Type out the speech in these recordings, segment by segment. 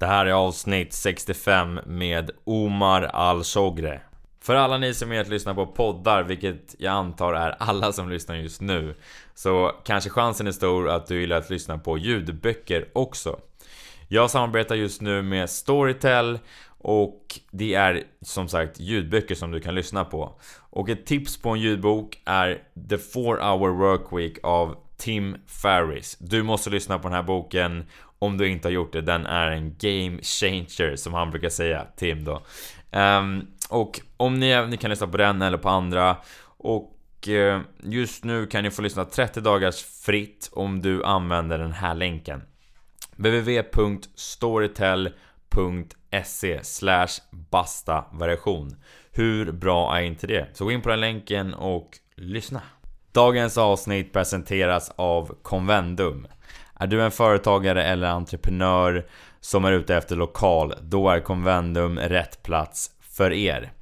Det här är avsnitt 65 med Omar Al-Shogre. För alla ni som är att lyssna på poddar, vilket jag antar är alla som lyssnar just nu, så kanske chansen är stor att du gillar att lyssna på ljudböcker också. Jag samarbetar just nu med Storytel och det är som sagt ljudböcker som du kan lyssna på. Och ett tips på en ljudbok är The 4 Hour Work Week av Tim Ferris. Du måste lyssna på den här boken om du inte har gjort det. Den är en game changer som han brukar säga, Tim då. Um, och om ni, ni kan lyssna på den eller på andra. Och uh, just nu kan ni få lyssna 30 dagars fritt om du använder den här länken. www.storytel.se slash basta variation. Hur bra är inte det? Så gå in på den länken och lyssna. Dagens avsnitt presenteras av Convendum. Är du en företagare eller entreprenör som är ute efter lokal, då är Convendum rätt plats för er.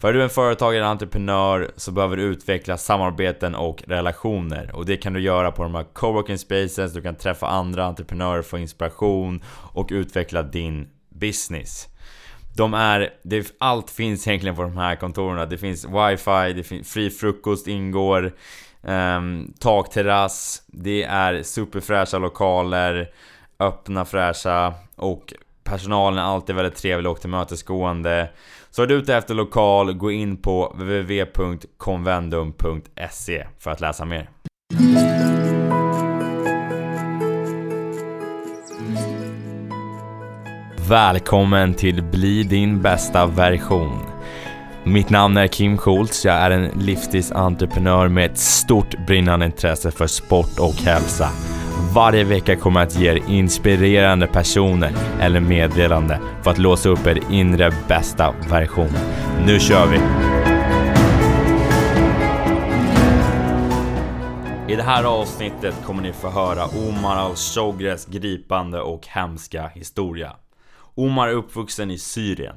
För är du en företagare eller entreprenör så behöver du utveckla samarbeten och relationer och det kan du göra på de här coworking spaces, du kan träffa andra entreprenörer, få inspiration och utveckla din business. De är, det, allt finns egentligen på de här kontoren. Det finns wifi, det finns fri frukost ingår Um, takterrass, det är superfräscha lokaler, öppna, fräscha och personalen är alltid väldigt trevlig och tillmötesgående. Så är du ute efter lokal, gå in på www.convendum.se för att läsa mer. Välkommen till Bli din bästa version. Mitt namn är Kim Schultz, jag är en livsstilsentreprenör med ett stort brinnande intresse för sport och hälsa. Varje vecka kommer jag att ge er inspirerande personer eller meddelande för att låsa upp er inre bästa version. Nu kör vi! I det här avsnittet kommer ni få höra Omar al-Shogres gripande och hemska historia. Omar är uppvuxen i Syrien.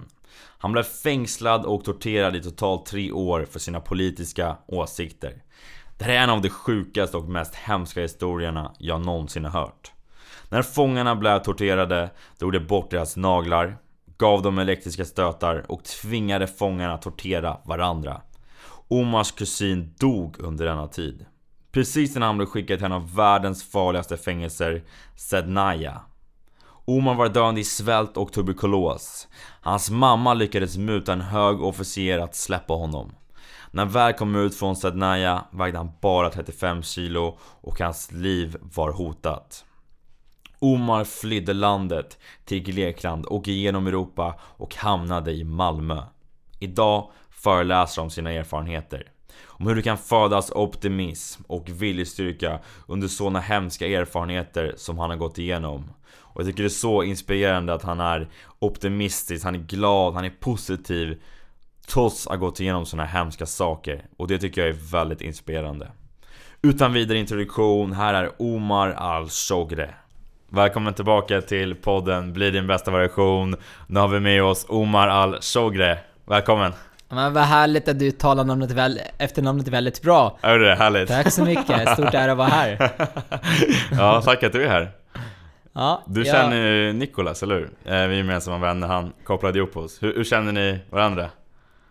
Han blev fängslad och torterad i totalt tre år för sina politiska åsikter. Det här är en av de sjukaste och mest hemska historierna jag någonsin har hört. När fångarna blev torterade drog de bort deras naglar, gav dem elektriska stötar och tvingade fångarna att tortera varandra. Omars kusin dog under denna tid. Precis när han blev skickad till en av världens farligaste fängelser, Sednaya, Omar var döende i svält och tuberkulos. Hans mamma lyckades muta en hög officer att släppa honom. När han väl kom ut från Sednaya vägde han bara 35 kilo och hans liv var hotat. Omar flydde landet till Grekland och igenom Europa och hamnade i Malmö. Idag föreläser om sina erfarenheter. Om hur du kan födas optimism och viljestyrka under sådana hemska erfarenheter som han har gått igenom. Och jag tycker det är så inspirerande att han är optimistisk, han är glad, han är positiv Trots att ha gått igenom sådana hemska saker. Och det tycker jag är väldigt inspirerande. Utan vidare introduktion, här är Omar Al-Shogre. Välkommen tillbaka till podden Bli din bästa variation. Nu har vi med oss Omar Al-Shogre. Välkommen! Men vad härligt att du talar namnet väl, efternamnet väldigt bra. Ja det är härligt. Tack så mycket, stort ära att vara här. ja, tack att du är här. Ja, du jag... känner ju Nikolas, eller hur? Eh, vi är gemensamma vänner, han kopplade ihop oss. Hur, hur känner ni varandra?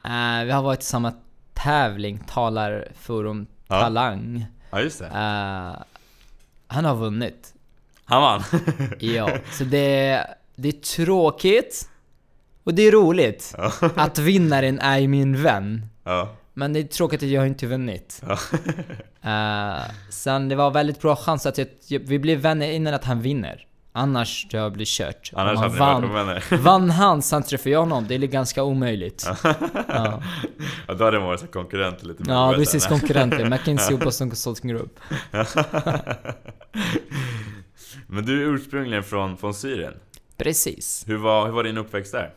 Uh, vi har varit i samma tävling, Talarforum ja. Talang. Ja, just det. Uh, han har vunnit. Han vann? ja, så det, det är tråkigt. Och det är roligt. Ja. att vinnaren är min vän. Ja. Men det är tråkigt att jag inte vunnit. Ja. uh, sen det var väldigt bra chans att jag, vi blev vänner innan att han vinner. Annars tror jag blir kört. Annars hade vann, varit vann han, sen träffar jag honom. Det är ganska omöjligt. ja. ja, då hade de varit konkurrenter lite mer. Ja, precis. Konkurrenter. McKinsey och Boston Consulting Group. Men du är ursprungligen från, från Syrien? Precis. Hur var, hur var din uppväxt där?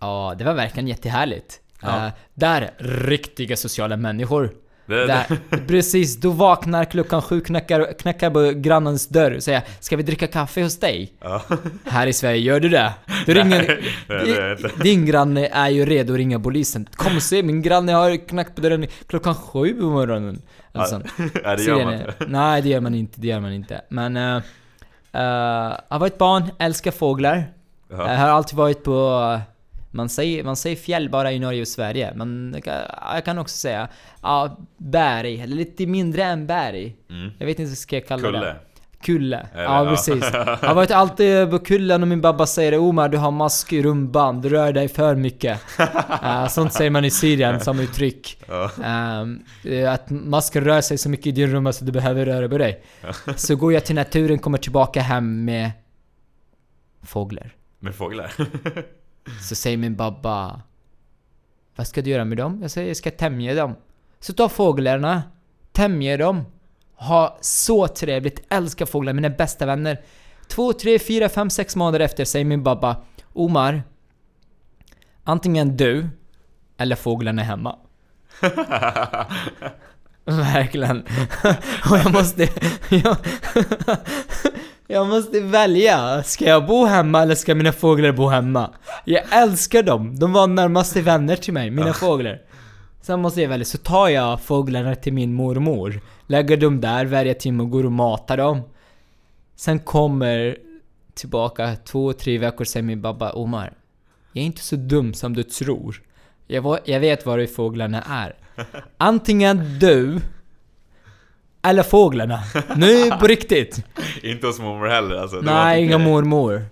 Ja, det var verkligen jättehärligt. Ja. Uh, där, riktiga sociala människor. Det, där, precis, du vaknar klockan sju, knackar, knackar på grannens dörr och säger Ska vi dricka kaffe hos dig? Ja. Här i Sverige, gör du det? Du ringer, Nej, det din granne är ju redo att ringa polisen. Kom och se, min granne har knackat på dörren klockan sju på morgonen. Alltså, ja, det gör man inte. Nej, det gör man inte. Det gör man inte. Men... Uh, uh, jag var ett barn, älskar fåglar. Ja. Jag har alltid varit på... Man säger, man säger fjäll bara i Norge och Sverige, men jag kan- jag kan också säga ja, berg, eller lite mindre än berg. Mm. Jag vet inte vad ska jag kalla Kulle. det. Kulle. Eller, ja, ja. precis. Jag varit alltid på kullen och min babba säger Omar du har mask i rumband, du rör dig för mycket. Eh, sånt säger man i Syrien som uttryck. Eh, att masken rör sig så mycket i din rumma så du behöver röra på dig. Så går jag till naturen, kommer tillbaka hem med fåglar. Med fåglar. Så säger min babba Vad ska du göra med dem? Jag säger jag ska tämja dem. Så ta fåglarna, tämja dem, ha så trevligt, älskar fåglar, mina bästa vänner. Två, tre, fyra, fem, sex månader efter säger min babba Omar Antingen du eller fåglarna är hemma. Verkligen. Och jag måste... Jag, jag måste välja. Ska jag bo hemma eller ska mina fåglar bo hemma? Jag älskar dem. De var närmaste vänner till mig, mina fåglar. Sen måste jag välja. Så tar jag fåglarna till min mormor. Lägger dem där varje timme och går och matar dem. Sen kommer tillbaka två, tre veckor sen min babba Omar. Jag är inte så dum som du tror. Jag, var, jag vet var fåglarna är. Antingen du eller fåglarna. Nu på riktigt. Inte hos mormor heller alltså. Nej, inga mormor.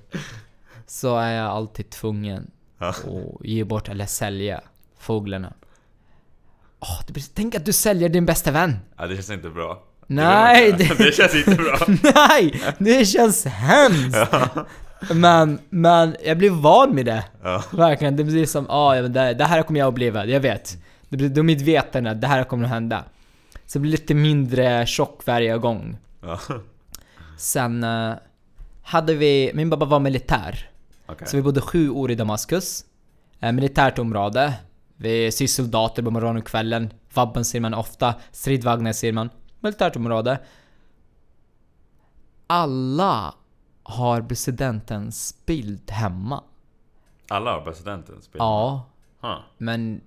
Så är jag alltid tvungen att ge bort eller sälja fåglarna. Blir, tänk att du säljer din bästa vän. Ja, det känns inte bra. Nej, det, det- det känns inte bra. Nej! Det känns hemskt! Men, men jag blir van med det. Ja. Verkligen, det blir som ah, men det, det här kommer jag uppleva, jag vet. Det blir, de är medvetna att det här kommer att hända. Så det blir lite mindre chock varje gång. Ja. Sen eh, hade vi, min pappa var militär. Okej. Så vi bodde sju år i Damaskus. Eh, militärt område. Vi ser soldater på morgonen och kvällen. Vabben ser man ofta. Stridvagnar ser man. Militärt område. Alla har presidentens bild hemma. Alla har presidentens bild? Ja, Huh. men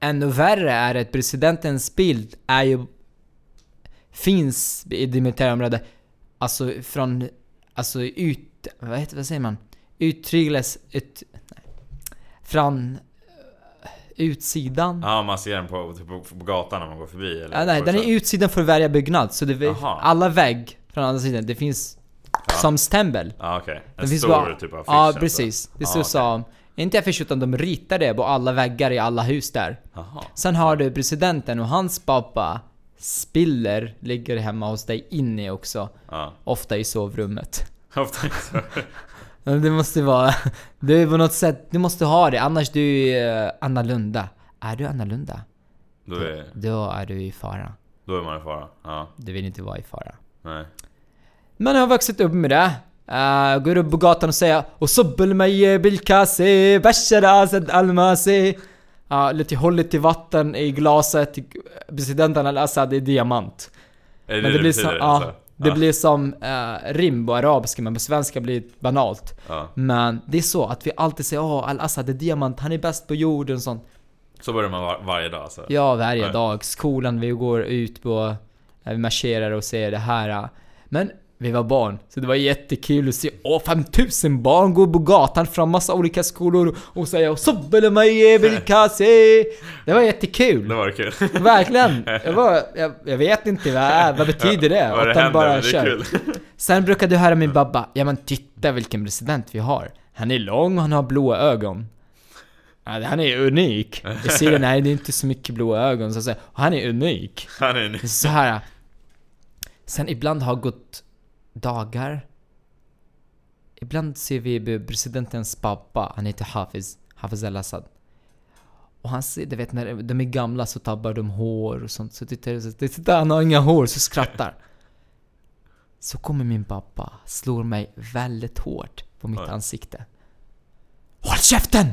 ännu värre är att presidentens bild är ju... Finns i det militära området. Alltså från... Alltså ut... Vad heter vad säger man? Uttryckles... Ut, nej. Från... eh, Utsidan? Ja, man ser den på, typ, på, gatan när man går förbi eller? Ja, nej, den är utsidan för varje byggnad. Så det Jaha. alla vägg från andra sidan, det finns som stämpel. Ja, okej. En Det finns stor bara- typ av affisch Ja, precis. Det Ja, står som... Inte affisch utan de ritar det på alla väggar i alla hus där. Jaha. Sen har du presidenten och hans pappa Spiller ligger hemma hos dig inne också. Ja. Ofta i sovrummet. Ofta så. Men Det måste vara... Du är på något sätt... Du måste ha det, annars du är uh, annorlunda. Är du annorlunda? Då är, Då är du i fara. då är man i fara. Ja. Du vill inte vara i fara. Nej. Men jag har vuxit upp med det. Uh, går upp på gatan och säger Och subbel mig bilkasi, bashar almasi uh, Lite hållet i vatten i glaset, presidenten al-Assad är diamant. Är det Men det, det blir som, alltså? det, uh, blir som uh, rim på arabiska men på svenska blir det banalt. Men det är så att vi alltid säger åh oh, al-Assad är diamant, han är bäst på jorden sånt. Så börjar man var varje dag alltså? Ja, varje dag. Skolan, vi går ut på... Eh, vi marscherar och säger det här. Men vi var barn, så det var jättekul att se åh 5000 barn går på gatan från massa olika skolor och "Sobbelemaje bilkase". Det var jättekul! Det var kul. Verkligen! Jag, var, jag, jag vet inte vad, vad betyder det? Vad det händer, men det är kör. kul. Sen brukade du höra min babba, ja men titta vilken president vi har. Han är lång och han har blåa ögon. Ja, han är unik. I Syrien är det inte så mycket blåa ögon så att säga. Och han är unik. Han är ny. Så här. Sen ibland har gått dagar. Ibland ser vi presidentens pappa, han heter Hafiz, Hafiz al-Assad. Och han ser, du vet när de är gamla så tappar de hår och sånt. Så tittar jag så tittar han har inga hår, så skrattar. Så kommer min pappa, slår mig väldigt hårt på mitt Oj. ansikte. Håll käften!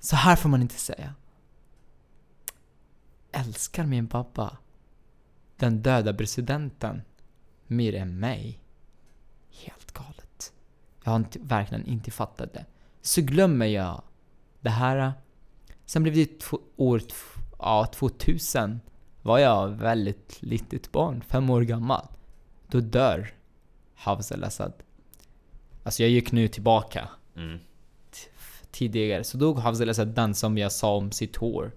Så här får man inte säga. Älskar min pappa den döda presidenten mer än mig? Helt galet. Jag har inte, verkligen inte fattat det. Så glömmer jag det här. Sen blev det två, år ja, 2000. Var jag väldigt litet barn, fem år gammal. Då dör Hafez al-Assad. Alltså jag gick nu tillbaka Mm. tidigare. Så då hade jag den som jag sa om sitt hår.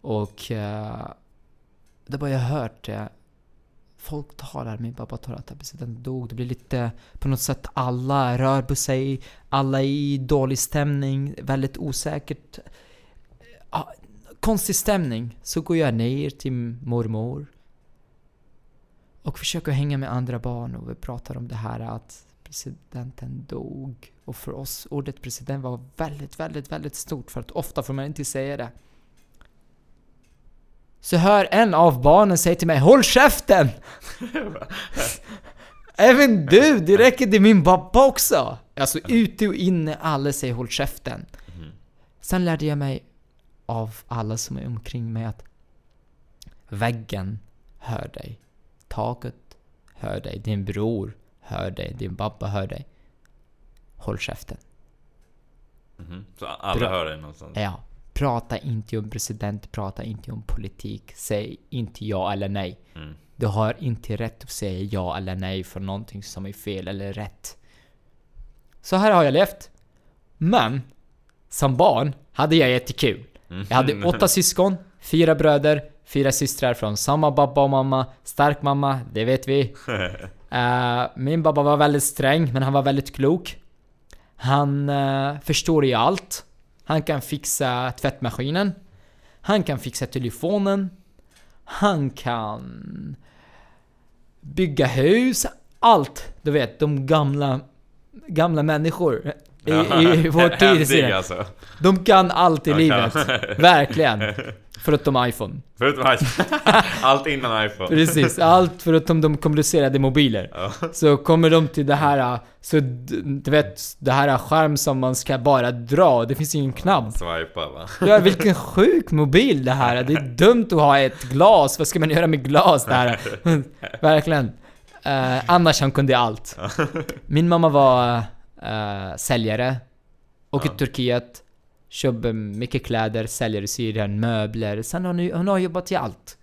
Och uh, det var jag hört det. Folk talar, min pappa talar att presidenten dog. Det blir lite, på något sätt, alla rör på sig. Alla är i dålig stämning, väldigt osäkert. Ja, konstig stämning. Så går jag ner till mormor. Och försöker hänga med andra barn och vi pratar om det här att presidenten dog. Och för oss, ordet president var väldigt, väldigt, väldigt stort för att ofta får man inte säga det. Så hör en av barnen säga till mig HÅLL KÄFTEN! Även du! Det räcker till min pappa också! Alltså ute och inne, alla säger HÅLL KÄFTEN. Mhm. Sen lärde jag mig av alla som är omkring mig att väggen hör dig. Taket hör dig. Din bror hör dig. Din pappa hör dig. Håll käften. Mhm. Så alla Bra. hör dig någonstans? Ja. Prata inte om president, prata inte om politik. Säg inte ja eller nej. Mm. Du har inte rätt att säga ja eller nej för någonting som är fel eller rätt. Så här har jag levt. Men, som barn hade jag jättekul. Mm. Jag hade åtta syskon, fyra bröder, fyra systrar från samma pappa och mamma. Stark mamma, det vet vi. Eh, min pappa var väldigt sträng, men han var väldigt klok. Han uh, förstår i allt. Han kan fixa tvättmaskinen. Han kan fixa telefonen. Han kan bygga hus. Allt! Du vet, de gamla, gamla människor i, i vår tid. Alltså. De kan allt i livet. Verkligen. Förutom iPhone. Förutom iPhone. Allt innan iPhone. Precis, allt förutom de komplicerade mobiler. Ja. Så kommer de till det här, så du vet, det här skärm som man ska bara dra, det finns ingen knapp. Swipa va? Ja, vilken sjuk mobil det här Det är dumt att ha ett glas, vad ska man göra med glas där? Verkligen. Uh, annars han kunde allt. Min mamma var eh, säljare. Och i Ja. Turkiet. Köper mycket kläder, säljer i Syrien, möbler. Sen har hon, hon har jobbat i allt.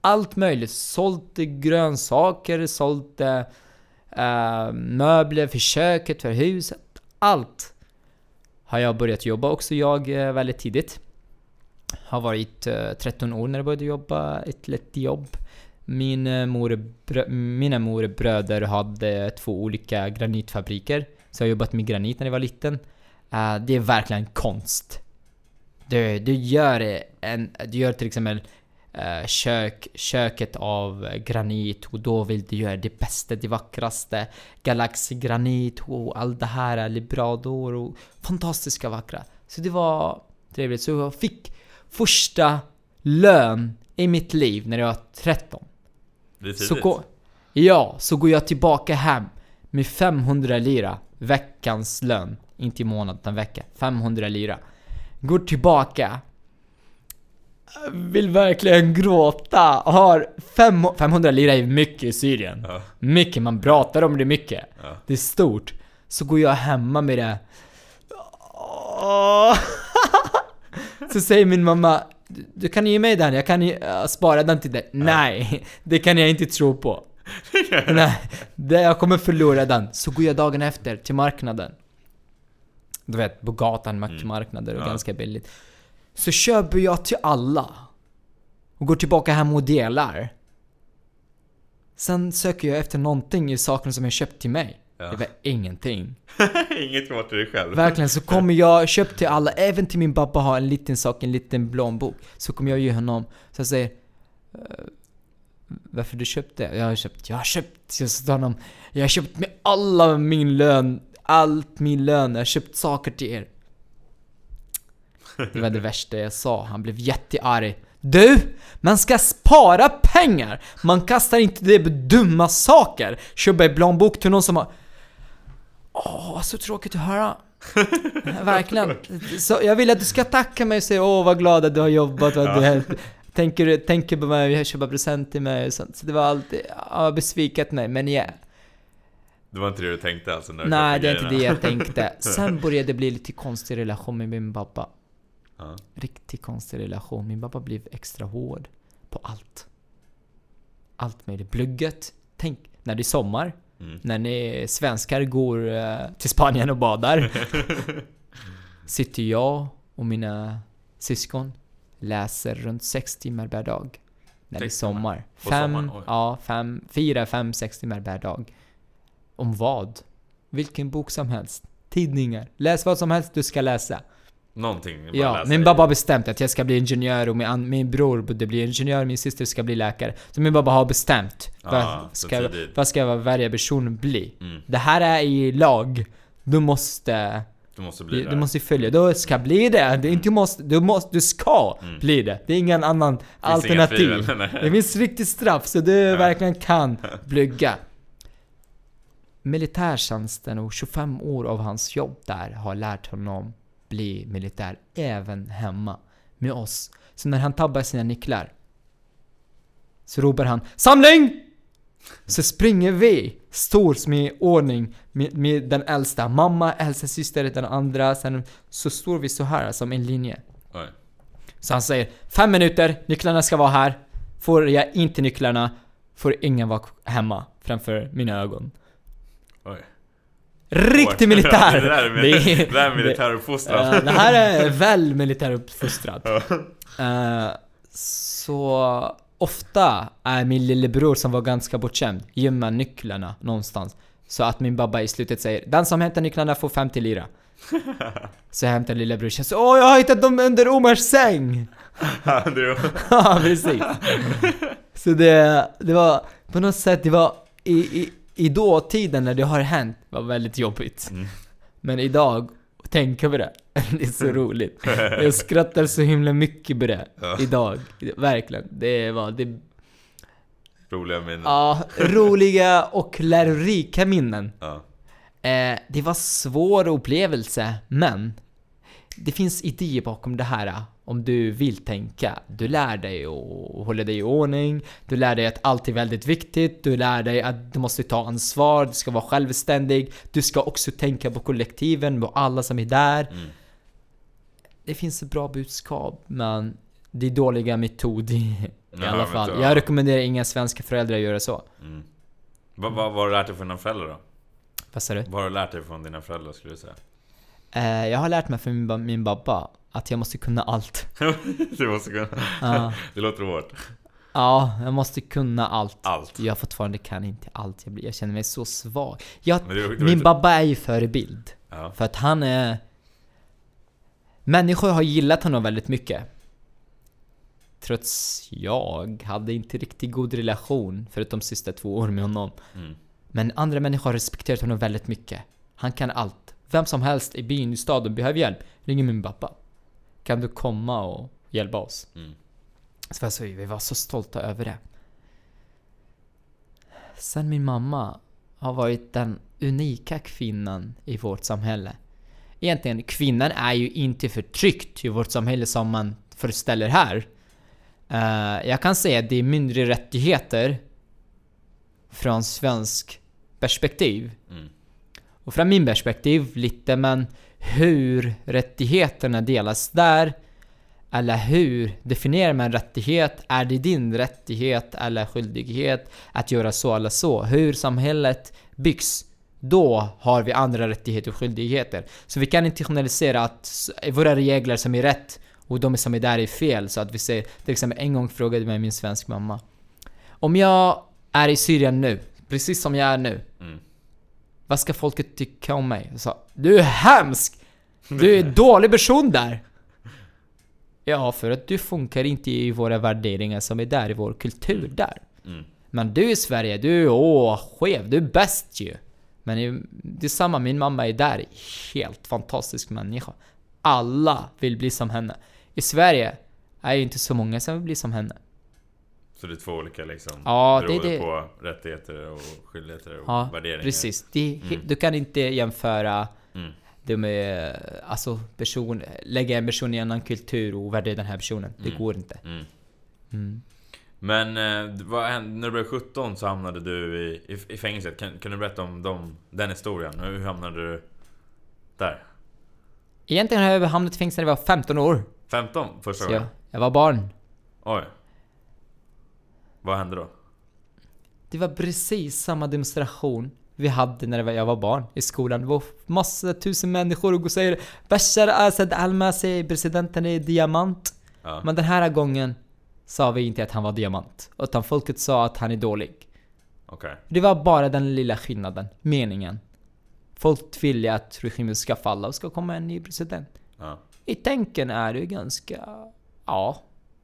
Allt möjligt. Sålt grönsaker, sålt eh, möbler för köket, för huset. Allt. Har jag börjat jobba också jag väldigt tidigt. Har varit eh, 13 år när jag började jobba, ett lätt jobb. Min morebrö- mina morebröder hade två olika granitfabriker. Så jag har jobbat med granit när jag var liten. Eh, det är verkligen konst. Du, du gör en, du gör till exempel eh, kök, köket av granit och då vill du göra det bästa, det vackraste. Galaxigranit och allt det här, librador och fantastiska vackra. Så det var trevligt. Så jag fick första lön i mitt liv när jag var 13. Det är Så tidigt. gå, ja, så går jag tillbaka hem med 500 lira, veckans lön. Inte i månad, utan vecka. 500 lira. Går tillbaka. Vill verkligen gråta. Har fem, 500 lira är mycket i Syrien. Ja. Mycket, man pratar om det mycket. Ja. Det är stort. Så går jag hemma med det. Åh. Så säger min mamma "Du- kan ge mig den, jag kan ju, äh, spara den till dig. Nej, det kan jag inte tro på. Nej, det, jag kommer förlora den. Så går jag dagen efter till marknaden. Du vet, på gatan, mackmarknader och Ja. ganska billigt. Så köper jag till alla. Och går tillbaka hem och delar. Sen söker jag efter någonting i sakerna som jag köpt till mig. Ja. Det var ingenting. Inget kvar till dig själv. Verkligen, så kommer jag köpt till alla, även till min pappa har en liten sak, en liten plånbok. Så kommer jag ge honom, så jag säger "Eh, Varför du köpt det? Jag har köpt, jag har köpt, jag sa till honom Jag har köpt med alla min lön, allt min lön, jag har köpt saker till er. Det var det värsta jag sa, han blev jättearg. Du! Man ska spara pengar! Man kastar inte det på dumma saker! Köpa en plånbok till någon som har... Åh, så tråkigt att höra. Verkligen. Så jag vill att du ska tacka mig och säga åh vad glad att du har jobbat och att du tänker, tänker på mig och köpa present till mig och sånt. Så det var alltid, ja, besviket mig, men ja. Det var inte det du tänkte alltså? När du Nej, det är inte det jag tänkte. Sen började det bli lite konstig relation med min pappa. Ja. Riktigt konstig relation. Min pappa blev extra hård på allt. Allt möjligt. Plugget. Tänk, när det är sommar. När ni svenskar går eh, till Spanien och badar. sitter jag och mina syskon läser runt 6 timmar per dag. När det är sommar. Fem, sommaren? Ja, fem, fyra, fem, sex timmar per dag. Om vad? Vilken bok som helst. Tidningar. Läs vad som helst du ska läsa. Någonting. Ja, läsa min babba har bestämt att jag ska bli ingenjör och min, min bror borde bli ingenjör, min syster ska bli läkare. Så min babba har bestämt. Ja, vad, ska, vad ska varje person bli? Mm. Det här är i lag. Du måste... Du måste bli där. du måste följa. Du ska bli det. Du, inte måste, du, måste, du ska Mm. bli det. Det är ingen annan inga alternativ. tvivel, nej. Det finns riktigt straff så du Ja. verkligen kan plugga. Militärtjänsten och 25 år av hans jobb där har lärt honom bli militär även hemma med oss. Så när han tabbar sina nycklar så ropar han SAMLING! Så springer vi, står som i ordning med, med den äldsta. Mamma, äldsta syster, den andra. Sen så står vi så här som en linje. Oj. Så han säger fem minuter, nycklarna ska vara här. Får jag inte nycklarna får ingen vara hemma framför mina ögon. Oj. Riktig militär! det där är, Det det är. Eh, det här är väl militäruppfostrat. Uh, så ofta är min lillebror som var ganska bortskämd gömma nycklarna någonstans. Så att min babba i slutet säger Den som hämtar nycklarna får 50 lira. Så jag hämtar lillebror och säger Åh jag har hittat dem under Omars säng! Ja, precis. Så det, det var på något sätt, det var i, i, i dåtiden när det har hänt, var väldigt jobbigt. Mm. Men idag, tänka på det, det är så roligt. Jag skrattar så himla mycket på det Ja. idag. Verkligen. Det var, det, roliga minnen. ja, roliga och lärorika minnen. Ja. Eh, det var svår upplevelse, men det finns idéer bakom det här. Om du vill tänka. Du lär dig att hålla dig i ordning. Du lär dig att allt är väldigt viktigt. Du lär dig att du måste ta ansvar. Du ska vara självständig. Du ska också tänka på kollektiven och alla som är där. Mm. Det finns ett bra budskap, men det är dåliga metod i, Ja, alla fall. Jag rekommenderar inga svenska föräldrar att göra så. Mm. Vad, vad, vad har du lärt dig från dina föräldrar då? Vad sa du? Vad har du lärt dig från dina föräldrar skulle du säga? Eh, jag har lärt mig från min, babba att jag måste kunna allt. du måste kunna... Ja. Det låter hårt. Ja, jag måste kunna allt. Allt. Jag fortfarande kan inte allt. Jag, blir, jag känner mig så svag. Jag, du, du, min babba är ju förebild. ja. För att han är... Människor har gillat honom väldigt mycket. Trots jag hade inte riktigt god relation förutom de sista två åren med honom. Mm. Men andra människor har respekterat honom väldigt mycket. Han kan allt. Vem som helst i byn, i staden behöver hjälp. Ringer min pappa. Kan du komma och hjälpa oss? Mm. Så alltså, vi var så stolta över det. Sen min mamma har varit den unika kvinnan i vårt samhälle. Egentligen, kvinnan är ju inte förtryckt i vårt samhälle som man föreställer här. Eh, jag kan säga att det är mindre rättigheter från svensk perspektiv. Mm. Och från min perspektiv lite, men hur rättigheterna delas där eller hur definierar man rättighet? Är det din rättighet eller skyldighet att göra så eller så? Hur samhället byggs, då har vi andra rättigheter och skyldigheter. Så vi kan inte generalisera att våra regler som är rätt och de som är där är fel. Så att vi säger, till exempel en gång frågade mig min svensk mamma. Om jag är i Syrien nu, precis som jag är nu, Mm vad ska folket tycka om mig? Jag sa, du är hemsk! Du är en dålig person där! Ja, för att du funkar inte i våra värderingar som är där, i vår kultur där. Mm. Men du i Sverige, du är åh, skev, du är bäst ju! Men det är samma, min mamma är där, helt fantastisk människa. Alla vill bli som henne. I Sverige är ju inte så många som vill bli som henne. Så det är två olika liksom, Ja, det det. på rättigheter och skyldigheter och Ja, värderingar. precis. Det, Mm. Du kan inte jämföra Mm. det med, alltså person, lägga en person i en annan kultur och värdera den här personen. Det Mm. går inte. Mm. Mm. Men eh, vad hände, när du blev 17 så hamnade du i, i, i fängelset. Kan, kan du berätta om dem, den historien? Hur hamnade du där? Egentligen har jag hamnat i fängelse när jag var 15 år. 15 första Så jag, gången? jag var barn. Oj. Vad hände då? Det var precis samma demonstration vi hade när jag var barn i skolan. Det var massa tusen människor och säger Bashar Assad Almasi, presidenten är diamant. Ja. Men den här gången sa vi inte att han var diamant. Utan folket sa att han är dålig. Okej. Det var bara den lilla skillnaden, meningen. Folk ville att regimen ska falla och ska komma en ny president. Ja. I tänken är det ganska... Ja.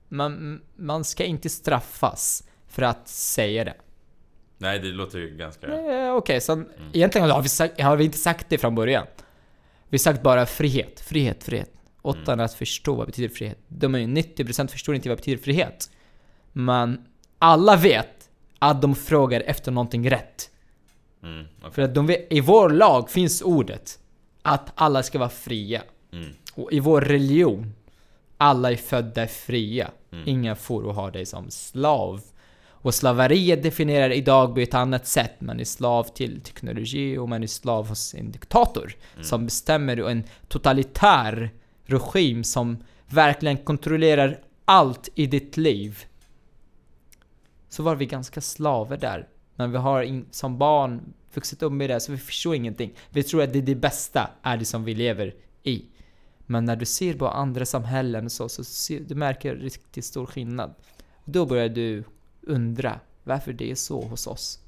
Man, man ska inte straffas för att säga det. Nej, det låter ju ganska... Okej, så egentligen har vi, sagt, har vi inte sagt det från början. Vi har sagt bara frihet, frihet, frihet. Utan att förstå vad betyder frihet. De är ju 90% förstår inte vad betyder frihet. Men alla vet att de frågar efter någonting rätt. Mm, okej. För att de vet, i vår lag finns ordet att alla ska vara fria. Mm. Och i vår religion, alla är födda fria. Mm. Ingen får ha dig som slav. Och slaveriet definierar idag på ett annat sätt. Man är slav till teknologi och man är slav hos en diktator. Som bestämmer och en totalitär regim som verkligen kontrollerar allt i ditt liv. Så var vi ganska slavar där. Men vi har in, som barn vuxit upp med det, så vi förstår ingenting. Vi tror att det, är det bästa är det som vi lever i. Men när du ser på andra samhällen och så, så ser, du märker riktigt stor skillnad. Då börjar du undra varför det är så hos oss.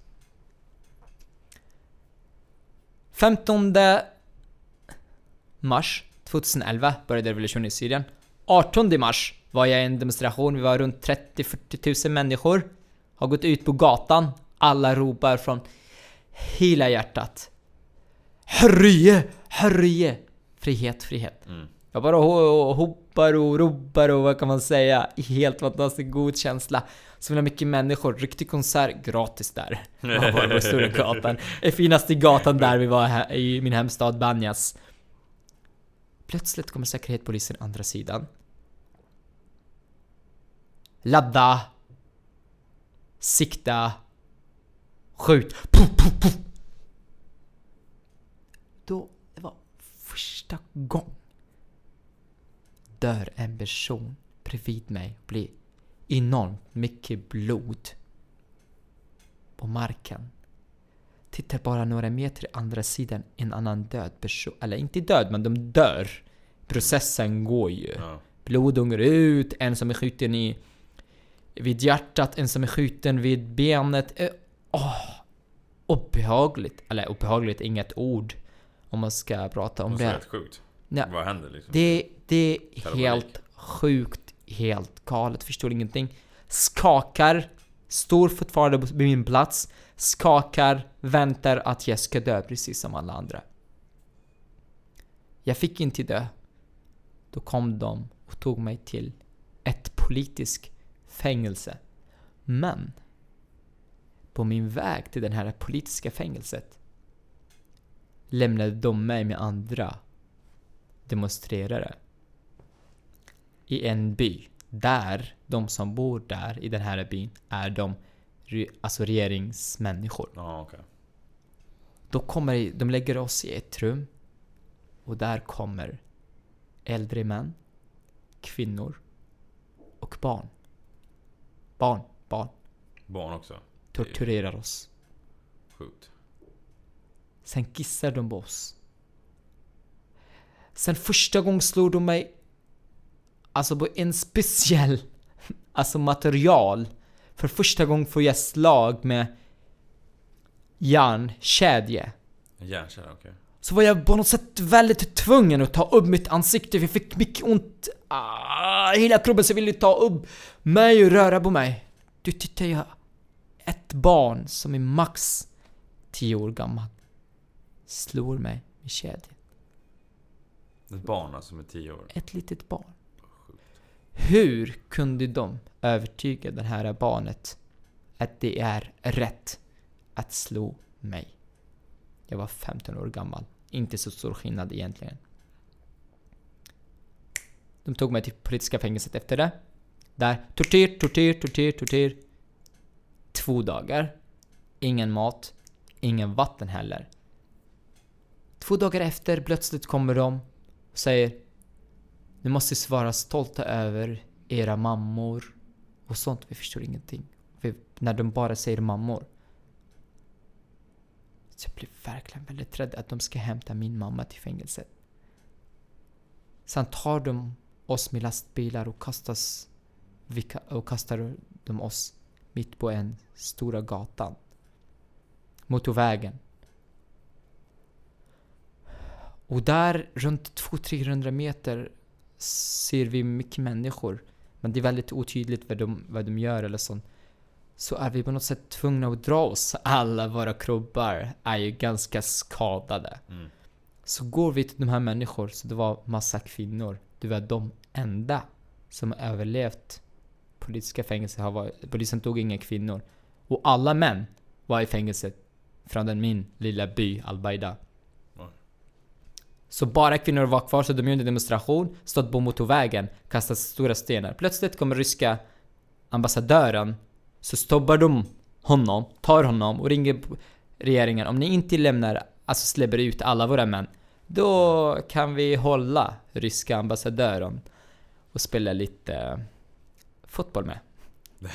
15 mars 2011 började revolutionen i Syrien. 18 mars var jag i en demonstration, vi var runt 30-40 tusen människor. Har gått ut på gatan, alla ropar från hela hjärtat. Hurrie! Hurrie! Frihet, frihet. Mm. Jag bara ho- hoppar och ropar och vad kan man säga? Helt fantastiskt god känsla. Så himla mycket människor, riktig konsert gratis där. Man var på Stora gatan. Den finaste gatan där vi var här, i min hemstad Banjas. Plötsligt kommer säkerhetspolisen andra sidan. Ladda. Sikta. Skjut. Puff, puff, puff. Då, det var första gången dör en person bredvid mig och blir enormt mycket blod på marken. Tittar bara några meter i andra sidan en annan död person. Eller inte död, men de dör. Processen går ju. Ja. Blod ångar ut, en som är skjuten i vid hjärtat, en som är skjuten vid benet. Åh! obehagligt. Eller obehagligt inget ord om man ska prata om Det är det. rätt sjukt. Ja, Vad händer liksom? det, det är Kalabalik. helt sjukt, helt galet, förstår ingenting. Skakar, står fortfarande på min plats, skakar, väntar att jag ska dö precis som alla andra. Jag fick inte dö. Då kom de och tog mig till ett politiskt fängelse. Men på min väg till det här politiska fängelset lämnade de mig med andra demonstrerare i en by där de som bor där i den här byn är de alltså regeringsmänniskor. Ja, okej. Då kommer de lägger oss i ett rum och där kommer äldre män, kvinnor och barn. Barn, barn Barn också. torturerar oss. Sjukt. Sen kissar de på oss. Sen första gången slog de mig Alltså på en speciell Alltså material. För första gången får jag slag med järnkedja. En Järnkärra, okej. Så var jag på något sätt väldigt tvungen att ta upp mitt ansikte för jag fick mycket ont. Ah, Hela kroppen så ville ta upp mig och röra på mig. Du tittar jag Ett barn som är max 10 år gammal Slår mig med kedja Ett barn alltså med 10 år. ett litet barn. Hur kunde de övertyga det här barnet att det är rätt att slå mig? Jag var 15 år gammal. Inte så stor skillnad egentligen. De tog mig till politiska fängelset efter det. Där, tortyr, tortyr, tortyr, tortyr. Två dagar. Ingen mat. Ingen vatten heller. Två dagar efter plötsligt kommer de och säger Ni måste vara stolta över era mammor och sånt. Vi förstår ingenting. Vi, när de bara säger mammor. Så jag blir verkligen väldigt rädd att de ska hämta min mamma till fängelset. Sen tar de oss med lastbilar och kastas och kastar de oss mitt på en stora gatan. Motorvägen. Och där runt 200-300 meter ser vi mycket människor. Men det är väldigt otydligt vad de, vad de gör eller sånt. Så är vi på något sätt tvungna att dra oss. Alla våra krubbar är ju ganska skadade. Mm. Så går vi till de här människor, så det var massa kvinnor. Det var de enda som överlevt politiska fängelser. Har varit, polisen tog inga kvinnor. Och alla män var i fängelset från den min lilla by Al-Baida. Så bara kvinnor var kvar, så de gjorde en demonstration, stått på motorvägen, kastat stora stenar. Plötsligt kommer ryska ambassadören, så stoppar de honom, tar honom och ringer regeringen. Om ni inte lämnar, alltså släpper ut alla våra män, då kan vi hålla ryska ambassadören och spela lite eh, fotboll med.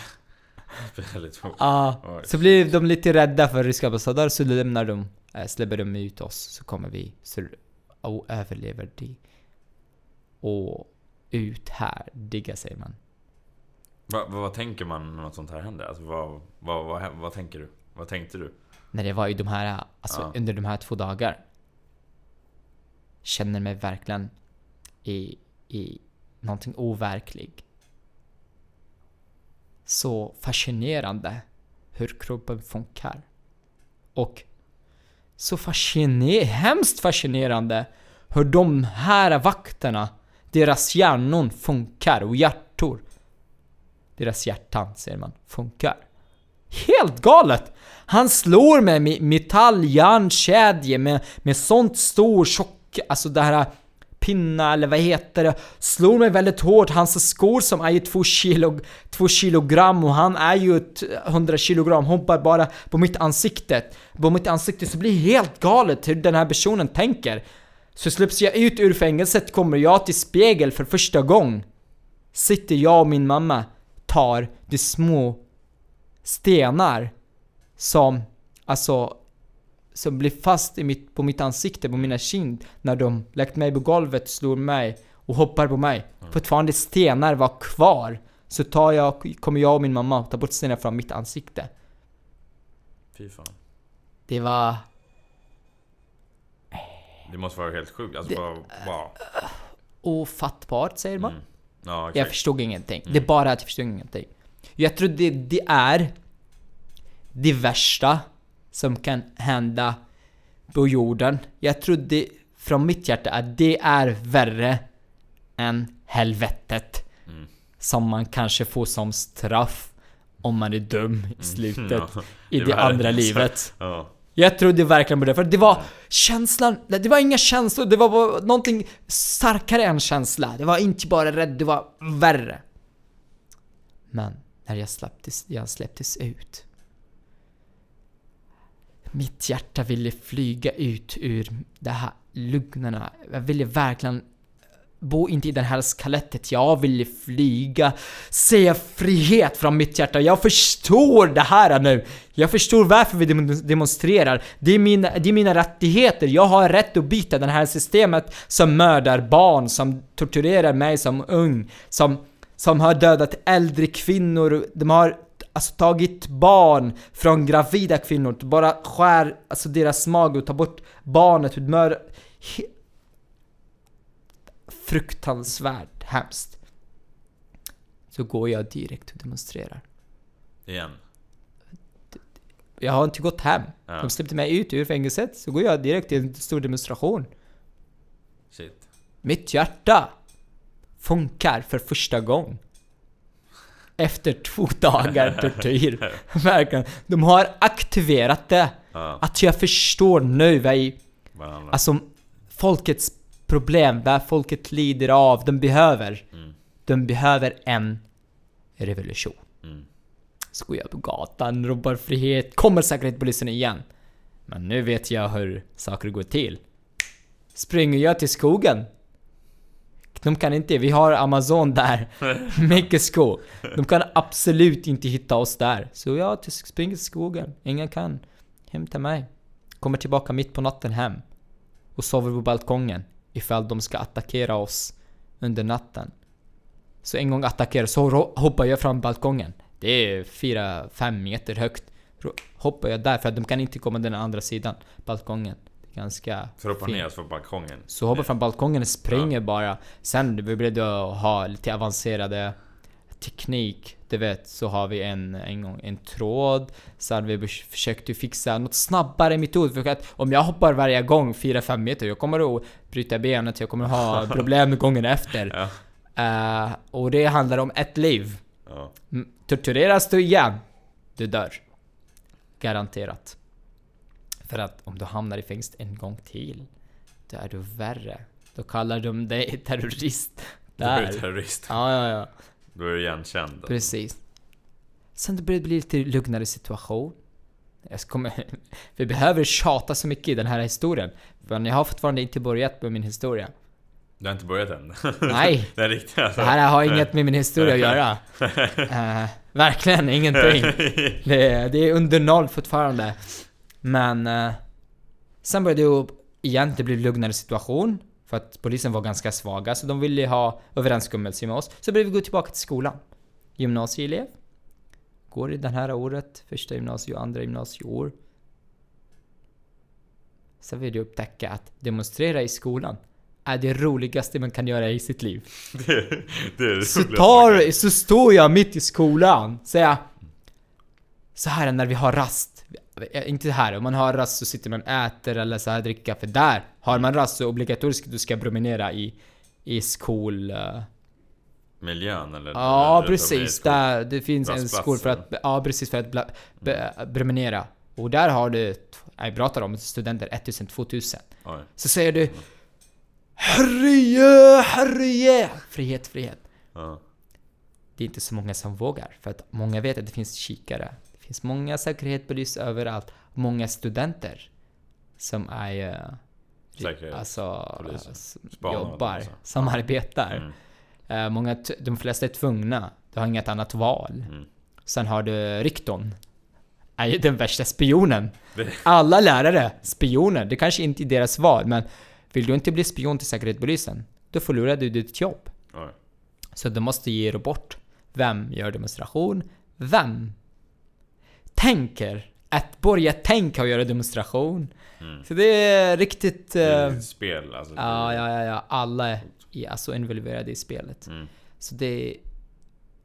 Ja, Oj. så blir de lite rädda för ryska ambassadörer så lämnar de, äh, släpper de ut oss så kommer vi och överlever det. Och ut här, digga säger man. Va, va, vad tänker man när något sånt här händer? Alltså, vad, vad, vad, vad tänker du? Vad tänkte du? När det var i de här, alltså Ja. under de här två dagar. Känner mig verkligen i, i någonting overklig. Så fascinerande hur kroppen funkar. Och så fascinerande, hemskt fascinerande hur de här vakterna, deras hjärnor funkar och hjärtor. Deras hjärtan, säger man, funkar. Helt galet! Han slår mig med metalljärnkedja med, med sånt stor tjock, alltså det här pinna eller vad heter det, slår mig väldigt hårt. Hans skor som är ju 2 kilo, två kilogram och han är ju 100 kilogram, hoppar bara på mitt ansikte. På mitt ansikte så blir det helt galet hur den här personen tänker. Så släpps jag ut ur fängelset kommer jag till spegel för första gången. Sitter jag och min mamma, tar de små stenar som, alltså, som blir fast i mitt, på mitt ansikte, på mina kind när de lagt mig på golvet, slår mig och hoppar på mig. Fortfarande stenar var kvar. Så tar jag, kommer jag och min mamma tar bort stenar från mitt ansikte. Fy fan. Det var... Det måste vara helt sjukt. Alltså, Det- vad, vad? ofattbart säger man. Mm. Ja, Jag exakt. förstod ingenting. Det är bara att jag förstod ingenting. Jag tror det, det är det värsta som kan hända på jorden. Jag tror det, från mitt hjärta, att det är värre än helvetet. Mm. Som man kanske får som straff om man är dum i slutet Mm. Ja, i det det, andra livet. ja. Jag trodde verkligen på det, för det var känslan, det var inga känslor, det var någonting starkare än känsla. Det var inte bara rädd, det var värre. Men när jag släpptes, jag släpptes ut. Mitt hjärta ville flyga ut ur de här lugnarna. Jag ville verkligen bo inte i det här skelettet. Jag ville flyga, se frihet från mitt hjärta. Jag förstår det här nu. Jag förstår varför vi demonstrerar. Det är, mina, det är mina rättigheter. Jag har rätt att byta det här systemet som mördar barn, som torturerar mig som ung, som, som har dödat äldre kvinnor. De har alltså tagit barn från gravida kvinnor, bara skär alltså deras mage och tar bort barnet. Mördar, he- fruktansvärt hemskt. Så går jag direkt och demonstrerar. Igen. Jag har inte gått hem. Ja. De släppte mig ut ur fängelset, så går jag direkt till en stor demonstration. Shit. Mitt hjärta funkar för första gången. Efter två dagar tortyr. Verkligen. De har aktiverat det. Ja, Att jag förstår nu vad varandra. alltså folkets problem, vad folket lider av, de behöver. Mm. De behöver en revolution. Mm. Så går jag på gatan, ropar frihet, kommer säkerhetspolisen igen. Men nu vet jag hur saker går till. Springer jag till skogen. De kan inte, vi har Amazon där. Mycket skog. De kan absolut inte hitta oss där. Så jag springer till skogen. Ingen kan hämta mig. kommer tillbaka mitt på natten hem och sover på balkongen ifall de ska attackera oss under natten. Så en gång attackerar så hoppar jag från balkongen. Det är 4-5 meter högt. Hoppar jag där för att de kan inte komma den andra sidan balkongen. Ganska Så hoppar fint. ner från balkongen. Så hoppar från balkongen och springer bara. Sen vi började ha lite avancerade teknik. Du vet, så har vi en, en gång en tråd. Sen vi försökte fixa något snabbare metod. För att om jag hoppar varje gång 4-5 meter, jag kommer att bryta benet, jag kommer att ha problem gången efter. Ja. Eh, och det handlar om ett liv. Ja. Tortureras du igen, du dör. Garanterat. För att om du hamnar i fängelse en gång till, då är du värre. Då kallar de dig terrorist. Du är Där. terrorist. Ja, ja, ja. Då är du igenkänd. Precis. Sen det började bli lite lugnare situation. Jag komma, vi behöver tjata så mycket i den här historien. Men jag har fortfarande inte börjat med min historia. Du har inte börjat än? Nej. Den riktiga alltså. Det här har inget med min historia att göra. Eh, verkligen ingenting. Det, är- det är under noll fortfarande. Men... eh, sen började det igen, det blev lugnare situation. För att polisen var ganska svaga, så de ville ha överenskommelse med oss. Så började vi gå tillbaka till skolan. Gymnasieelev. Går i det här året, första gymnasie och andra gymnasieår. Sen vill jag upptäcka att demonstrera i skolan är det roligaste man kan göra i sitt liv. det, det är det Så, tar, så står jag mitt i skolan, säger Så här när vi har rast. Eh, Inte här, om man har rast så sitter man och äter eller så här dricka. För där har man rast så obligatoriskt du ska promenera i, i skol... eh, Miljön eller? Ja, eller- precis. eller- Där, det finns en skol för att... Ja, precis för att bla, be, promenera. Och där har du... Jag pratar om studenter 1000-2000. Oj. Så säger du... Herre, herre! Frihet, frihet. Ja. det är inte så många som vågar. För att många vet att det finns kikare. Det finns många säkerhetspolis överallt. Många studenter som är... eh, Säkerhets- Alltså... poliser. Jobbar. alltså. Som arbetar. Mm. Eh, många, de flesta är tvungna. Du har inget annat val. Mm. Sen har du rektorn. Är ju den värsta spionen. Alla lärare, spioner. Det kanske inte är deras val, men vill du inte bli spion till Säkerhetspolisen, då förlorar du ditt jobb. Oj. Så du måste ge dig bort. Vem gör demonstration? Vem tänker att börja tänka och göra demonstration? Mm. Så det är riktigt... Det är eh, ett spel alltså. ja, ja, ja, ja. Alla är alltså involverade i spelet. Mm. Så det...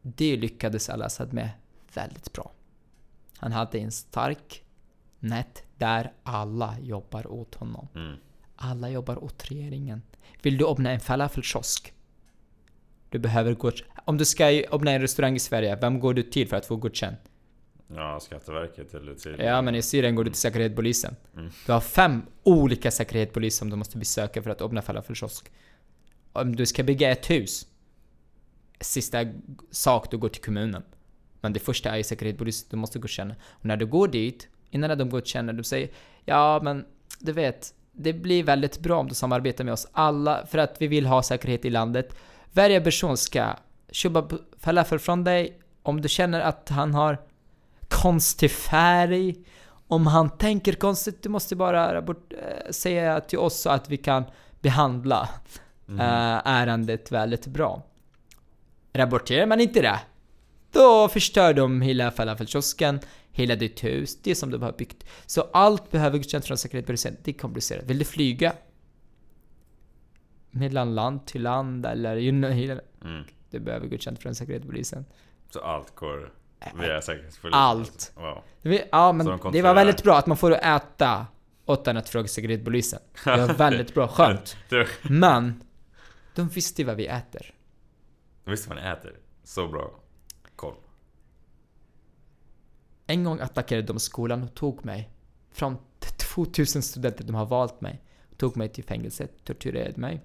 Det lyckades Al-Assad med väldigt bra. Han hade en stark nät där alla jobbar åt honom. Mm. Alla jobbar åt regeringen. Vill du öppna en falafelkiosk? Du behöver gå... Om du ska öppna en restaurang i Sverige, vem går du till för att få godkänd? Ja, Skatteverket eller till... Ja, men i Syrien går du till Säkerhetspolisen. Mm. Du har fem olika säkerhetspoliser som du måste besöka för att öppna falafelkiosk. Om du ska bygga ett hus, sista sak du går till kommunen. Men det första är säkerhetspolis, du måste godkänna. Och när du går dit, innan de godkänner, de säger Ja, men du vet, det blir väldigt bra om du samarbetar med oss alla för att vi vill ha säkerhet i landet. Varje person ska köpa falafel från dig om du känner att han har konstig färg. Om han tänker konstigt, du måste bara eh, säga till oss så att vi kan behandla Mm. eh, ärendet väldigt bra. Rapporterar man inte det, då förstör de hela falafelkiosken, hela ditt hus, det som du har byggt. Så allt behöver godkänt från säkerhetspolisen. Det är komplicerat. Vill du flyga? Mellan land till land eller you know, hela, Mm. du behöver godkänt från säkerhetspolisen. Så allt går via? Allt. Alltså. Wow. Ja, men de det var väldigt bra att man får äta utan att fråga säkerhetspolisen. Det var väldigt bra, skönt. Men, de visste vad vi äter. det visste man äter. Så bra koll. En gång attackerade de skolan och tog mig. Från 2000 studenter, de har valt mig. Tog mig till fängelset, torterade mig.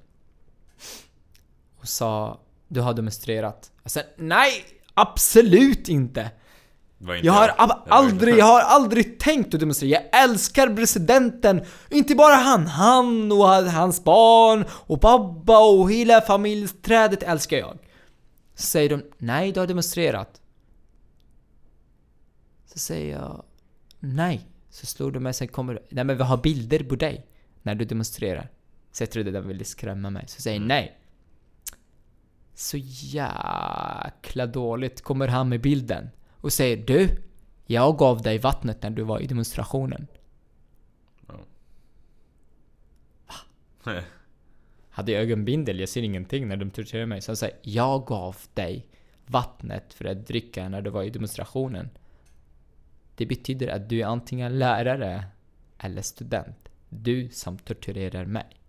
Och sa Du har demonstrerat. Jag sa nej! Absolut inte! Inte Jag har aldrig, jag har aldrig tänkt att demonstrera. Jag älskar presidenten! Inte bara han, han och hans barn och pappa och hela familjeträdet älskar jag. Så säger de, nej du har demonstrerat. Så säger jag, nej. Så slog de mig, sen kommer Nej men vi har bilder på dig när du demonstrerar. Så jag trodde den ville skrämma mig. Så säger jag nej. Så jäkla dåligt kommer han med bilden. Och säger du, jag gav dig vattnet när du var i demonstrationen. Hade jag ögonbindel, jag ser ingenting när de torterar mig. Så han säger, jag gav dig vattnet för att dricka när du var i demonstrationen. Det betyder att du är antingen lärare eller student. Du som torturerar mig.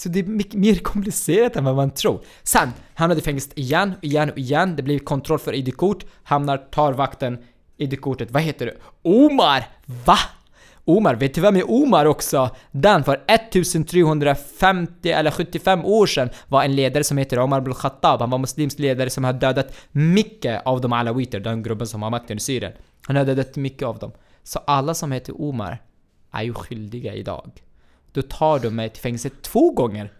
Så det är mycket mer komplicerat än vad man tror. Sen hamnade i fängelset igen, igen och igen. Det blir kontroll för ID-kort. Hamnar, tar vakten ID-kortet. Vad heter du? Omar! Va? Omar, vet du vem är Omar också? Den för 1350 eller 75 år sedan var en ledare som heter Omar bin Khattab. Han var muslimsk ledare som har dödat mycket av de alawiter, den gruppen som har makten i Syrien. Han har dödat mycket av dem. Så alla som heter Omar är ju skyldiga idag. Då tar de mig till fängelse två gånger.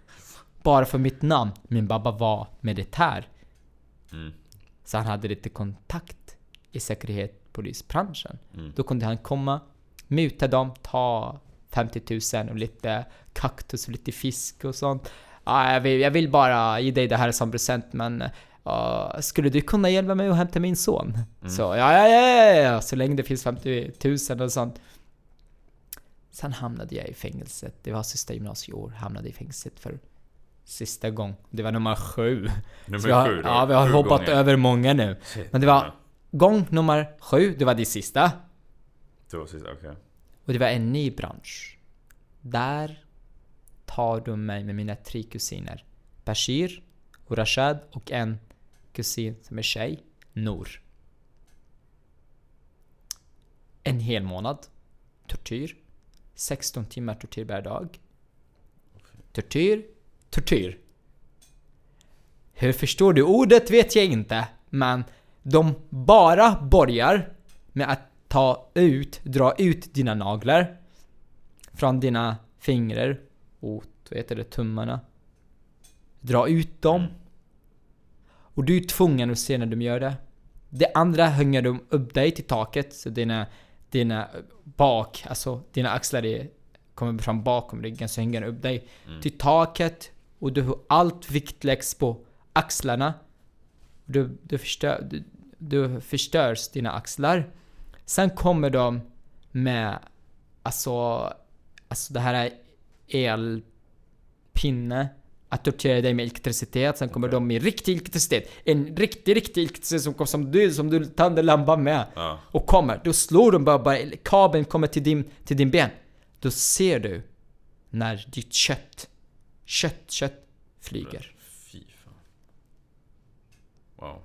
Bara för mitt namn. Min babba var militär. Mm. Så han hade lite kontakt i säkerhetspolisbranschen. Mm. Då kunde han komma, muta dem, ta 50 000 och lite kaktus och lite fisk och sånt. Ja, jag, vill, jag vill bara ge dig det här som present men uh, skulle du kunna hjälpa mig att hämta min son? Så ja, ja, ja, ja, ja, så länge det finns 50 000 och sånt. Sen hamnade jag i fängelset. Det var sista gymnasieår. Hamnade i fängelset för sista gång. Det var nummer sju. Nummer har, sju då? Ja, vi har Sju hoppat gånger. över många nu. Men det var gång nummer sju. Det var det sista. Det var sista, okej. Och det var en ny bransch. Där tar de mig med mina tre kusiner. Bashir och Rashad och en kusin som är tjej, Noor. En hel månad. Tortyr. 16 timmar tortyr per dag. Tortyr, tortyr. Hur förstår du ordet vet jag inte, men de bara börjar med att ta ut, dra ut dina naglar från dina fingrar och vad heter det, tummarna. Dra ut dem. Och du är tvungen att se när de gör det. Det andra hänger de upp dig till taket så dina, dina bak, alltså dina axlar är, kommer fram bakom ryggen så hänger upp dig till taket och du, allt vikt läggs på axlarna. Du, du, förstör, du, du förstörs dina axlar. Sen kommer de med alltså, alltså det här är elpinne att tortera dig med elektricitet. Sen kommer de med riktig elektricitet. En riktig, riktig elektricitet som, som du, som du tänder lampan med. Ja. Och kommer, då slår de bara, bara kabeln kommer till din, till din ben. Då ser du när ditt kött, kött, kött flyger. Fy fan. Wow.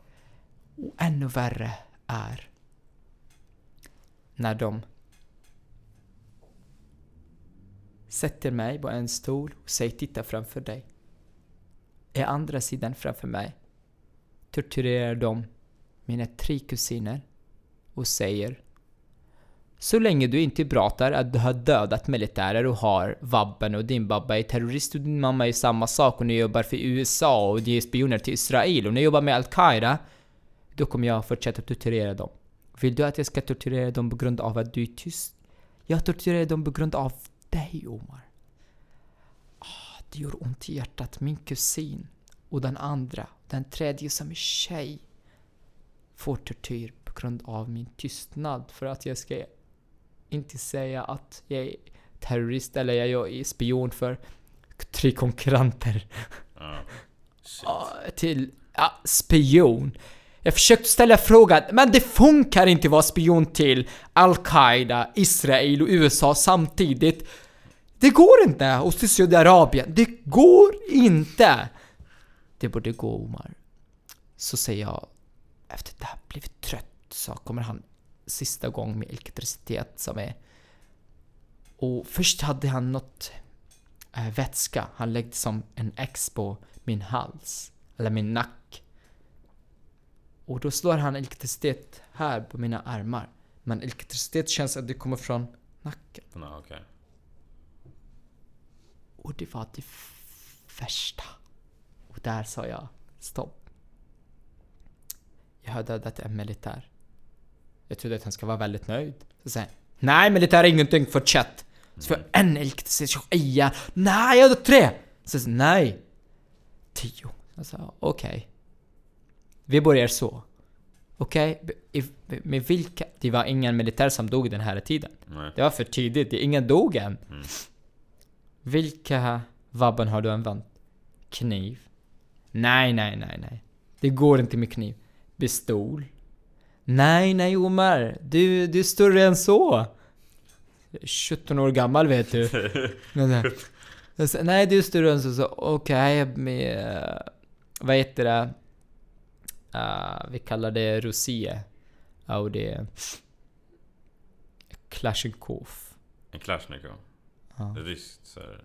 Och ännu värre är när de sätter mig på en stol och säger titta framför dig. I andra sidan framför mig torturerar de mina tre kusiner och säger så länge du inte pratar att du har dödat militärer och har vapen och din babba är terrorist och din mamma är samma sak och ni jobbar för USA och ni är spioner till Israel och ni jobbar med Al-Qaida då kommer jag fortsätta torturera dem. Vill du att jag ska torturera dem på grund av att du är tyst? Jag torturerar dem på grund av dig, Omar. Ah, det gör ont i hjärtat. Min kusin och den andra, den tredje som är tjej, får tortyr på grund av min tystnad för att jag ska inte säga att jag är terrorist eller jag är spion för tre konkurrenter. Ah, till ja, spion. Jag försökte ställa frågan, men det funkar inte att vara spion till Al-Qaida, Israel och USA samtidigt. Det går inte! Och till Saudiarabien. Det går inte! Det borde gå Omar. Så säger jag, efter det här blivit trött, så kommer han sista gången med elektricitet som är... Och först hade han något äh, vätska. Han läggde som en X på min hals. Eller min nack. Och då slår han elektricitet här på mina armar. Men elektricitet känns att det kommer från nacken. No, okay. Och det var det värsta. Och där sa jag stopp. Jag har dödat en militär. Jag trodde att han ska vara väldigt nöjd. Så säger han, Nej militär är ingenting, fortsätt. Så får jag en älg, så säger jag Nej, jag hade tre! Så säger nej. Tio. Jag sa okej. Vi börjar så. Okej, i- med vilka? Det var ingen militär som dog den här tiden. Nej. Det var för tidigt, ingen dog än. Mm. Vilka vapen har du använt? Kniv? Nej, nej, nej, nej. Det går inte med kniv. Pistol? Nej, nej Omar. Du, du är större än så. Jag är 17 år gammal vet du. Men, nej. Jag sa, nej, du är större än så. så Okej, med... eh, Vad heter det? Ah, vi kallar det Rosie. Ja, och det. Klasjnikov. En Kalashnikov? Ja, Ryskt så här,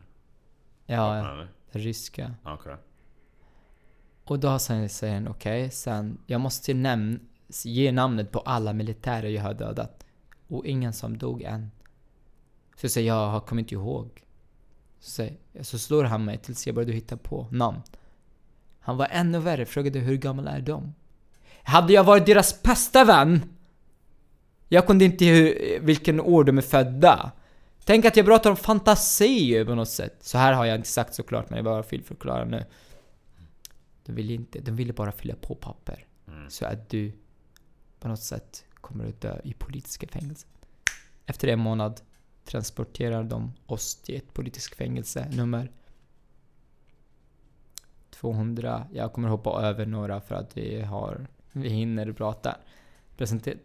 ja eller? ryska. Okej. Och då sen säger han okej, sen jag måste nämn, ge namnet på alla militärer jag har dödat. Och ingen som dog än. Så jag säger jag har- kommer inte ihåg. Så, säger, så slår han mig tills jag började hitta på namn. Han var ännu värre, frågade hur gamla är de? Hade jag varit deras bästa vän? Jag kunde inte hur, vilken år de är födda. Tänk att jag pratar om fantasi på något sätt. Så här har jag inte sagt såklart, men jag bara vill förklara nu. De ville inte, de ville bara fylla på papper. Mm. Så att du på något sätt kommer att dö i politiska fängelser. Efter en månad transporterar de oss till ett politiskt fängelse, nummer 200. Jag kommer hoppa över några för att vi har, vi hinner prata. Presenter,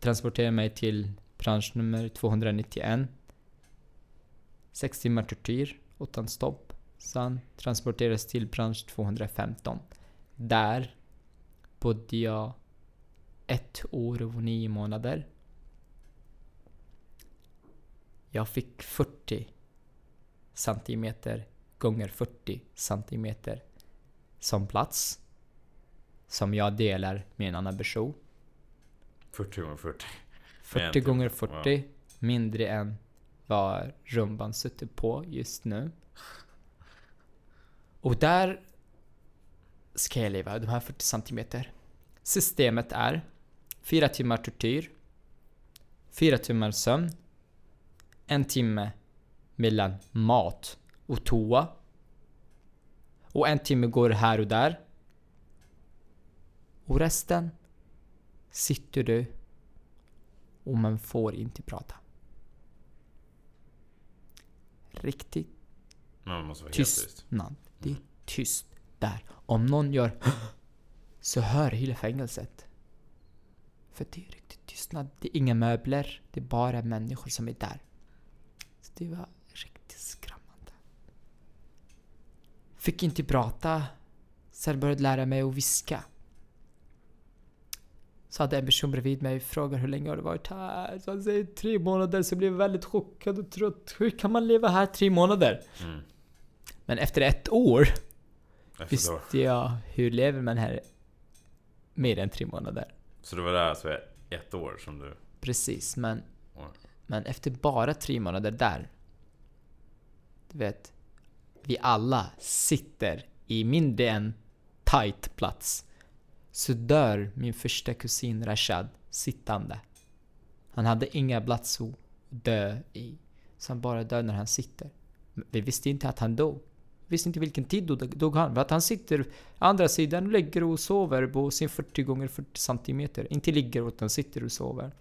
transporterar mig till branschnummer 291. Sex timmar tortyr utan stopp. Sen transporteras till bransch 215. Där bodde jag ett år och nio månader. Jag fick 40 centimeter gånger 40 centimeter som plats. Som jag delar med en annan person. 40 gånger 40. 40 Med en gånger till. 40. Mindre än vad rumban sitter på just nu. Och där ska jag leva, de här 40 centimeter. Systemet är 4 timmar tortyr, 4 timmar sömn, en timme mellan mat och toa. Och en timme går här och där. Och resten sitter du och man får inte prata. Riktigt tystnad. Det är tyst där. Om någon gör så hör hela fängelset. För det är riktigt tystnad. Det är inga möbler. Det är bara människor som är där. Så det var riktigt skrämmande. Fick inte prata. Sen började lära mig att viska. Så hade en person bredvid mig och frågade hur länge har du varit här? Så han säger tre månader, så jag blev väldigt chockad och trött. Hur kan man leva här tre månader? Mm. Men efter ett år Efter visste jag hur lever man här mer än tre månader. Så det var där alltså ett år som du... Precis, men, men efter bara tre månader där. Du vet, vi alla sitter i mindre än tight plats. Så dör min första kusin Rashad sittande. Han hade inga platser att dö i. Så han bara dör när han sitter. Vi visste inte att han dog. Vi visste inte vilken tid dog, dog han. För att han sitter andra sidan och ligger och sover på sin 40 gånger 40 centimeter. Inte ligger utan sitter och sover.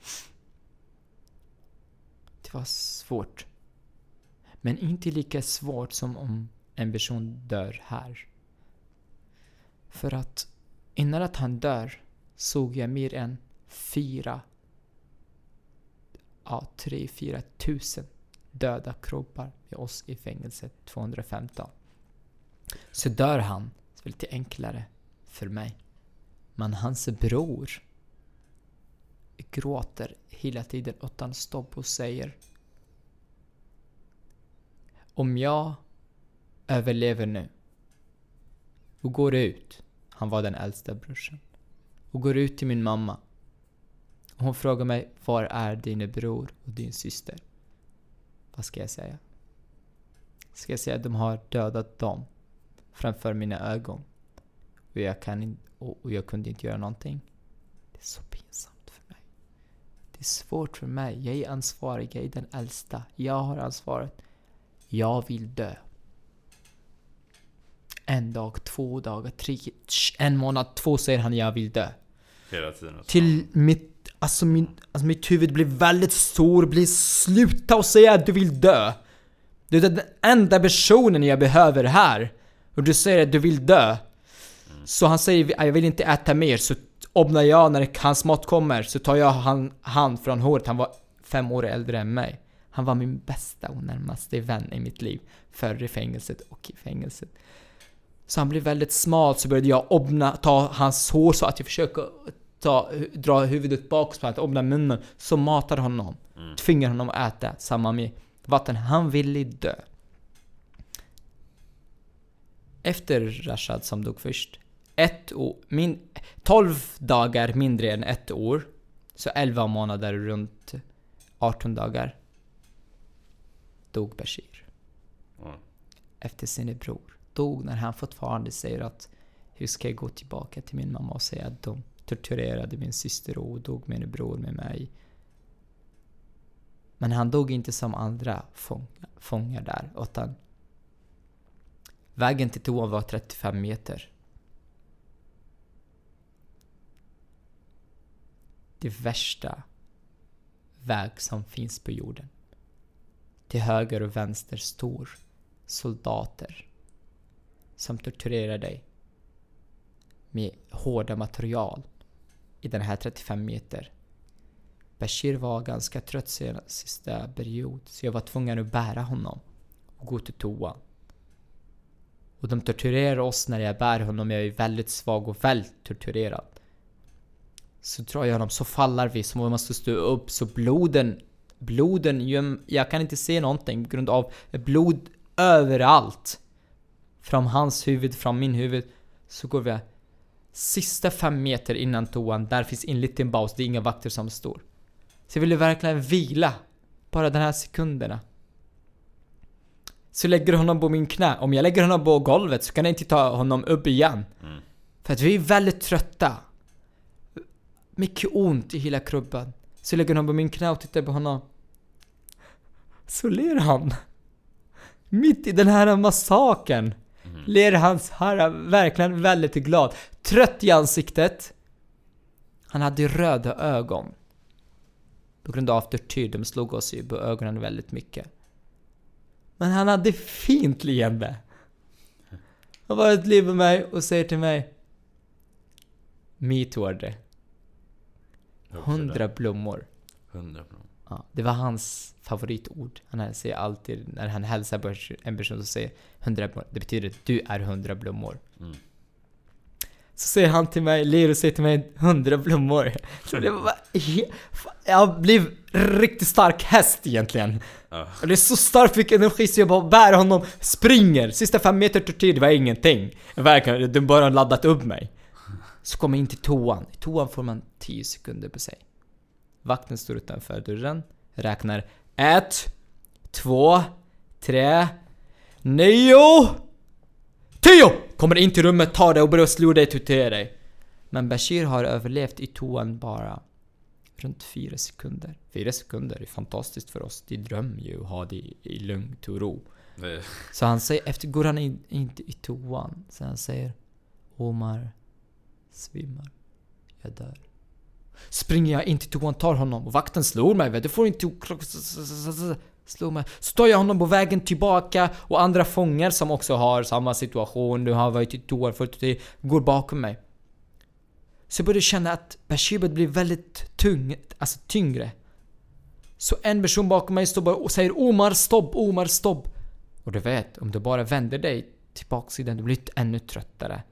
Det var svårt. Men inte lika svårt som om en person dör här. För att innan att han dör såg jag mer än fyra, ja tre, fyra tusen döda kroppar med oss i fängelset 215. Så dör han, så är lite enklare för mig. Men hans bror gråter hela tiden utan stopp och säger Om jag överlever nu och går ut, han var den äldsta brorsan, och går ut till min mamma och hon frågar mig Var är din bror och din syster? Vad ska jag säga? Ska jag säga att de har dödat dem framför mina ögon? Och jag, kan in, och, och jag kunde inte göra någonting? Det är så pinsamt för mig. Det är svårt för mig. Jag är ansvarig, jag är den äldsta. Jag har ansvaret. Jag vill dö. En dag, två dagar, tre, en månad, två säger han jag vill dö. Hela tiden. Till mitt, alltså, min, alltså mitt huvud blir väldigt stor, blir sluta och säga att du vill dö. Du är den enda personen jag behöver här. Och du säger att du vill dö. Så han säger jag vill inte äta mer, så när jag, när hans mat kommer, så tar jag han, han från håret. Han var fem år äldre än mig. Han var min bästa och närmaste vän i mitt liv. Före fängelset och i fängelset. Så han blev väldigt smal, så började jag obna, ta hans hår så att jag försöker ta, dra huvudet bakåt för att öppna munnen. Så matar honom. Mm. Tvingar honom att äta, samma med vatten. Han ville dö. Efter Rashad som dog först. Ett år, min, 12 dagar mindre än ett år. Så 11 månader runt 18 dagar. Dog Bashir. Mm. Efter sin bror. Dog när han fortfarande säger att hur ska jag gå tillbaka till min mamma och säga att de torturerade min syster och dog min bror med mig. Men han dog inte som andra fångar, fångar där, utan vägen till toan var 35 meter. Det värsta väg som finns på jorden. Till höger och vänster står soldater som torturerar dig med hårda material i den här 35 meter. Bashir var ganska trött sin sista period så jag var tvungen att bära honom och gå till toa. Och de torturerar oss när jag bär honom, jag är väldigt svag och väldigt torturerad. Så drar jag honom, så faller vi, så man måste stå upp, så bloden, bloden, jag kan inte se någonting på grund av blod överallt. Från hans huvud, från min huvud, så går vi Sista fem meter innan toan, där finns en liten paus, det är inga vakter som står. Så jag ville verkligen vila. Bara de här sekunderna. Så lägger honom på min knä. Om jag lägger honom på golvet så kan jag inte ta honom upp igen. Mm. För att vi är väldigt trötta. Mycket ont i hela kroppen. Så jag lägger honom på min knä och tittar på honom. Så ler han. Mitt i den här massakern. Mm. Ler hans herre verkligen väldigt glad. Trött i ansiktet. Han hade röda ögon. På grund av tortyr, de slog oss ju på ögonen väldigt mycket. Men han hade fint leende. Han var ett liv med mig och säger till mig det. Hundra blommor. Hundra blommor. Ja, det var hans favoritord. Han säger alltid, när han hälsar på en person så säger hundra blommor. Det betyder att du är hundra blommor. Mm. Så säger han till mig, Leo säger till mig hundra blommor. Så det var Jag blev riktigt stark häst egentligen. Uh. Och det är så starkt fick energi så jag bara bär honom, springer. Sista fem meter tortyr, det var ingenting. Verkligen, de bara laddat upp mig. Så kommer jag in till toan. I toan får man 10 sekunder på sig. Vakten står utanför dörren, räknar ett, två, tre, nio, tio! Kommer in till rummet, tar det och börjar slå dig, tortera dig. Men Bashir har överlevt i toan bara runt fyra sekunder. Fyra sekunder är fantastiskt för oss. Det drömmer ju att ha det i lugnt och ro. Nej. Så han säger, efter går han in, inte i toan. Så han säger Omar svimmar. Jag dör. Springer jag in till toan, tar honom och vakten slår mig. Du får inte Slår mig. Så tar jag honom på vägen tillbaka och andra fångar som också har samma situation. Du har varit i toan förut, att går bakom mig. Så jag började känna att Bashibet blir väldigt tung, alltså tyngre. Så en person bakom mig står bara och säger Omar stopp, Omar stopp. Och du vet, om du bara vänder dig till baksidan, du blir ännu tröttare.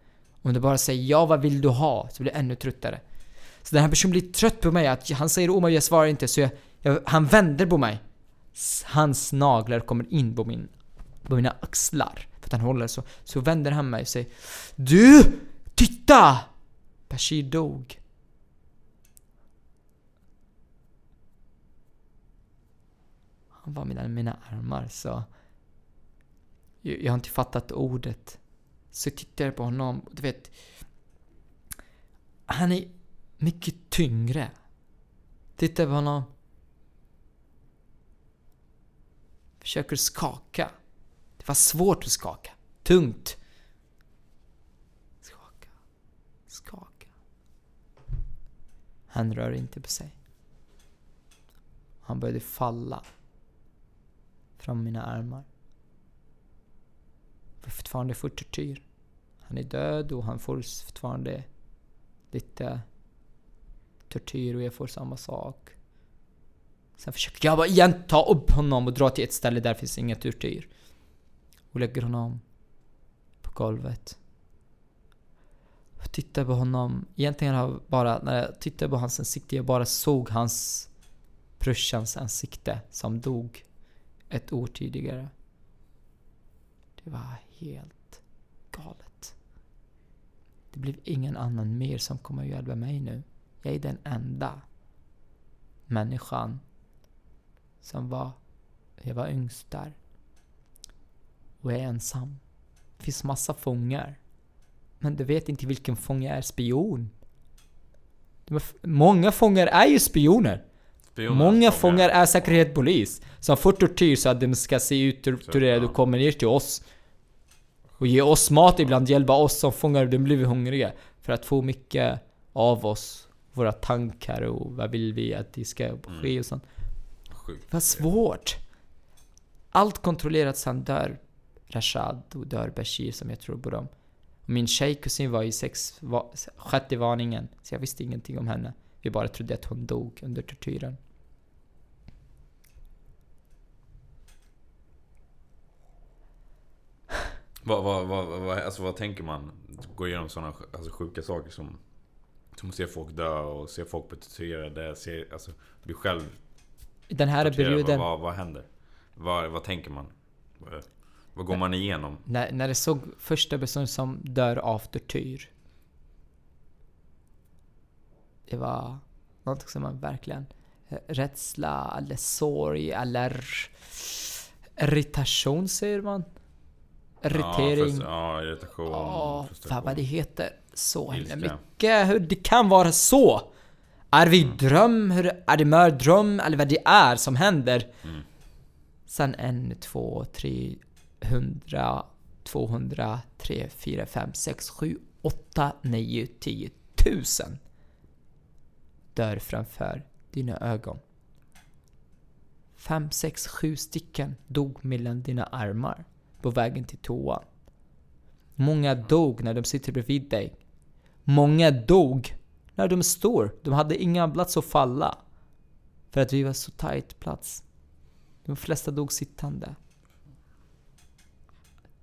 Om du bara säger ja, vad vill du ha? Så blir du ännu tröttare. Så den här personen blir trött på mig, att han säger Omar jag svarar inte, så jag, jag, han vänder på mig. Hans naglar kommer in på, min, på mina axlar. För att han håller så. Så vänder han mig och säger Du! Titta! Bashir dog. Han var mellan mina armar så... Jag, jag har inte fattat ordet. Så jag tittar på honom du vet... Han är mycket tyngre. Titta på honom. Försöker skaka. Det var svårt att skaka. Tungt. Skaka. Skaka. Han rör inte på sig. Han började falla. Från mina armar. Fortfarande för tortyr. Han är död och han får fortfarande lite tortyr och jag får samma sak. Sen försöker jag bara igen ta upp honom och dra till ett ställe där finns inget tortyr. Och lägger honom på golvet. Och tittar på honom. Egentligen har jag bara, när jag tittade på hans ansikte, jag bara såg hans brorsans ansikte som dog ett år tidigare. Det var helt galet. Det blev ingen annan mer som kommer att hjälpa mig nu. Jag är den enda människan som var... Jag var yngst där. Och jag är ensam. Det finns massa fångar. Men du vet inte vilken fånge är spion. Många fångar är ju spioner. Spioner Många fångar är säkerhetspolis. Som får tortyr så att de ska se ut torterade och kommer ner till oss. Och ge oss mat ibland, hjälpa oss som fångar, de blir hungriga. För att få mycket av oss. Våra tankar och vad vill vi att det ska ske mm. och sånt. Sjukt. Vad svårt. Allt kontrollerat sen dör Rashad och dör Bashir som jag tror på dem. Och min tjejkusin var i sex, va, sjätte varningen, så jag visste ingenting om henne. Vi bara trodde att hon dog under tortyren. Vad, vad, vad, vad, alltså vad tänker man? Gå igenom sådana alltså sjuka saker som Som att se folk dö och se folk bli torterade, se, alltså bli själv Den här perioden vad, vad, vad händer? Vad, vad tänker man? Vad, vad går man igenom? När, när det såg första personen som dör av tortyr Det var något som man verkligen eh, Rädsla eller sorg eller irritation säger man irritering. Ja, ja irritation. Ja, fan vad det heter. Så himla mycket. Hur det kan vara så. Är vi mm. dröm? Hur, är det mördröm? Eller vad det är som händer? Mm. Sen en, två, tre, hundra, tvåhundra, tre, fyra, fem, sex, sju, åtta, nio, tio, tusen dör framför dina ögon. Fem, sex, sju stycken dog mellan dina armar på vägen till toan. Många dog när de sitter bredvid dig. Många dog när de står. De hade inga plats att falla. För att vi var så tight plats. De flesta dog sittande.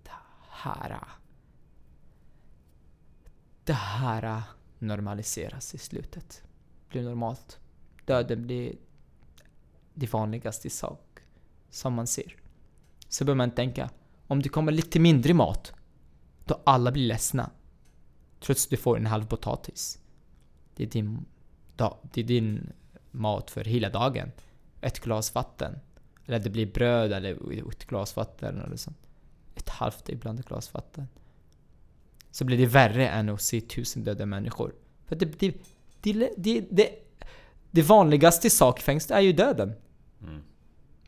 Det här... Det här normaliseras i slutet. Blir normalt. Döden blir det vanligaste sak som man ser. Så bör man tänka om det kommer lite mindre mat, då alla blir ledsna. Trots att du får en halv potatis. Det är din, det är din mat för hela dagen. Ett glas vatten. Eller det blir bröd eller ett glas vatten eller sånt. Ett halvt ibland ett glas vatten. Så blir det värre än att se tusen döda människor. För det, det, det, det, det, det vanligaste i sakfängst är ju döden. Mm.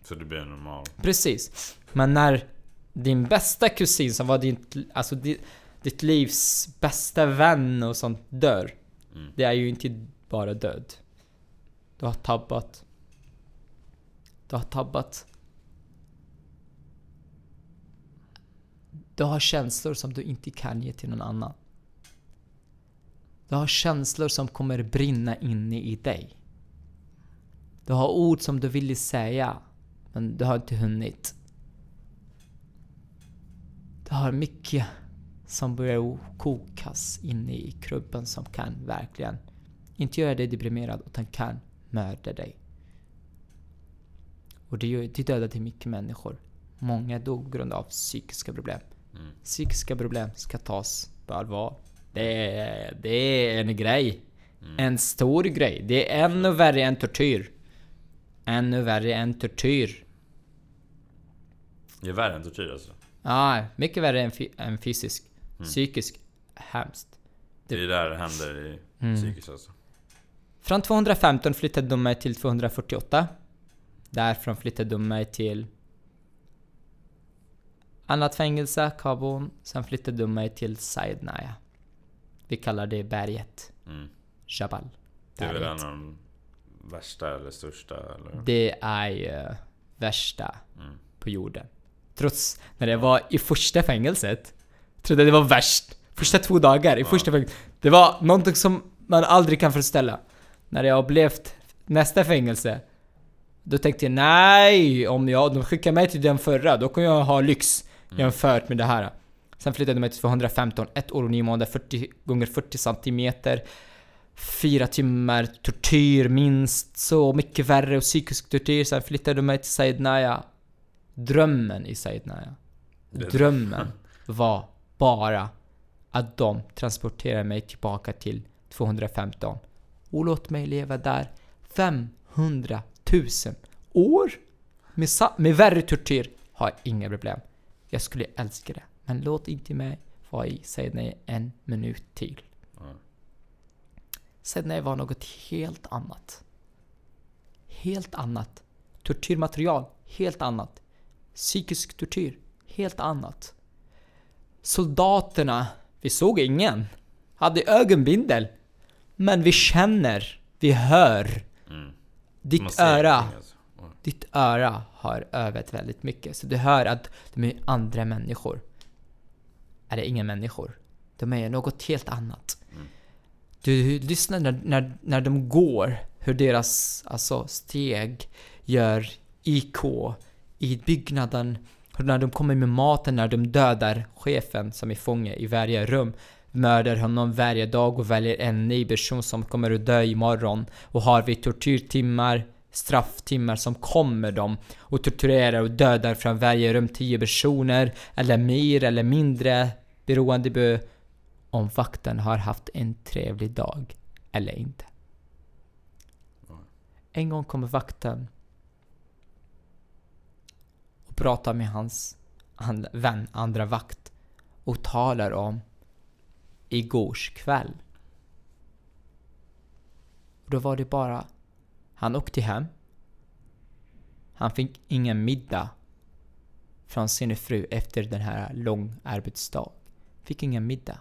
Så det blir normalt. Precis. Men när din bästa kusin som var din, alltså ditt, ditt livs bästa vän och sånt dör. Mm. Det är ju inte bara död. Du har tabbat. Du har tabbat. Du har känslor som du inte kan ge till någon annan. Du har känslor som kommer brinna inne i dig. Du har ord som du vill säga, men du har inte hunnit. Du har mycket som börjar kokas inne i kroppen som kan verkligen inte göra dig deprimerad utan kan mörda dig. Och det, det dödade mycket människor. Många dog på grund av psykiska problem. Mm. Psykiska problem ska tas på allvar. Det är, det är en grej. Mm. En stor grej. Det är ännu värre än tortyr. Ännu värre än tortyr. Det är värre än tortyr alltså? Ja, mycket värre än, än fysisk. Mm. Psykisk, hemskt. Det, det är där det händer i mm. psykiskt alltså. Från 215 flyttade de mig till 248. Därifrån flyttade de mig till annat fängelse, Kabul. Sen flyttade de mig till Saidnaya. Vi kallar det berget. Mm. Jabal. Det är väl en av de värsta eller största eller? Det är ju värsta Mm. på jorden. Trots när jag var i första fängelset, trodde det var värst. Första två dagar i första fängelset. Det var någonting som man aldrig kan föreställa. När jag upplevt nästa fängelse, då tänkte jag nej, om jag, de skickar mig till den förra, då kommer jag ha lyx Mm. jämfört med det här. Sen flyttade de mig till 215, ett år och nio månader, 40 gånger 40 centimeter. Fyra timmar tortyr minst, så mycket värre och psykisk tortyr. Sen flyttade de mig till Saidnaya. Drömmen i. Det- Drömmen var bara att de transporterar mig tillbaka till 215 och låt mig leva där 500 000 år med, med värre tortyr har jag inga problem. Jag skulle älska det. Men låt inte mig vara i Sydney en minut till. Sydney var något helt annat. Helt annat. Tortyrmaterial, helt annat. Psykisk tortyr, helt annat. Soldaterna, vi såg ingen. Hade ögonbindel. Men vi känner, vi hör. Mm. Ditt öra, alltså. Ditt öra har övat väldigt mycket. Så du hör att de är andra människor. Eller inga människor. De är något helt annat. Mm. Du lyssnar när, när, när de går, hur deras alltså, steg gör IK i byggnaden. När de kommer med maten, när de dödar chefen som är fånge i varje rum. Mördar honom varje dag och väljer en ny person som kommer att dö imorgon. Och har vi tortyrtimmar, strafftimmar som kommer dem och torturerar och dödar från varje rum 10 personer eller mer eller mindre beroende på om vakten har haft en trevlig dag eller inte. En gång kommer vakten pratar med hans and- vän, andra vakt och talar om igårs kväll. Och då var det bara, han åkte hem. Han fick ingen middag från sin fru efter den här lång arbetsdag. Fick ingen middag.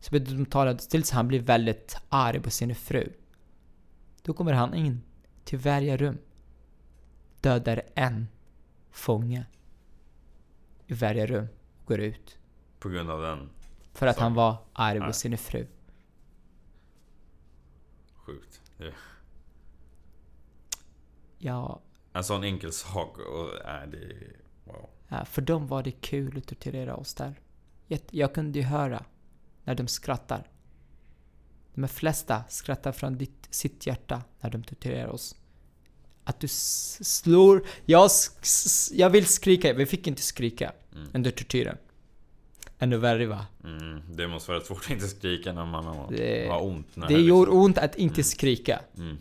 Så började de tala tills han blev väldigt arg på sin fru. Då kommer han in till varje rum. Dödar en fånge i varje rum och går ut. På grund av den. För att Så. han var arg på sin fru. Sjukt. Det- Ja, En sån enkel sak och är det... Wow. Ja, för dem var det kul att tortera oss där. Jag, jag kunde ju höra när de skrattar. De flesta skrattar från ditt, sitt hjärta när de torterar oss. Att du slår... Jag, jag vill skrika, vi fick inte skrika Mm. under tortyren. Ännu värre va? Mm, det måste vara svårt att inte skrika när man har, Det- har ont. När Det liksom- gör ont att inte skrika. Mm.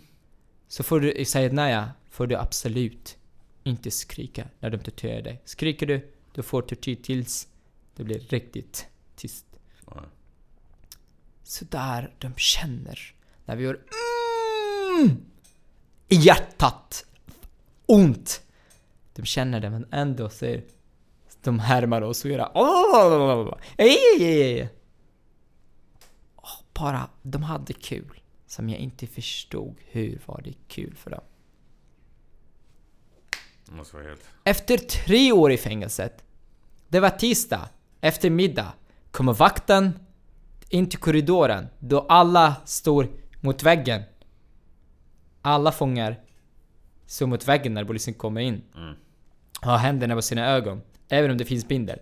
Så får du i Sayednaya får du absolut inte skrika när de torterar dig. Skriker du, du får tortyr tills det blir riktigt tyst. Ja. Så där de känner när vi gör mm, i hjärtat. Ont. De känner det men ändå ser de härmar oss och gör Bara, de hade kul. Som jag inte förstod hur var det kul för dem. Efter tre år i fängelset, det var tisdag, efter middag, kommer vakten in till korridoren då alla står mot väggen. Alla fångar står mot väggen när polisen kommer in. Mm. Har händerna på sina ögon, även om det finns bindel.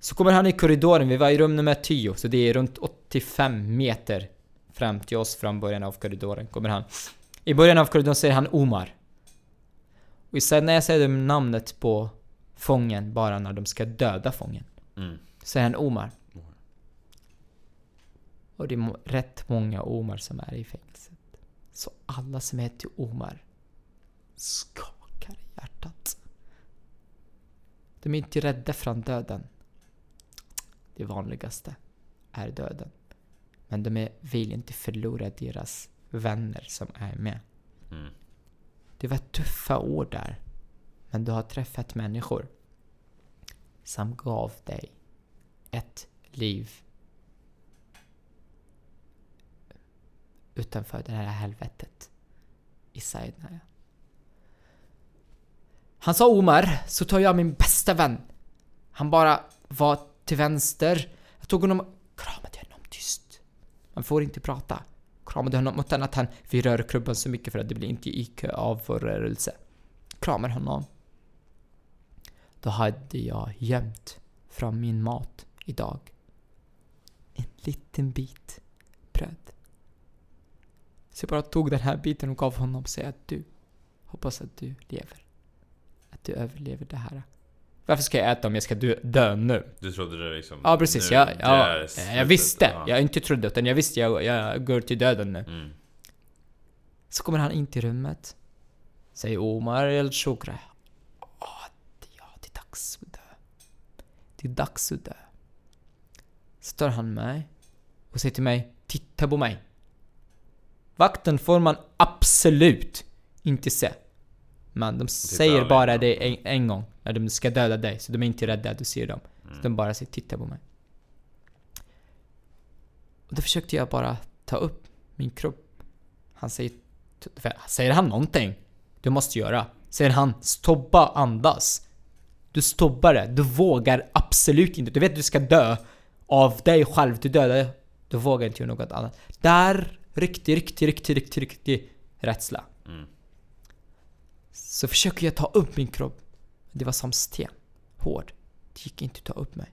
Så kommer han i korridoren, vi var i rum nummer 10, så det är runt 85 meter fram till oss från början av korridoren. Kommer han. I början av korridoren säger han Omar. Och sen när jag säger namnet på fången bara när de ska döda fången, Mm. säger han Omar. Och det är rätt många Omar som är i fängelset. Så alla som heter Omar skakar i hjärtat. De är inte rädda från döden. Det vanligaste är döden. Men de vill inte förlora deras vänner som är med. Mm. Det var tuffa år där. Men du har träffat människor som gav dig ett liv utanför det här helvetet i Saidnaya. Han sa Omar, så tar jag min bästa vän. Han bara var till vänster. Jag tog honom och kramade honom tyst. Man får inte prata. Kramade honom utan att han, vi rör klubban så mycket för att det blir inte IQ av vår rörelse. Kramar honom. Då hade jag gömt från min mat idag en liten bit bröd. Så jag bara tog den här biten och gav honom och sa att du, hoppas att du lever. Att du överlever det här. Varför ska jag äta om jag ska dö, dö nu? Du trodde det liksom... Ja precis, nu, jag, ja, jag visste. ja. Jag inte trodde utan jag visste jag, jag går till döden nu. Mm. Så kommer han in till rummet. Säger Omar El Shukra. Ja, det är dags att dö. Det är dags att dö. Så tar han mig och säger till mig, titta på mig. Vakten får man absolut inte se. Men de säger bara det en, en gång när de ska döda dig, så de är inte rädda att du ser dem. Mm. Så de bara säger titta på mig. Och då försökte jag bara ta upp min kropp. Han säger... Säger han någonting? Du måste göra. Säger han stoppa andas. Du stoppar det. Du vågar absolut inte. Du vet att du ska dö av dig själv. Du dödar. Du vågar inte göra något annat. Där riktig, riktig, riktig, riktig, riktig rädsla. Mm. Så försöker jag ta upp min kropp. Det var som sten. Hård. Det gick inte att ta upp mig.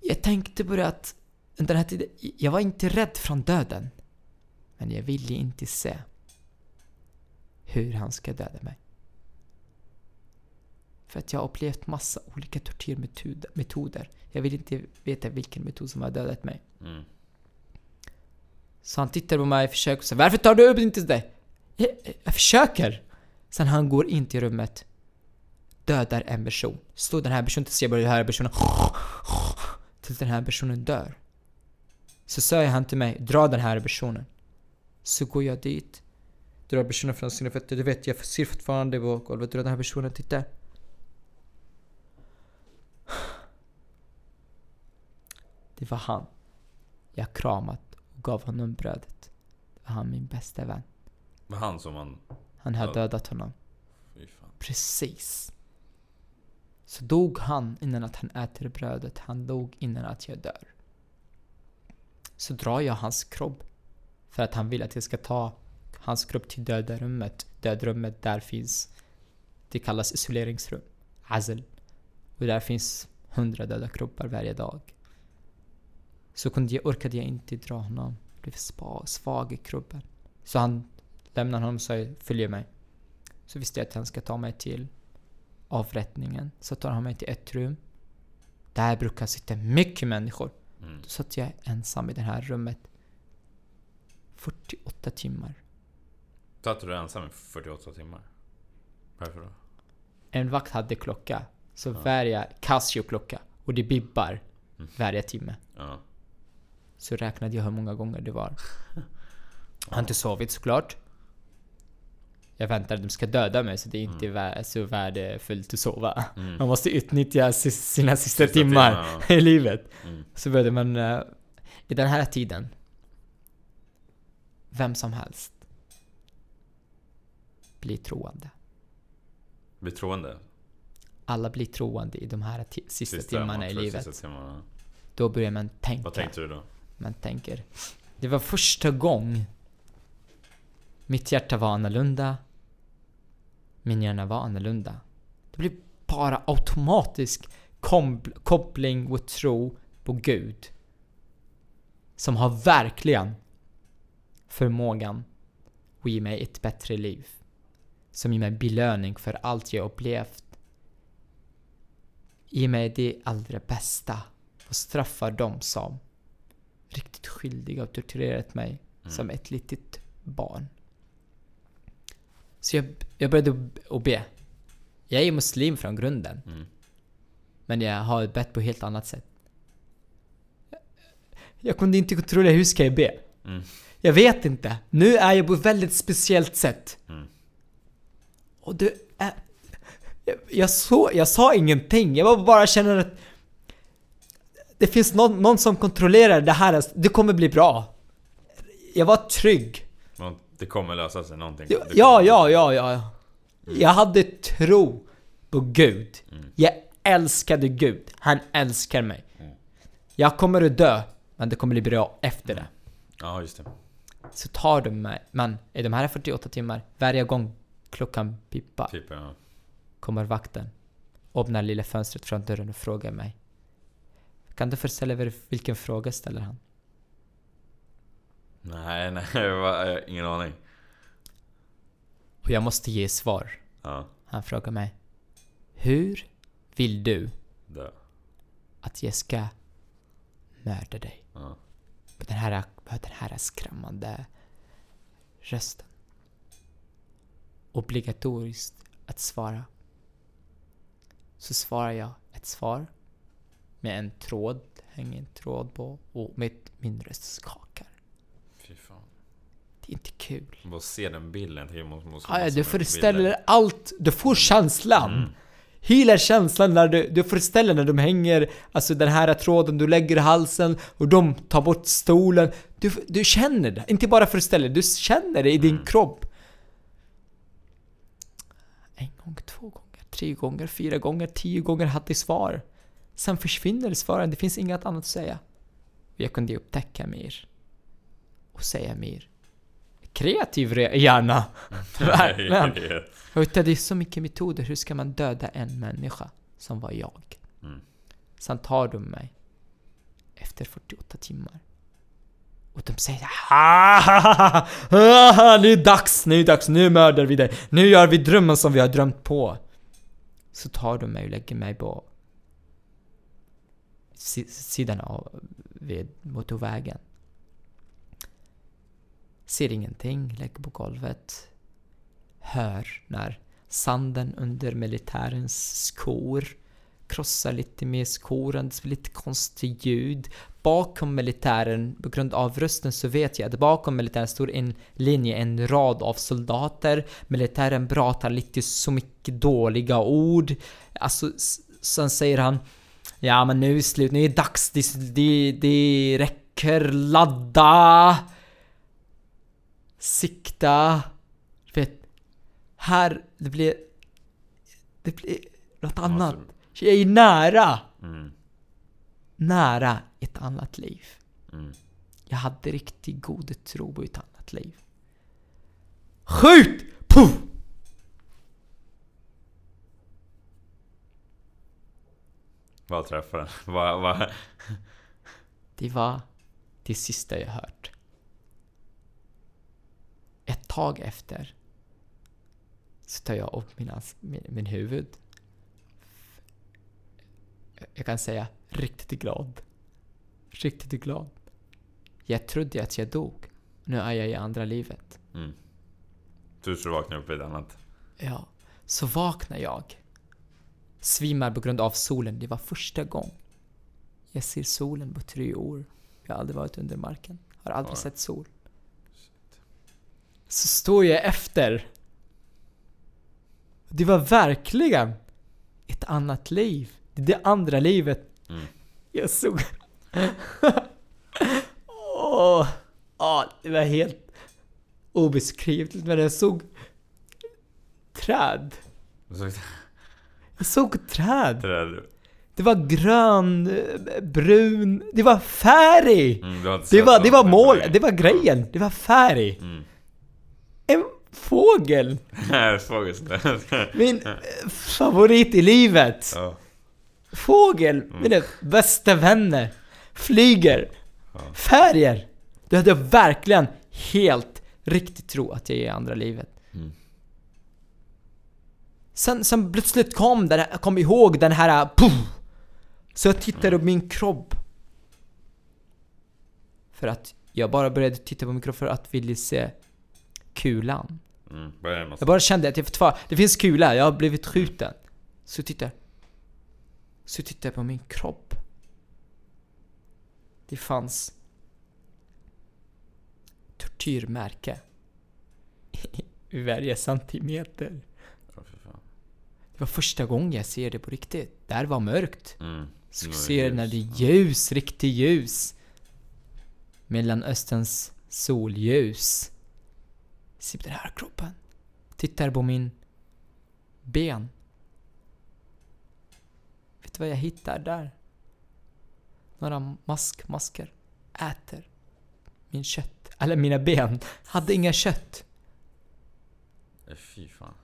Jag tänkte på det att under den här tiden, jag var inte rädd från döden. Men jag ville inte se hur han ska döda mig. För att jag har upplevt massa olika tortyrmetoder. Jag vill inte veta vilken metod som har dödat mig. Mm. Så han tittar på mig och försöker säga Varför tar du upp inte det? Jag, jag försöker! Sen han går in till rummet Dödar en person. Står den här personen tills jag börjar höra personen Tills den här personen dör. Så säger han till mig Dra den här personen. Så går jag dit Drar personen från sina fötter. Du vet jag ser fortfarande på golvet. Drar den här personen. Titta. Det var han. Jag kramat och gav honom brödet. Det var han min bästa vän. Var han som. Han har Ja. dödat honom. Fy fan. Precis. Så dog han innan att han äter brödet. Han dog innan att jag dör. Så drar jag hans kropp. För att han vill att jag ska ta hans kropp till döda rummet. Dödrummet där finns... Det kallas isoleringsrum. Azl. Och där finns hundra döda kroppar varje dag. Så kunde jag, orkade jag inte dra honom. Blev spa, svag i kroppen. Så han lämnar honom och säger följ mig. Så visste jag att han ska ta mig till avrättningen. Så tar han mig till ett rum. Där brukar sitta mycket människor. Mm. Då satt jag ensam i det här rummet. 48 timmar. Satt du ensam i 48 timmar? Varför då? En vakt hade klocka. Så Ja. varje Casio-klocka. Och det bibbar Mm. varje timme. Ja. Så räknade jag hur många gånger det var. Jag har inte sovit såklart. Jag väntar att de ska döda mig så det är inte vä- så värdefullt att sova. Mm. Man måste utnyttja si- sina sista, Sista timmar i livet. Mm. Så började man... eh, I den här tiden... Vem som helst blir troende. Bli troende? Alla blir troende i de här sista, Sista timmarna i livet. Sista timmarna. Då börjar man tänka. Vad tänkte du då? Men tänker. Det var första gång mitt hjärta var annorlunda. Min hjärna var annorlunda. Det blev bara automatisk koppling och tro på Gud. Som har verkligen förmågan att ge mig ett bättre liv. Som ger mig belöning för allt jag upplevt. Ge mig det allra bästa och straffar dem som riktigt skyldiga och torterat mig Mm. som ett litet barn. Så jag, jag började att be. Jag är muslim från grunden, Mm. men jag har bett på ett helt annat sätt. Jag kunde inte kontrollera hur ska jag be. Mm. Jag vet inte. Nu är jag på ett väldigt speciellt sätt. Mm. Och det är... Jag, jag, så, jag sa ingenting. Jag bara känner att... Det finns någon, någon som kontrollerar det här. Det kommer bli bra. Jag var trygg. Det kommer lösa sig någonting. Ja, ja, ja, ja. ja. Jag hade tro på Gud. Mm. Jag älskade Gud. Han älskar mig. Mm. Jag kommer att dö, men det kommer bli bra efter det. Ja, just det. Så tar de mig, men i de här 48 timmar, varje gång klockan pipar, Typ, ja. kommer vakten, öppnar lilla fönstret från dörren och frågar mig. Kan du föreställa dig vilken fråga ställer han? Nej, nej, jag har har ingen aning. Och jag måste ge svar. Ja, Han frågar mig. Hur vill du dö. att jag ska mörda dig? Ja. Den här, den här skrämmande rösten. Obligatoriskt att svara. Så svarar jag ett svar med en tråd, hänger en tråd på och med min röst skakar. Fy fan. Det är inte kul. Bara se den bilden. Jag måste, måste, Ah, ja, du föreställer bilden. allt, du får känslan. Mm. Hela känslan när du, du föreställer när de hänger, alltså den här tråden du lägger i halsen och de tar bort stolen. Du, du känner det, inte bara föreställer du känner det i din Mm. kropp. En gång, två gånger, tre gånger, fyra gånger, tio gånger hade jag svar. Sen försvinner svaren, det finns inget annat att säga. Jag kunde upptäcka mer. Och säga mer. Kreativ re- hjärna. Verkligen. Det är så mycket metoder. Hur ska man döda en människa som var jag? Mm. Sen tar de mig efter 48 timmar. Och de säger "Ah, ah, Nu är det dags, nu är det dags, nu mördar vi dig. Nu gör vi drömmen som vi har drömt på. Så tar de mig och lägger mig på sidan av vid motorvägen. Ser ingenting, lägger på golvet. Hör när sanden under militärens skor krossar lite med skoren, det blir lite konstigt ljud. Bakom militären, på grund av rösten så vet jag att bakom militären står en linje, en rad av soldater. Militären pratar lite så mycket dåliga ord. Alltså, sen säger han Ja men nu är det slut, nu är det dags, det, det, det räcker, ladda! Sikta! Du vet, här, det blir... Det blir något annat. Jag är nära! Mm. Nära ett annat liv. Mm. Jag hade riktigt god tro på ett annat liv. Skjut! Puff! Vad träffade den? Vad, vad? Det var det sista jag hört. Ett tag efter så tar jag upp min, ans- min, min huvud. Jag kan säga riktigt glad. Riktigt glad. Jag trodde att jag dog. Nu är jag i andra livet. Mm. Du tror du vaknade upp i ett annat? Ja, så vaknar jag. Svimmar på grund av solen. Det var första gången jag ser solen på tre år. Jag har aldrig varit under marken. Har aldrig Oj. sett sol. Så står jag efter. Det var verkligen ett annat liv. Det, det andra livet. Mm. Jag såg... Åh, åh, det var helt obeskrivligt. Men jag såg träd. Jag såg träd. det där? Det var grön, eh, brun, det var färg! Mm, Det var, det var mål, det var grejen, det var färg. Mm. En fågel! Min eh, favorit i livet! Ja. Fågel, mina bästa vänner. Flyger. Ja. Färger. Du hade verkligen helt riktigt tro att jag är i andra livet. Sen, sen plötsligt kom den här, kom ihåg den här puff, Så jag tittade på min kropp. För att jag bara började titta på min kropp för att ville se kulan. Mm. Jag bara kände att jag för, det finns kula, jag har blivit skjuten. Så tittar Så tittar jag på min kropp. Det fanns tortyrmärke. I varje centimeter. Åh, fy fan. Det var första gången jag ser det på riktigt. Där var mörkt. Mm. Så ser ljus. när det är ljus, riktigt ljus. Mellanösterns solljus. Se på den här kroppen. Tittar på min ben. Vet du vad jag hittar där? Några mask, masker. Äter min kött. Eller mina ben. Hade inga kött. Eh, Fy fan.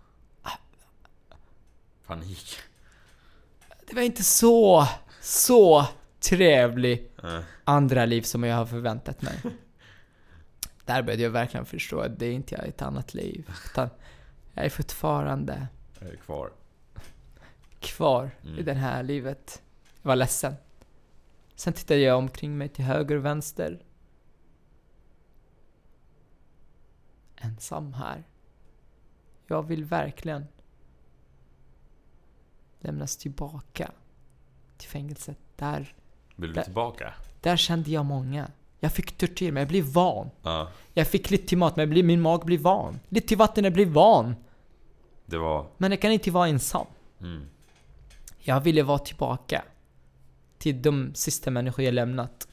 Panik. Det var inte så, så trevlig Eh, andra liv som jag har förväntat mig. Där började jag verkligen förstå att det är inte jag i ett annat liv. Utan jag är fortfarande jag är kvar. kvar i Mm. det här livet. Jag var ledsen. Sen tittade jag omkring mig till höger och vänster. Ensam här. Jag vill verkligen lämnas tillbaka till fängelset. Där, Vill du Där- tillbaka? där kände jag många. Jag fick tortyr, men jag blev van. Ja. Jag fick lite till mat, men blev, min mag blev van. Lite till vatten, jag blev van. Det var... Men jag kan inte vara ensam. Mm. Jag ville vara tillbaka. Till de sista människor jag lämnat.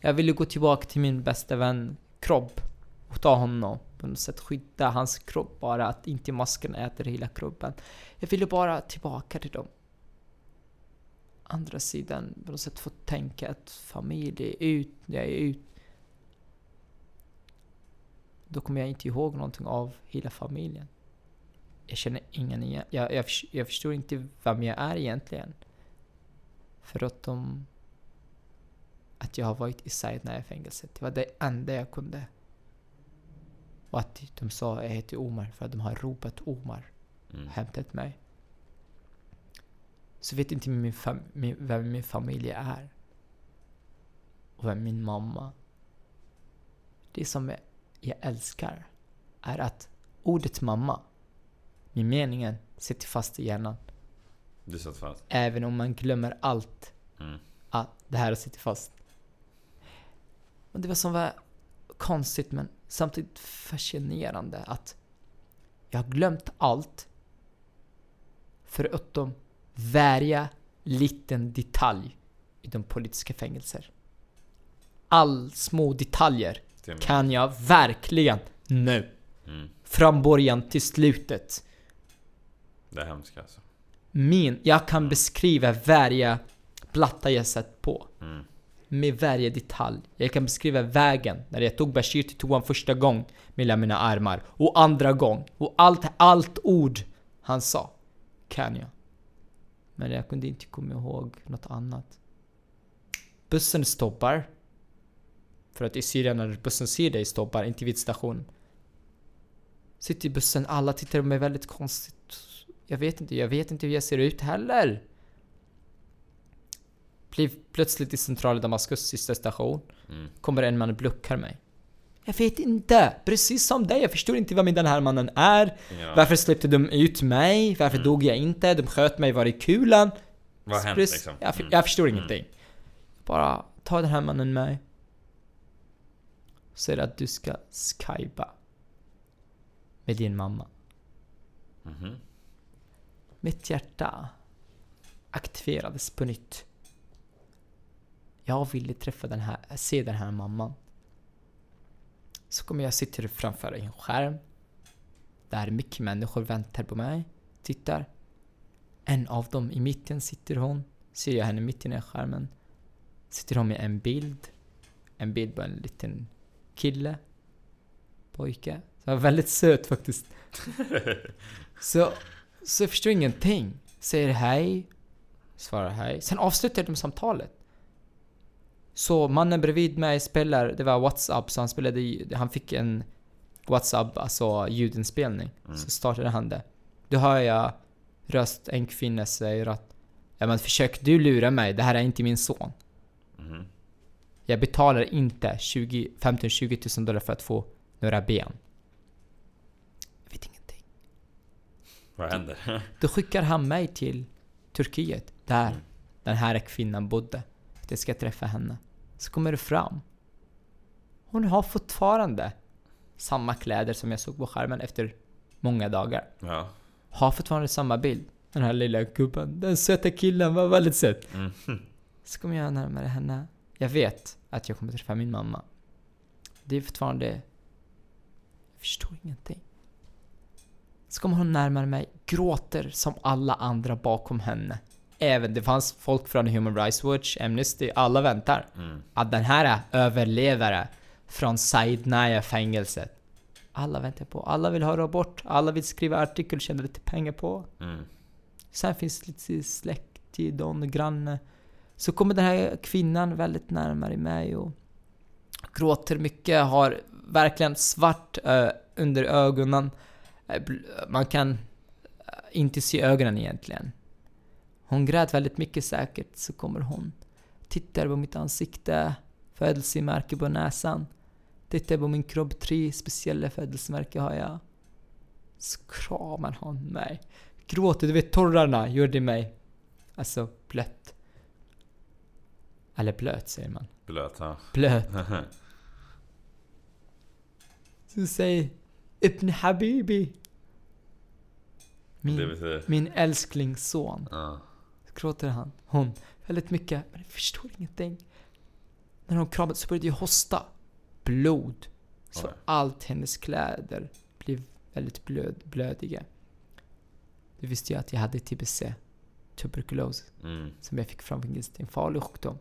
Jag ville gå tillbaka till min bästa vän kropp. Och ta honom. På något sätt skydda hans kropp bara. Att inte masken äter hela kroppen. Jag ville bara tillbaka till dem. Andra sidan på något sätt få tänka att familj är ut, jag är ut. Då kommer jag inte ihåg någonting av hela familjen. Jag känner ingen igen. Jag, jag, jag förstår inte vem jag är egentligen. Förutom att jag har varit i Saidna i fängelset. Det var det enda jag kunde. Och att de sa jag heter Omar för att de har ropat Omar Mm. hämtat mig. Så vet inte min fam- min, vem min familj är. Och vem min mamma. Det som jag, älskar är att ordet mamma, med meningen, sitter fast i hjärnan. Du satt fast? Även om man glömmer allt. Mm. Ah, det här sitter fast. Och det var som var konstigt men samtidigt fascinerande att jag har glömt allt förutom varje liten detalj i de politiska fängelser. All små detaljer kan jag verkligen nu. Mm. Från början till slutet. Det är hemskt alltså. Min, jag kan beskriva varje platta jag sett på. Mm. Med varje detalj. Jag kan beskriva vägen när jag tog Bashir till toan första gång mellan mina armar. Och andra gång. Och allt, allt ord han sa. Kan jag. Men jag kunde inte komma ihåg något annat. Bussen stoppar. För att i Syrien när bussen ser dig stoppar, inte vid stationen. Sitter i bussen, alla tittar på mig väldigt konstigt. Jag vet inte, jag vet inte hur jag ser ut heller. Blir plötsligt i centrala Damaskus sista station. Mm. Kommer en man och blockar mig. Jag vet inte. Precis som dig. Jag förstår inte vem den här mannen är. Ja. Varför släppte de ut mig? Varför Mm. dog jag inte? De sköt mig var i kulan. Vad Precis- liksom? Jag, Mm. jag förstår Mm. ingenting. Bara ta den här mannen med. Säg att du ska skypa. Med din mamma. Mhm. Mitt hjärta aktiverades på nytt. Jag ville träffa den här, se den här mamman. Så kommer jag sitta framför en skärm. Där mycket människor väntar på mig. Tittar. En av dem i mitten sitter hon. Ser jag henne mitt i skärmen. Sitter hon med en bild. En bild på en liten kille. Pojke. Så väldigt söt faktiskt. så, så jag förstår ingenting. Säger hej. Svarar hej. Sen avslutar de samtalet. Så mannen bredvid mig spelar, det var WhatsApp, så han spelade han fick en WhatsApp, alltså ljudinspelning. Mm. Så startade han det. Då hör jag röst, en kvinna säger att Ja men försök du lura mig, det här är inte min son. Mhm. Jag betalar inte 20 15-20 tusen dollar för att få några ben. Jag vet ingenting. Vad händer? Då skickar han mig till Turkiet, där Mm. den här kvinnan bodde. Att jag ska träffa henne. Så kommer det fram. Hon har fortfarande samma kläder som jag såg på skärmen efter många dagar. Ja. Har fortfarande samma bild. Den här lilla gubben, den söta killen var väldigt söt. Mm. Så kommer jag närmare henne. Jag vet att jag kommer träffa min mamma. Det är fortfarande... Jag förstår ingenting. Så kommer hon närmare mig, gråter som alla andra bakom henne. Även det fanns folk från Human Rights Watch, Amnesty, alla väntar. Mm. Att den här överlevare från Saidnaya fängelset. Alla väntar på, alla vill ha rapport, alla vill skriva artikel, tjäna lite pengar på. Mm. Sen finns lite släkt någon granne. Så kommer den här kvinnan väldigt närmare mig och gråter mycket, har verkligen svart ö, under ögonen. Man kan inte se ögonen egentligen. Hon grät väldigt mycket säkert, så kommer hon. Tittar på mitt ansikte, födelsemärke på näsan. Tittar på min kropp, tre speciella födelsemärken har jag. Så kramar hon mig. Gråter, du vet tårarna gjorde mig alltså blött. Eller blöt säger man. Blöt, ja. Blöt. Så säger Ibn Habibi. Min, min älsklingsson. Ja. Gråter han, hon, väldigt mycket. Men jag förstår ingenting. När hon kramade så började jag hosta. Blod. Så Oj. allt hennes kläder blev väldigt blöd, blödiga. Då visste jag att jag hade TBC. Tuberkulos. Mm. Som jag fick från fängelset. En farlig sjukdom.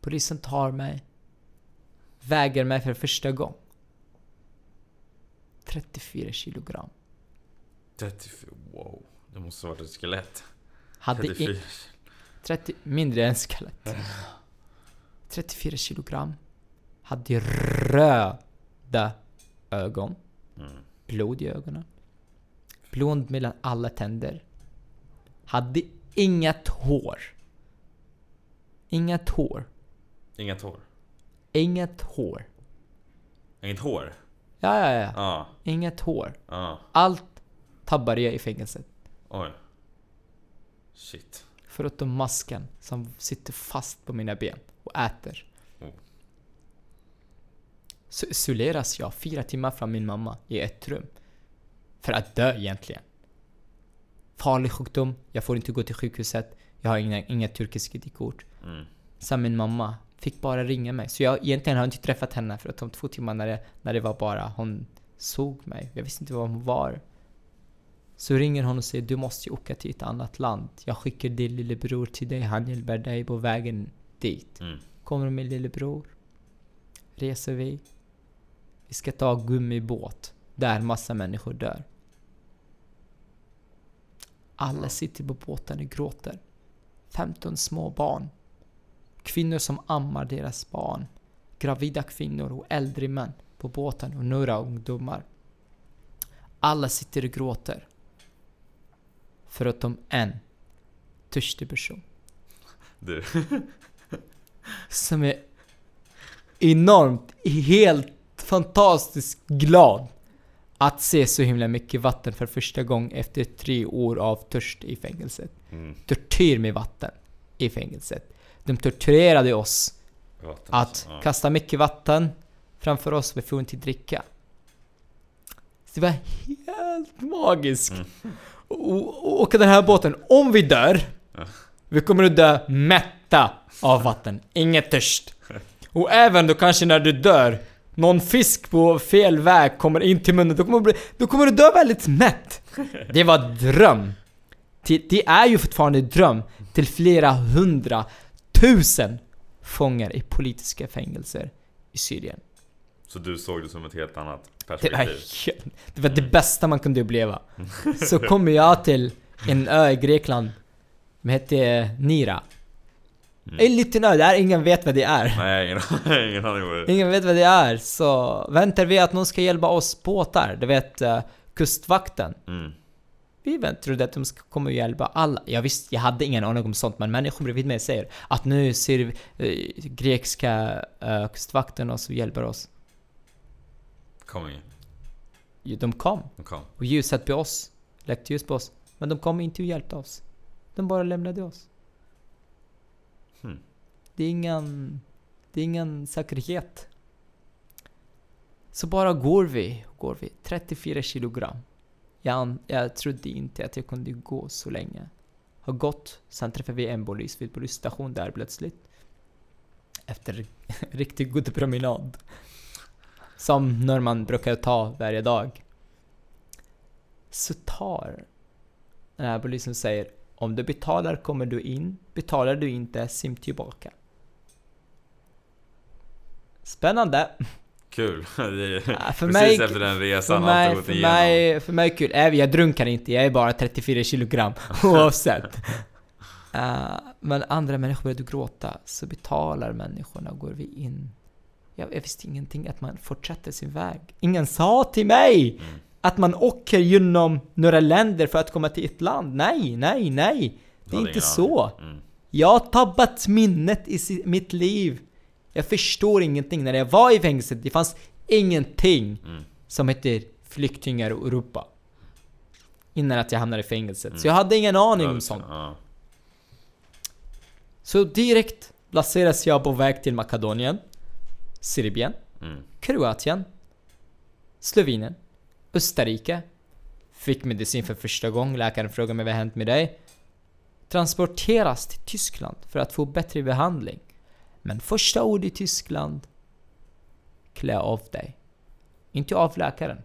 Polisen tar mig. Väger mig för första gången. 34 kilogram. 34... Wow. Det måste ha varit ett skelett. Hade in, 34. 30, mindre än skelett. 34 kilogram. Hade röda ögon. Mm. Blod i ögonen. Blond mellan alla tänder. Hade inget hår. Inget hår. Inget hår. Inget hår. Inget hår? Ja, ja, ja. Ja. Inget hår. Ja. Allt tappade jag i fängelset. Oj. Shit. Förutom masken som sitter fast på mina ben och äter. Oh. Så isoleras jag fyra timmar från min mamma i ett rum. För att dö egentligen. Farlig sjukdom, jag får inte gå till sjukhuset, jag har inga, inga turkiska ID-kort. Mm. Sen min mamma fick bara ringa mig. Så jag egentligen har inte träffat henne för att de två timmar när det, när det var bara hon såg mig. Jag visste inte var hon var. Så ringer hon och säger du måste åka till ett annat land. Jag skickar din lillebror till dig, han hjälper dig på vägen dit. Mm. Kommer min lillebror. Reser vi. Vi ska ta gummibåt. Där massa människor dör. Alla sitter på båten och gråter. 15 små barn. Kvinnor som ammar deras barn. Gravida kvinnor och äldre män på båten och några ungdomar. Alla sitter och gråter. Förutom en törstig person. Du. som är enormt, helt fantastiskt glad att se så himla mycket vatten för första gången efter tre år av törst i fängelset. Mm. Tortyr med vatten i fängelset. De torturerade oss Vatten, att alltså. Ja. kasta mycket vatten framför oss, vi får inte dricka. Så det var helt magiskt. Mm. Och, åka den här båten, om vi dör, vi kommer att dö mätta av vatten. Inget törst. Och även då kanske när du dör, någon fisk på fel väg kommer in till munnen, då kommer du, bli, då kommer du dö väldigt mätt. Det var dröm. Det är ju fortfarande dröm till flera hundra tusen fångar i politiska fängelser i Syrien. Så du såg det som ett helt annat Det var, perspektiv? det var det bästa man kunde uppleva. Så kommer jag till en ö i Grekland som heter Nira. Mm. En liten ö där ingen vet vad det är. Nej, ingen, ingen aning vad det Ingen vet vad det är, så väntar vi att någon ska hjälpa oss båtar. Du vet, eh, kustvakten. mm. Vi trodde att de ska komma och hjälpa alla. Jag visste, jag hade ingen aning om sånt, men människor bredvid mig säger att nu ser vi, eh, grekiska eh, kustvakten oss och hjälper oss. Kom. Jo, De kom De kom. och ljuset på oss, läckte ljus på oss. Men de kom inte och hjälpte oss. De bara lämnade oss. Hmm. Det är ingen, det är ingen säkerhet. Så bara går vi, går vi. 34 kilogram. Jag, jag trodde inte att jag kunde gå så länge. Har gått, sen träffade vi en polis vid polisstation där plötsligt. Efter riktigt god promenad. Som Norman brukar ta varje dag. Så tar den här polisen säger om du betalar kommer du in, betalar du inte, sim tillbaka. Spännande! Kul! Ja, för precis mig- efter den resan För allt mig, gått för, igenom. mig, för mig är kul. Jag drunkar inte, jag är bara 34 kilogram oavsett. Uh, men andra människor började gråta, så betalar människorna och går vi in. Jag, jag visste ingenting att man fortsätter sin väg. Ingen sa till mig Mm. att man åker genom några länder för att komma till ett land. Nej, nej, nej. Det är inte så. Mm. Jag har tappat minnet i mitt liv. Jag förstår ingenting. När jag var i fängelset, det fanns ingenting Mm. som heter flyktingar och Europa. Innan att jag hamnade i fängelset. Så Mm. jag hade ingen aning om sånt. Ja. Så direkt placeras jag på väg till Makedonien, Serbien, Mm. Kroatien, Slovenien, Österrike. Fick medicin för första gången. Läkaren frågade mig vad hänt med dig? Transporteras till Tyskland för att få bättre behandling. Men första ord i Tyskland. Klä av dig. Inte av läkaren.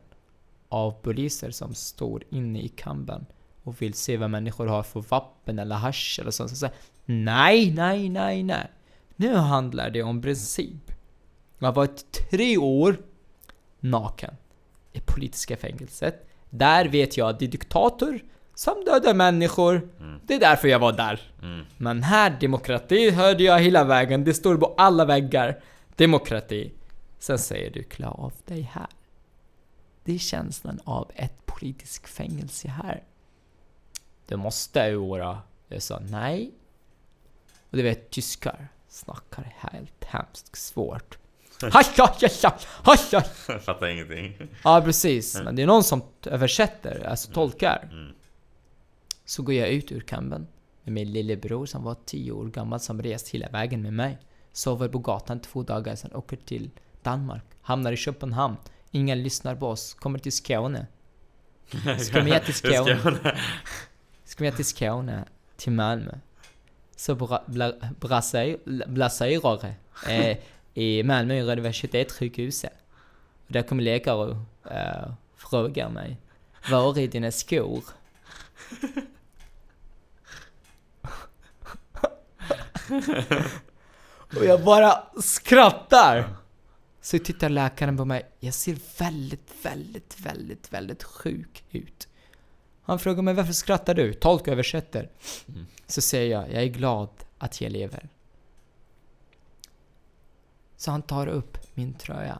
Av poliser som står inne i kampen och vill se vad människor har för vapen eller hasch eller sånt. Så säger, nej, nej, nej, nej. Nu handlar det om princip. Jag har varit tre år naken i politiska fängelset. Där vet jag att det är diktator som dödar människor. Mm. Det är därför jag var där. Mm. Men här, demokrati hörde jag hela vägen. Det står på alla väggar. Demokrati. Sen säger du klä av dig här. Det är känslan av ett politiskt fängelse här. Det måste vara... Jag sa nej. Och du vet, tyskar snackar helt hemskt svårt. Jag fattar ingenting. Ja precis, men det är någon som översätter, alltså tolkar. Mm. Så går jag ut ur kampen med min lillebror som var 10 år gammal som rest hela vägen med mig. Sover på gatan två dagar, sen åker till Danmark. Hamnar i Köpenhamn. Ingen lyssnar på oss. Kommer till Skåne. Ska med till Skåne. Ska med till Skåne. Till Malmö. Så bra, bla, blaserar eh, i Malmö universitetssjukhuset. Och där kommer läkare och eh, frågar mig. Var är dina skor? och jag bara skrattar! Så tittar läkaren på mig. Jag ser väldigt, väldigt, väldigt, väldigt sjuk ut. Han frågar mig varför skrattar du? Tolk översätter. Mm. Så säger jag, jag är glad att jag lever. Så han tar upp min tröja.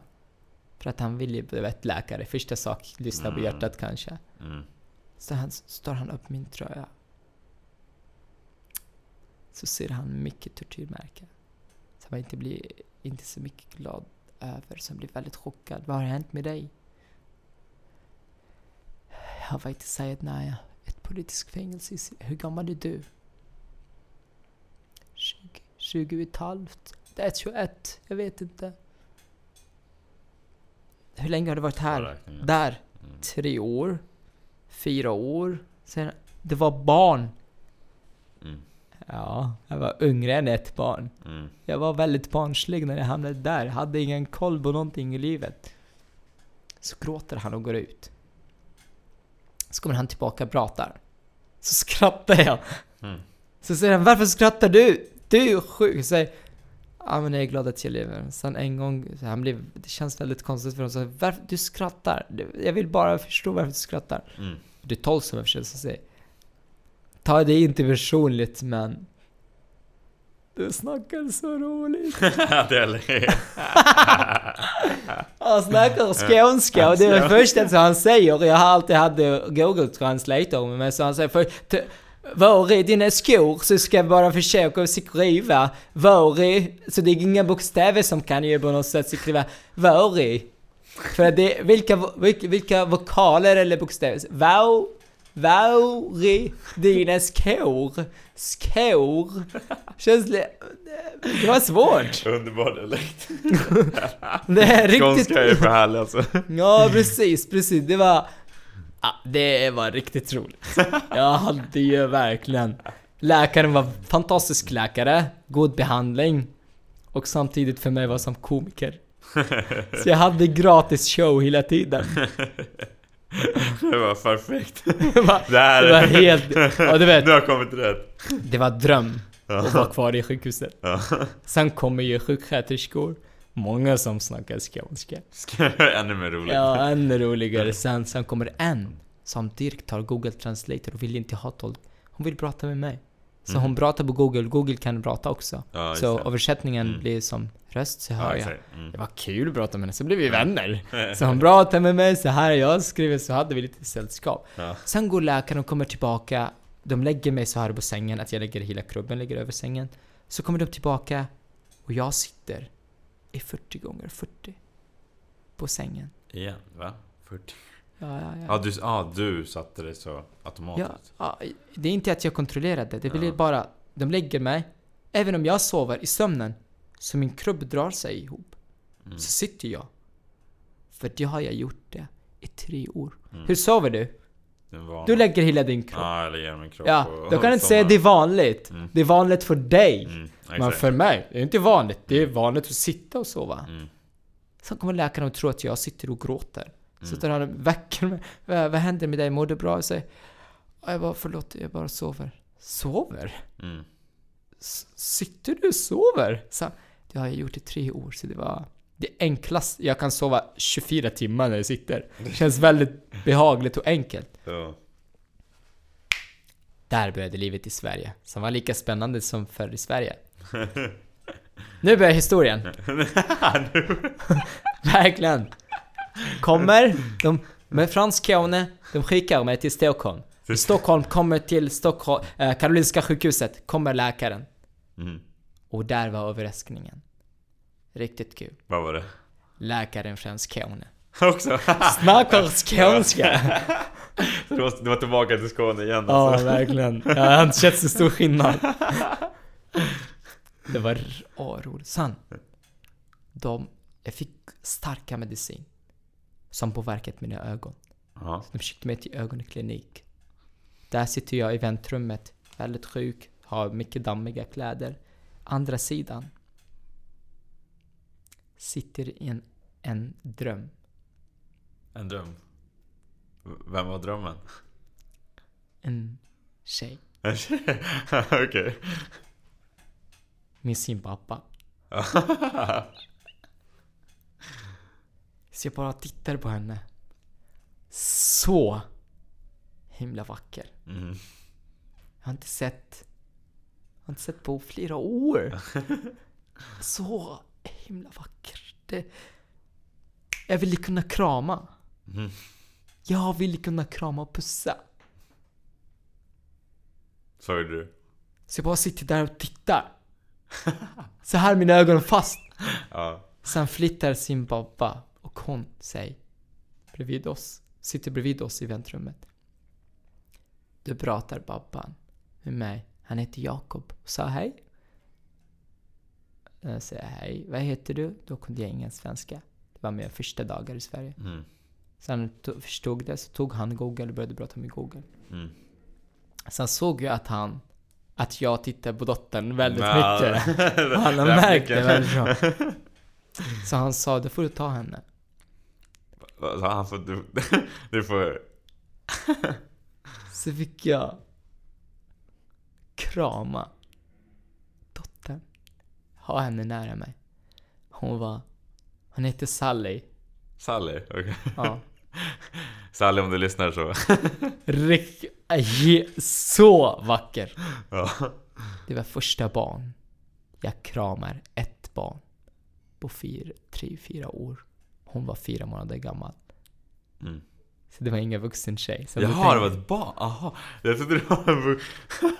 För att han vill ju, du vet läkare, första sak, lyssna på Mm. hjärtat kanske. Mm. Så han, står han upp min tröja. Så ser han mycket tortyrmärken. Som jag inte blir inte så mycket glad över, som blir väldigt chockad. Vad har hänt med dig? Jag var inte säga nej, ett politiskt fängelse. Hur gammal är du? 20, 20 och ett halvt. Det är 21, jag vet inte. Hur länge har du varit här? Där. Mm. Tre år. Fyra år. Sen, det var barn. Mm. Ja, jag var yngre än ett barn. Mm. Jag var väldigt barnslig när jag hamnade där. Hade ingen koll på någonting i livet. Så gråter han och går ut. Så kommer han tillbaka och pratar. Så skrattar jag. Mm. Så säger han Varför skrattar du? Du är sjuk. Säger Ja men jag är glad att jag lever. Sen en gång, han blev, det känns väldigt konstigt för honom. Så varför du skrattar? Du- Jag vill bara förstå varför du skrattar. Mm. Det är tolv som översätter så säger Ta det inte personligt men Du snackar så roligt. det är lätt. Han snackar skånska och det är det första som han säger. Jag har alltid haft Google Translator med mig så han säger för, t- var är dina skor? Så ska jag bara försöka skriva var är, så det är inga bokstäver som kan ju på något sätt skriva var är. För att det, vilka, vilka, vilka vokaler eller bokstäver? Var, Var är dina skor? Skor? Känns li- Det var svårt. Underbar dialekt. Det är riktigt... Skånska är för härlig alltså. Ja, precis, precis. Det var... Ja, det var riktigt roligt. Jag hade ju verkligen... Läkaren var fantastisk läkare, god behandling och samtidigt för mig var som komiker. Så jag hade gratis show hela tiden. Det var perfekt. Det var, Det här det var helt... Ja, du vet. Du har kommit rätt. Det var dröm att vara kvar i sjukhuset. Sen kommer ju sjuksköterskor. Många som snackar skånska. Ännu mer roligt. Ja, ännu roligare. Sen, sen kommer en som direkt tar Google Translator och vill inte ha tolk. Hon vill prata med mig. Så Mm. hon pratar på Google, Google kan prata också. Ja, så det. översättningen Mm. blir som röst, så hör Ja, jag. exakt. Mm. Det var kul att prata med henne, så blev vi vänner. Så hon pratade med mig, så här jag skrivit, så hade vi lite sällskap. Ja. Sen går läkaren och kommer tillbaka. De lägger mig så här på sängen, att jag lägger hela krubben ligger över sängen. Så kommer de tillbaka och jag sitter i 40 gånger 40 på sängen. Igen, va? 40. Ja, ja, ja. Ja, du, ja, du satte det så ja, automatiskt. ja, det är inte att jag kontrollerade, det blir Ja. bara... De lägger mig, även om jag sover i sömnen, så min krubb drar sig ihop. Mm. Så sitter jag. För det har jag gjort det i tre år. Mm. Hur sover du? Du lägger hela din kropp. Ja, eller genom min kropp. Ja, och- då kan du inte säga det är vanligt. Mm. Det är vanligt för dig. Mm, Men för mig, det är inte vanligt. Det är vanligt att sitta och sova. Mm. Sen kommer läkaren och tror att jag sitter och gråter. Så Mm. tar han och väcker mig. Vad, vad händer med dig? Mår du bra? Jag säger, "Ja, jag bara, förlåt, jag bara sover. Sover? Mm. Sitter du och sover? Så, det har jag gjort i tre år, så det var det enklaste. Jag kan sova 24 timmar när jag sitter. Det känns väldigt behagligt och enkelt. Ja. Där började livet i Sverige, som var lika spännande som förr i Sverige. Nu börjar historien. Verkligen. Kommer, de, med Frans Skåne, de skickar mig till Stockholm. I Stockholm kommer till Stockholm, eh, Karolinska sjukhuset, kommer läkaren. Mm. Och där var överraskningen. Riktigt kul. Vad var det? Läkaren från Skåne. Också? Snackar skånska! Så du var, du var tillbaka till Skåne igen Ja, alltså? verkligen. Jag har inte sett så stor skillnad. Det var roligt. Sen, de, jag fick starka medicin. Som påverkat mina ögon. Ja. De skickade mig till ögonklinik. Där sitter jag i väntrummet, väldigt sjuk, har mycket dammiga kläder. Andra sidan sitter en, en dröm. En dröm. Vem var drömmen? En tjej. En tjej? Okej. Med sin pappa. Så jag bara tittar på henne. Så himla vacker. Mm. Jag har inte sett... Jag har inte sett på flera år. Så himla vacker. Det, jag ville kunna krama. Mm. Jag ville kunna krama och pussa. Så gjorde du? Så jag bara sitter där och tittar. Så här mina ögon fast. Ja. Sen flyttar sin pappa och hon sig bredvid oss. Sitter bredvid oss i väntrummet. Då pratar pappan med mig. Han heter Jakob sa hej. Jag säger hej. Vad heter du? Då kunde jag ingen svenska. Det var mina första dagar i Sverige. Mm. Sen to- förstod det så tog han Google och började prata med Google. Mm. Sen såg jag att han att jag tittar på dottern väldigt Ja. mycket. Han har märkt det väldigt bra. Så han sa, då får du ta henne. Så han får, du, du får... Så fick jag krama dottern. Ha henne nära mig. Hon var... Hon heter Sally. Sally? Okej. Ja. Sally om du lyssnar så. Rick, aj, så vacker. Ja. Det var första barn. Jag kramar ett barn. På fyra, tre, fyra år. Hon var fyra månader gammal. Mm. Så det var ingen vuxen tjej. Så Jaha, det var ett barn? Aha. Jag trodde det var en vu-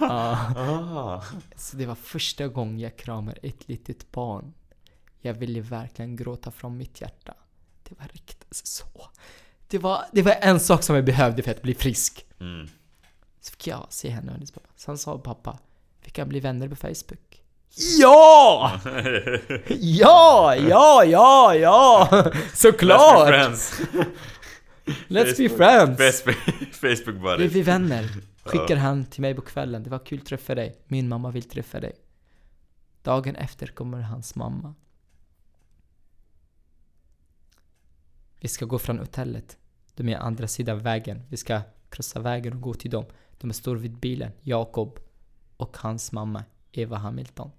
Ja. Ah. Så det var första gången jag kramar ett litet barn. Jag ville verkligen gråta från mitt hjärta. Det var riktigt så. Det var, det var en sak som jag behövde för att bli frisk. Mm. Så fick jag se henne och hennes pappa. Sen sa pappa, vi kan bli vänner på Facebook. Ja! Ja, ja, ja, ja! Såklart! Friends. Let's be friends! Facebook, Facebook Vi buddies. blir vänner. Skickar han till mig på kvällen. Det var kul att träffa dig. Min mamma vill träffa dig. Dagen efter kommer hans mamma. Vi ska gå från hotellet. De är andra sidan vägen. Vi ska krossa vägen och gå till dem. De står vid bilen. Jakob och hans mamma, Eva Hamilton.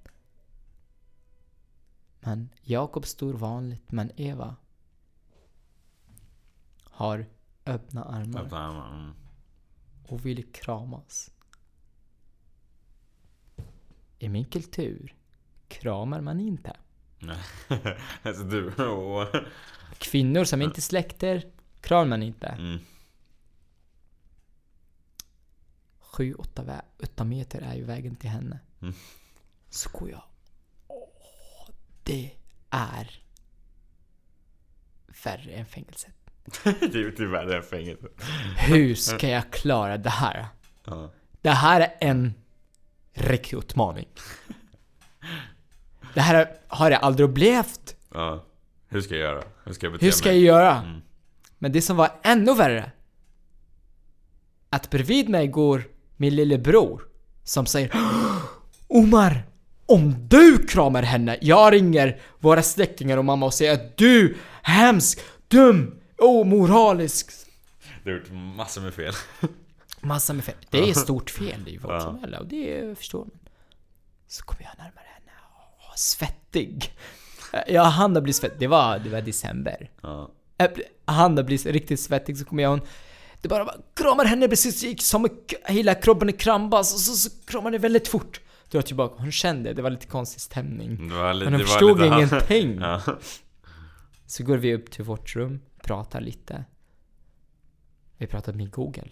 Men Jakob står vanligt, men Eva har öppna armar Mm. och vill kramas. I min kultur kramar man inte. Nej. alltså du. Kvinnor som inte släkter kramar man inte. Mm. Sju, åtta, vä- åtta meter är ju vägen till henne. Mm. Jag. Åh, det är värre än fängelset. det är tyvärr en fängelse. Hur ska jag klara det här? Ja. Det här är en riktig utmaning. Det här har jag aldrig upplevt. ja. Hur ska jag göra? Hur ska jag bete Hur ska jag mig? göra? Mm. Men det som var ännu värre. Att bredvid mig går min lillebror. Som säger Omar! Om du kramar henne, jag ringer våra släktingar och mamma och säger att du hemsk, dum, omoralisk. Du har gjort massor med fel. Massa med fel. Det är stort fel i vårt Ja. samhälle och det förstår man. Så kommer jag närmare svettig. Jag hann bli svettig. Det var, det var december. Ja. Jag bli- Han blir riktigt svettig så kommer jag hon Det bara, bara kramar henne precis gick som hela kroppen i krambas och så, så kramar det väldigt fort. Drar tillbaka, hon kände det var lite konstig stämning. Lite, Men hon förstod ingenting. Ja. Så går vi upp till vårt rum, pratar lite. Vi pratar med Google.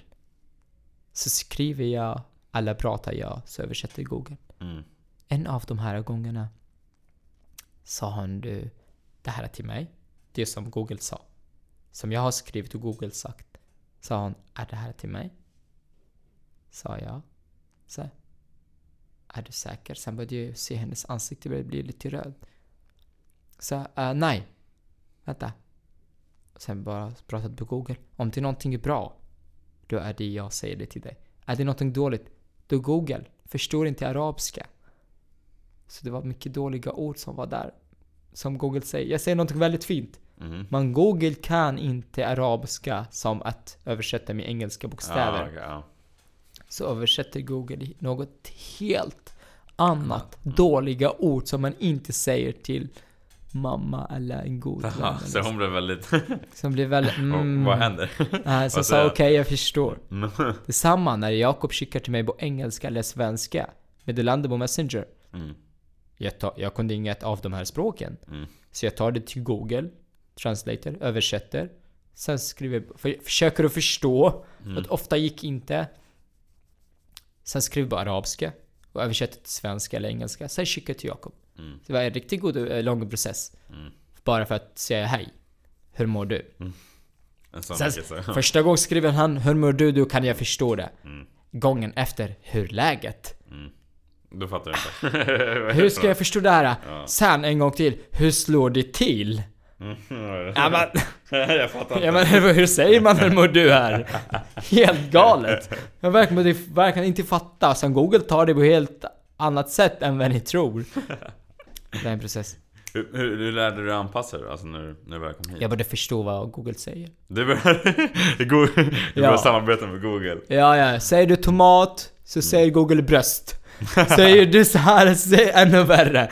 Så skriver jag, alla pratar jag, så översätter Google. Mm. En av de här gångerna sa hon du det här till mig. Det som Google sa. Som jag har skrivit och Google sagt. Sa hon, är det här till mig? Sa jag. Så. Är du säker? Sen började jag se hennes ansikte började bli lite röd. Så, uh, nej. Vänta. Sen bara pratade på Google. Om det är någonting bra, då är det jag säger det till dig. Är det någonting dåligt, då Google förstår inte arabiska. Så det var mycket dåliga ord som var där. Som Google säger. Jag säger någonting väldigt fint. Mm. Men Google kan inte arabiska som att översätta med engelska bokstäver. Okej, ja. Så översätter Google något helt annat dåliga ord som man inte säger till mamma eller en god vän. Aha, så hon blev väldigt... Som blir väldigt... Mm. Vad händer? Vad sa okej, jag? jag förstår. Detsamma när Jakob skickar till mig på engelska eller svenska. Meddelande på Messenger. Mm. Jag, tar, jag kunde inget av de här språken. Mm. Så jag tar det till Google, translator, översätter. Sen skriver för, försöker att förstå. Mm. Att ofta gick inte. Sen skriver jag på arabiska. Och översätter till svenska eller engelska. Sen skickar jag till Jakob. Mm. Det var en riktigt god, eh, lång process. Mm. Bara för att säga hej. Hur mår du? Sån Sen, första gången skriver han Hur mår du? Då kan jag förstå det. Mm. Gången efter Hur läget? Då fattar du inte. Hur ska jag förstå det här? Ja. Sen en gång till Hur slår det till? Mm. Ja, men, jag fattar ja, inte. men hur säger man hur mår du här? Helt galet! Jag verkar, verkar inte fatta. Sen Google tar det på helt annat sätt än vad ni tror. Det är en process. Hur, hur, hur lärde du dig anpassa dig alltså, när, när du väl kom hit? Jag borde förstå vad Google säger. Du började, du började Ja. började samarbeta med Google. Ja, ja. Säger du tomat, så säger Google bröst. Säger du så här, så är ännu värre.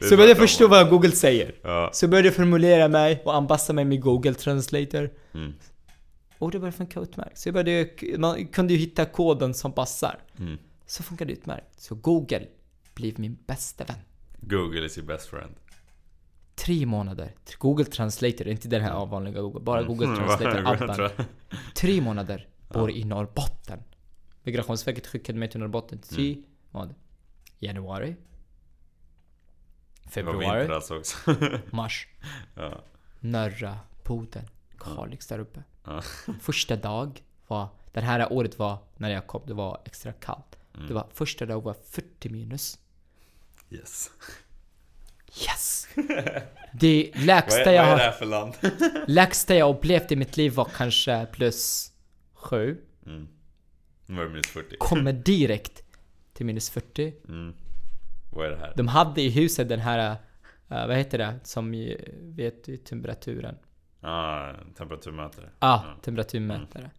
Så började jag förstå vad Google säger. Ja. Så började jag formulera mig och anpassa mig med Google Translator. Mm. Och det började funka utmärkt. Så jag började, man kunde ju hitta koden som passar. Mm. Så funkade det utmärkt. Så Google blev min bästa vän. Google is your best friend. Tre månader. Google Translator, inte den här vanliga Google. Bara Google Mm, Translator vad- appen. tror jag. Tre månader. Bor i Norrbotten. Migrationsverket skickade mig till Norrbotten. Tre Mm. månader. Januari. Det var vinter Februari. alltså också. Mars. ja. Norra Boden. Kalix där uppe. Ja. Första dag var Det här året var, när jag kom, det var extra kallt. Mm. Det var första dagen var 40 minus. Yes. Yes! Det Vad lägsta jag vad är det här för land? lägsta jag upplevt i mitt liv var kanske plus 7. Mm. Var det minus 40. Kommer direkt till minus 40. Mm. Vad är det här? De hade i huset den här, eh, vad heter det, som vet i temperaturen. Ah, temperaturmätare. Ah, Ja. temperaturmätare.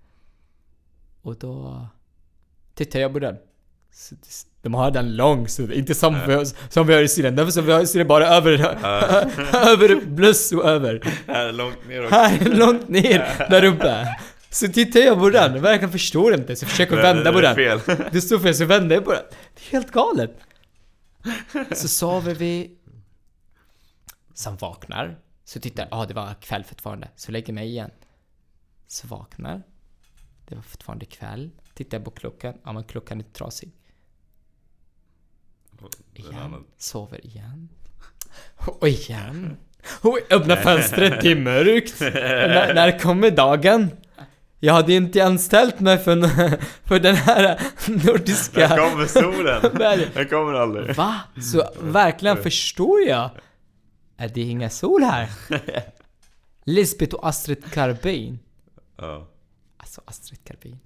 Och då tittade jag på den. De har den lång, så inte som, vi, har- som vi har i Syrien. Därför som vi har i Syrien bara över, över plus och över. Här långt ner och... Här, långt ner, där uppe. Så tittar jag på den, verkligen förstår inte, så jag försöker vända på den. fel. Det står fel, så vänder jag på den. Det är helt galet. Så sover vi. Sen vaknar. Så tittar jag, ja ah, det var kväll fortfarande. Så lägger jag mig igen. Så vaknar. Det var fortfarande kväll. Tittar jag på klockan, ja men klockan är trasig. Igen. Sover igen. Och igen. Och öppnar fönstret, det är mörkt. när, när kommer dagen? Jag hade inte anställt mig för, för den här nordiska... Där kommer solen! Den kommer aldrig. Va? Så verkligen förstår jag att det är inga sol här. Lisbeth och Astrid Carbin. Ja. Alltså Astrid Carbin.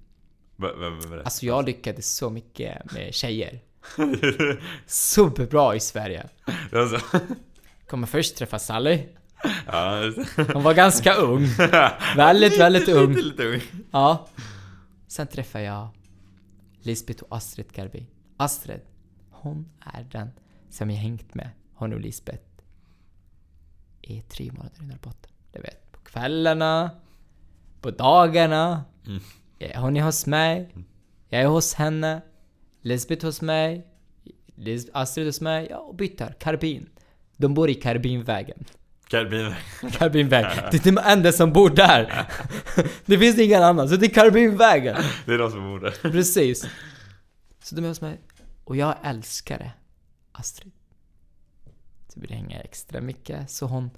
Vem, vem, vem är det? Alltså jag lyckades så mycket med tjejer. Superbra i Sverige. Kommer först träffa Sally. Ja. Hon var ganska ung. Väldigt, väldigt ung. Lite, lite ung. Ja. Sen träffade jag Lisbeth och Astrid Garbi. Astrid, hon är den som jag hängt med, hon och Lisbeth, i tre månader i Norrbotten. Du vet, på kvällarna, på dagarna. Mm. Hon är hos mig, jag är hos henne, Lisbeth hos mig, Lis- Astrid hos mig, ja, och byter. Karbin. De bor i Karbinvägen. Karbin. Karbinvägen. Det är de enda som bor där. Det finns ingen annan, så det är Karbinvägen. Det är de som bor där. Precis. Så de är hos mig. Och jag älskar det. Astrid. Så vill hänga extra mycket. Så hon...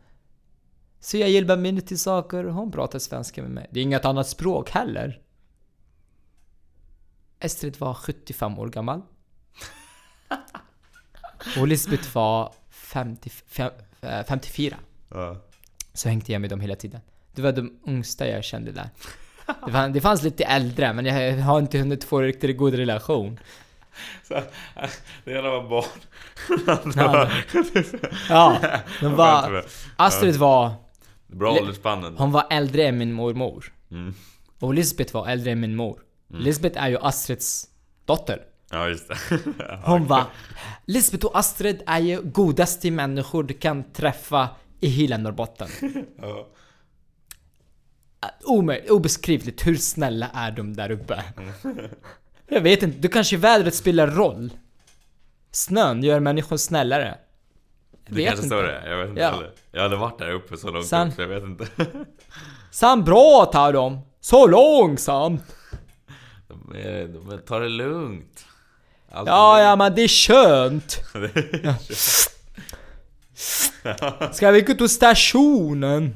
Så jag hjälper mig till saker hon pratar svenska med mig. Det är inget annat språk heller. Astrid var 75 år gammal. Och Lisbeth var 50, fem- eh, 54. Ja. Så hängde jag med dem hela tiden. Det var de yngsta jag kände där. Det fanns, det fanns lite äldre, men jag har inte hunnit få riktigt god relation. Så, det ena var barn. Ja, Ja, de var... Astrid var... Bra åldersspannen. Hon var äldre än min mormor. Mm. Och Lisbeth var äldre än min mor. Lisbeth är ju Astrids dotter. Ja, just det. Hon var... Lisbeth och Astrid är ju godaste människor du kan träffa i hela Norrbotten. Ja. Omöjligt, obeskrivligt hur snälla är de där uppe? Jag vet inte, du kanske vädret spelar roll? Snön gör människor snällare? Jag Det kanske står det. Jag vet inte Ja. heller. Jag hade varit där uppe så långt Sen- upp jag vet inte. Sam bra tar de! Så långsamt! De, är, de är, tar det lugnt. Allt Ja, är ja men det är skönt! Ja. Ska vi gå till stationen?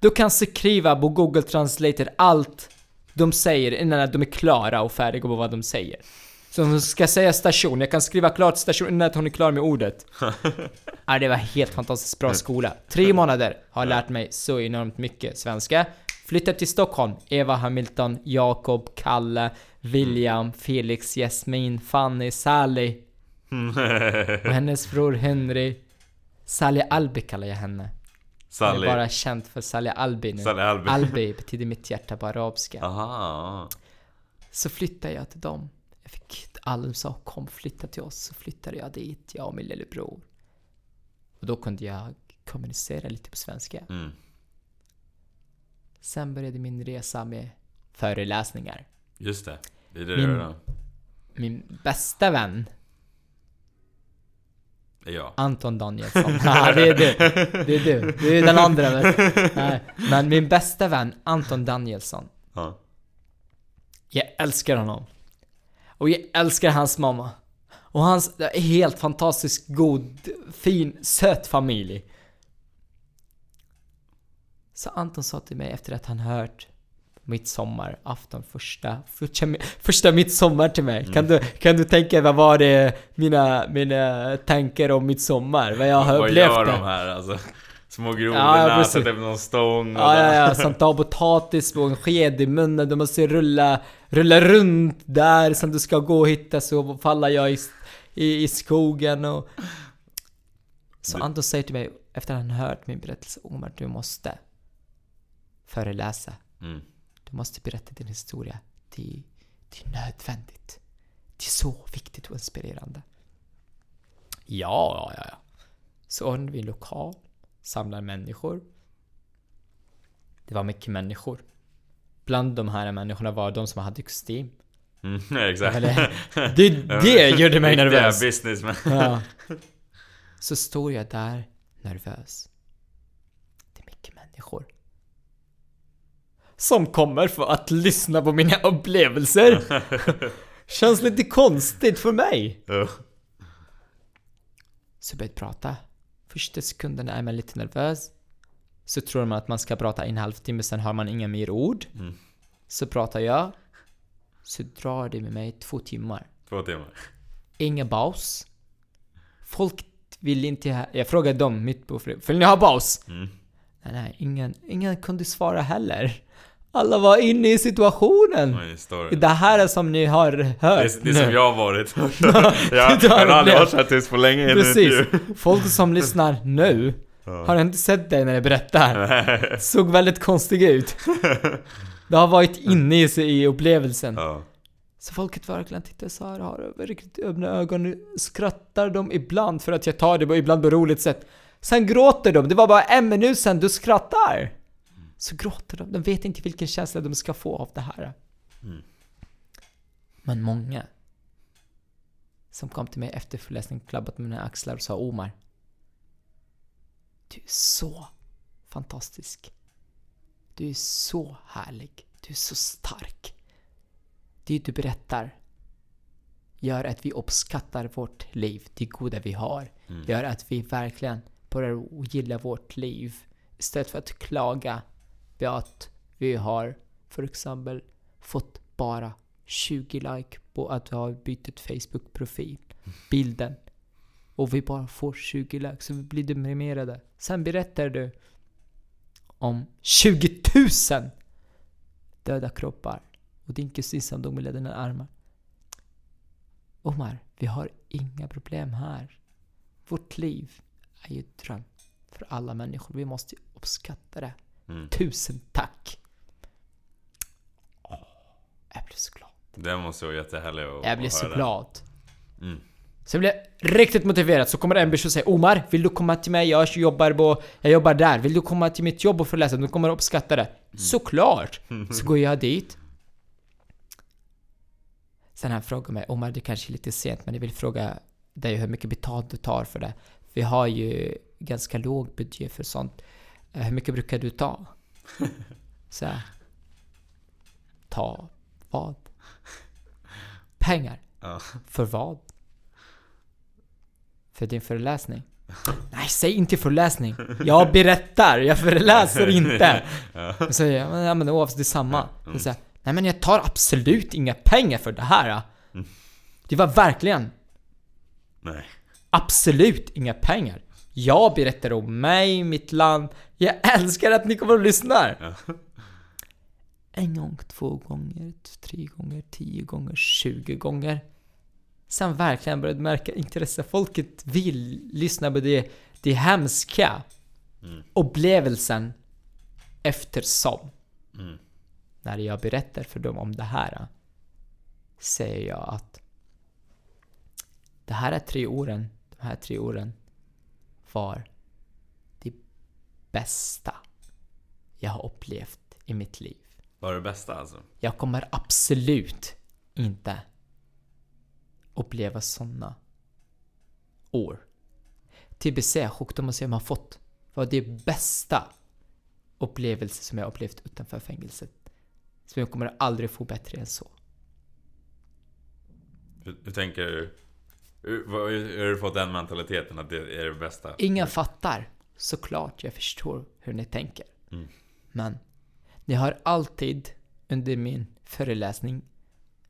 Du kan skriva på Google Translator allt de säger innan de är klara och färdiga på vad de säger. Så de ska säga station, jag kan skriva klart station innan hon är klar med ordet. ja, det var helt fantastiskt bra skola. Tre månader har lärt mig så enormt mycket svenska. Flyttade till Stockholm. Eva Hamilton, Jakob, Kalle, William, Felix, Jasmin, Fanny, Sally och hennes bror Henry. Sally Albi kallar jag henne. Sally. är bara känd för Sally Albi nu. Sally Albi. Albi betyder mitt hjärta på arabiska. Aha. Så flyttade jag till dem. Jag fick, alla sa kom flytta till oss. Så flyttade jag dit, jag och min lillebror. Och då kunde jag kommunicera lite på svenska. Mm. Sen började min resa med föreläsningar. Just det. Det är det Min- du gör då. Min bästa vän, Det jag. Anton Danielsson. Ja, det är du. Det är du. Du är den andra. Men, men min bästa vän, Anton Danielsson. Ja. Jag älskar honom. Och jag älskar hans mamma. Och hans det är helt fantastiskt god, fin, söt familj. Så Anton sa till mig efter att han hört midsommarafton, första, första, första midsommar till mig. Kan, du, kan du tänka vad var det mina, mina tankar om midsommar? Vad jag har Vad upplevt gör det? de här alltså? Små grodor, Ja, precis. typ någon stång och Ja, ja, ja, som tar potatis och en sked i munnen. Du måste rulla, rulla runt där som du ska gå och hitta så faller jag i, i, i skogen och... Så Anton säger till mig, efter att han hört min berättelse, Omar du måste föreläsa. Mm. Du måste berätta din historia. Det, det är nödvändigt. Det är så viktigt och inspirerande. Ja, ja, ja. Så ordnade vi en lokal, samlar människor. Det var mycket människor. Bland de här människorna var de som hade kostym. Mm, exakt. Eller, det, det gjorde mig nervös. businessmen. Ja. Så står jag där nervös. Det är mycket människor. Som kommer för att lyssna på mina upplevelser. Känns lite konstigt för mig. Ja. Så jag började prata. Första sekunderna är man lite nervös. Så tror man att man ska prata en halvtimme, sen har man inga mer ord. Mm. Så pratar jag. Så drar det med mig två timmar. Två timmar. Inga paus. Folk vill inte ha... Jag frågade dem mitt på Vill ni ha paus? Mm. Nej, nej, ingen, ingen kunde svara heller. Alla var inne i situationen. Story. Det här är som ni har hört Det är, det är som jag har varit. jag det har aldrig varit så här tyst på länge i Precis. Folk som lyssnar nu har inte sett dig när jag berättar. Såg väldigt konstig ut. Du har varit inne i, i upplevelsen. Ja. Så folket verkligen tittar så här, har riktigt öppna ögon, skrattar de ibland för att jag tar det på ibland på roligt sätt. Sen gråter de, det var bara en minut sen du skrattar. Så gråter de, de vet inte vilken känsla de ska få av det här. Mm. Men många som kom till mig efter föreläsningen, klappat med mina axlar och sa Omar. Du är så fantastisk. Du är så härlig. Du är så stark. Det du berättar gör att vi uppskattar vårt liv, det goda vi har. Mm. Gör att vi verkligen börjar gilla vårt liv. Istället för att klaga på att vi har för exempel fått bara 20 like på att vi har bytt Facebook-profil, bilden. Och vi bara får 20 like, så vi blir deprimerade. Sen berättar du om 20 000 döda kroppar och din kusin som dog med ledande armar. Omar, vi har inga problem här. Vårt liv är ju ett dröm för alla människor. Vi måste uppskatta det. Mm. Tusen tack! Åh, jag blev så glad. Det måste vara jättehärligt att Jag blev att så höra. glad. Mm. Så jag blev riktigt motiverad. Så kommer en person och säger Omar, vill du komma till mig? Jag jobbar, på, jag jobbar där. Vill du komma till mitt jobb och föreläsa? Du kommer uppskatta det. Såklart! Så går jag dit. Sen han frågar mig, Omar det kanske är lite sent men jag vill fråga dig hur mycket betalt du tar för det. Vi har ju ganska låg budget för sånt. Eh, Hur mycket brukar du ta? Så här, Ta vad? Pengar? Ja. För vad? För din föreläsning? Nej, säg inte föreläsning! Jag berättar, jag föreläser inte! Ja. Så jag, men, ja, men oavsett, det är samma. Så säger jag, nej men jag tar absolut inga pengar för det här. Mm. Det var verkligen Nej. absolut inga pengar. Jag berättar om mig, mitt land. Jag älskar att ni kommer och lyssnar! Ja. En gång, två gånger, tre gånger, tio gånger, tjugo gånger. Sen verkligen började märka intresse. Folket vill lyssna på det, det hemska Mm. upplevelsen eftersom. Mm. När jag berättar för dem om det här säger jag att det här är tre åren, de här tre åren var det bästa jag har upplevt i mitt liv. Var det bästa alltså? Jag kommer absolut inte uppleva såna år. TBC, sjukdomar som jag har fått, var det bästa upplevelse som jag upplevt utanför fängelset. Så jag kommer aldrig få bättre än så. Hur, hur tänker du? Har du fått den mentaliteten att det är det bästa? Ingen fattar. Såklart jag förstår hur ni tänker. Mm. Men ni har alltid under min föreläsning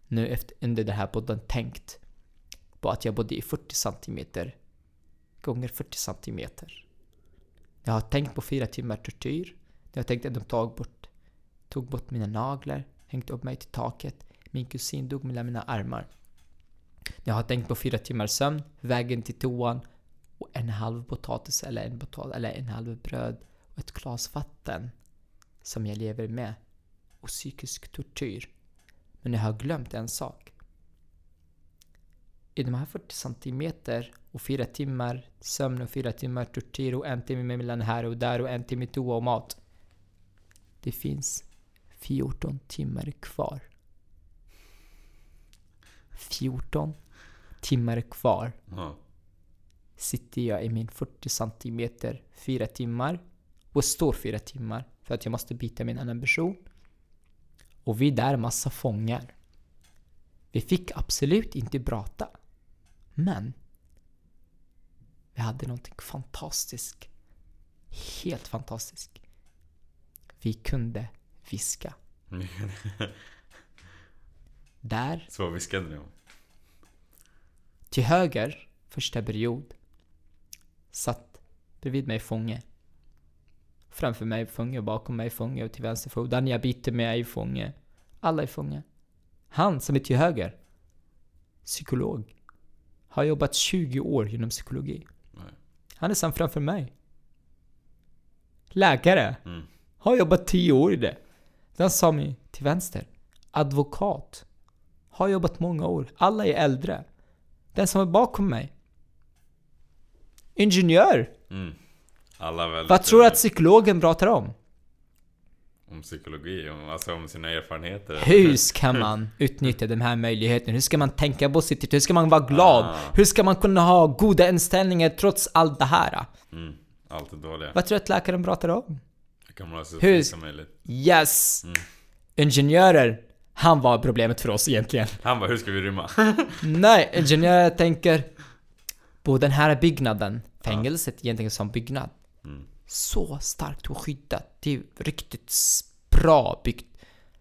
nu efter, under den här podden tänkt på att jag bodde i 40 centimeter gånger 40 centimeter. Jag har tänkt på fyra timmar tortyr. Jag har tänkt att de tog bort, tog bort mina naglar, hängt upp mig till taket. Min kusin dog mellan mina armar. Jag har tänkt på fyra timmar sömn, vägen till toan och en halv potatis eller en potatis eller en halv bröd och ett glas vatten som jag lever med och psykisk tortyr. Men jag har glömt en sak. I de här 40 centimeter och fyra timmar sömn och fyra timmar tortyr och en timme mellan här och där och en timme toa och mat. Det finns 14 timmar kvar. 14 timmar kvar Ja. sitter jag i min 40 centimeter fyra timmar och står fyra timmar för att jag måste byta med en annan person. Och vi är där massa fångar. Vi fick absolut inte prata. Men vi hade någonting fantastiskt. Helt fantastiskt. Vi kunde viska. Där Så vad viskade ni om? Till höger, första period, satt bredvid mig fånge. Framför mig fånge, bakom mig fånge och till vänster fånge. Den jag bytte med är fånge. Alla är fånge. Han som är till höger, psykolog, har jobbat 20 år inom psykologi. Nej. Han är sen framför mig. Läkare, Mm. har jobbat 10 år i det. Den sa mig till vänster, advokat, har jobbat många år. Alla är äldre. Den som är bakom mig. Ingenjör! Mm. Alla väldigt... Vad tror du att psykologen pratar om? Om psykologi, om, alltså om sina erfarenheter. Hur ska man utnyttja den här möjligheten? Hur ska man tänka positivt? Hur ska man vara glad? Ah. Hur ska man kunna ha goda inställningar trots allt det här? Mm. Allt är dåliga. Vad tror du att läkaren pratar om? Det kan man så Hur- som möjligt. Yes! Mm. Ingenjörer, han var problemet för oss egentligen. Han bara, hur ska vi rymma? Nej, ingenjörer tänker på den här byggnaden, fängelset egentligen som byggnad. Mm. Så starkt och skyddat. Det är riktigt bra byggt.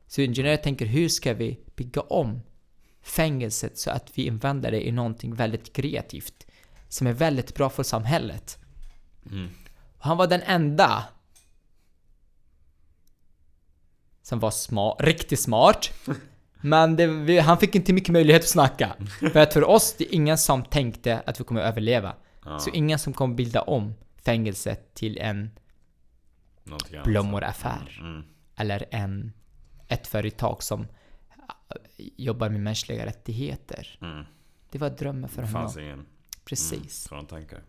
Så ingenjörer tänker hur ska vi bygga om fängelset så att vi använder det i någonting väldigt kreativt. Som är väldigt bra för samhället. Mm. Han var den enda som var smart, riktigt smart. Men det, han fick inte mycket möjlighet att snacka. För att för oss, det är ingen som tänkte att vi kommer överleva. Ja, Så ingen som kommer bilda om fängelset till en blommoraffär. Mm. Eller en, ett företag som äh, jobbar med mänskliga rättigheter. Mm. Det var drömmen för Det honom. fanns ingen Precis. mm, tankar.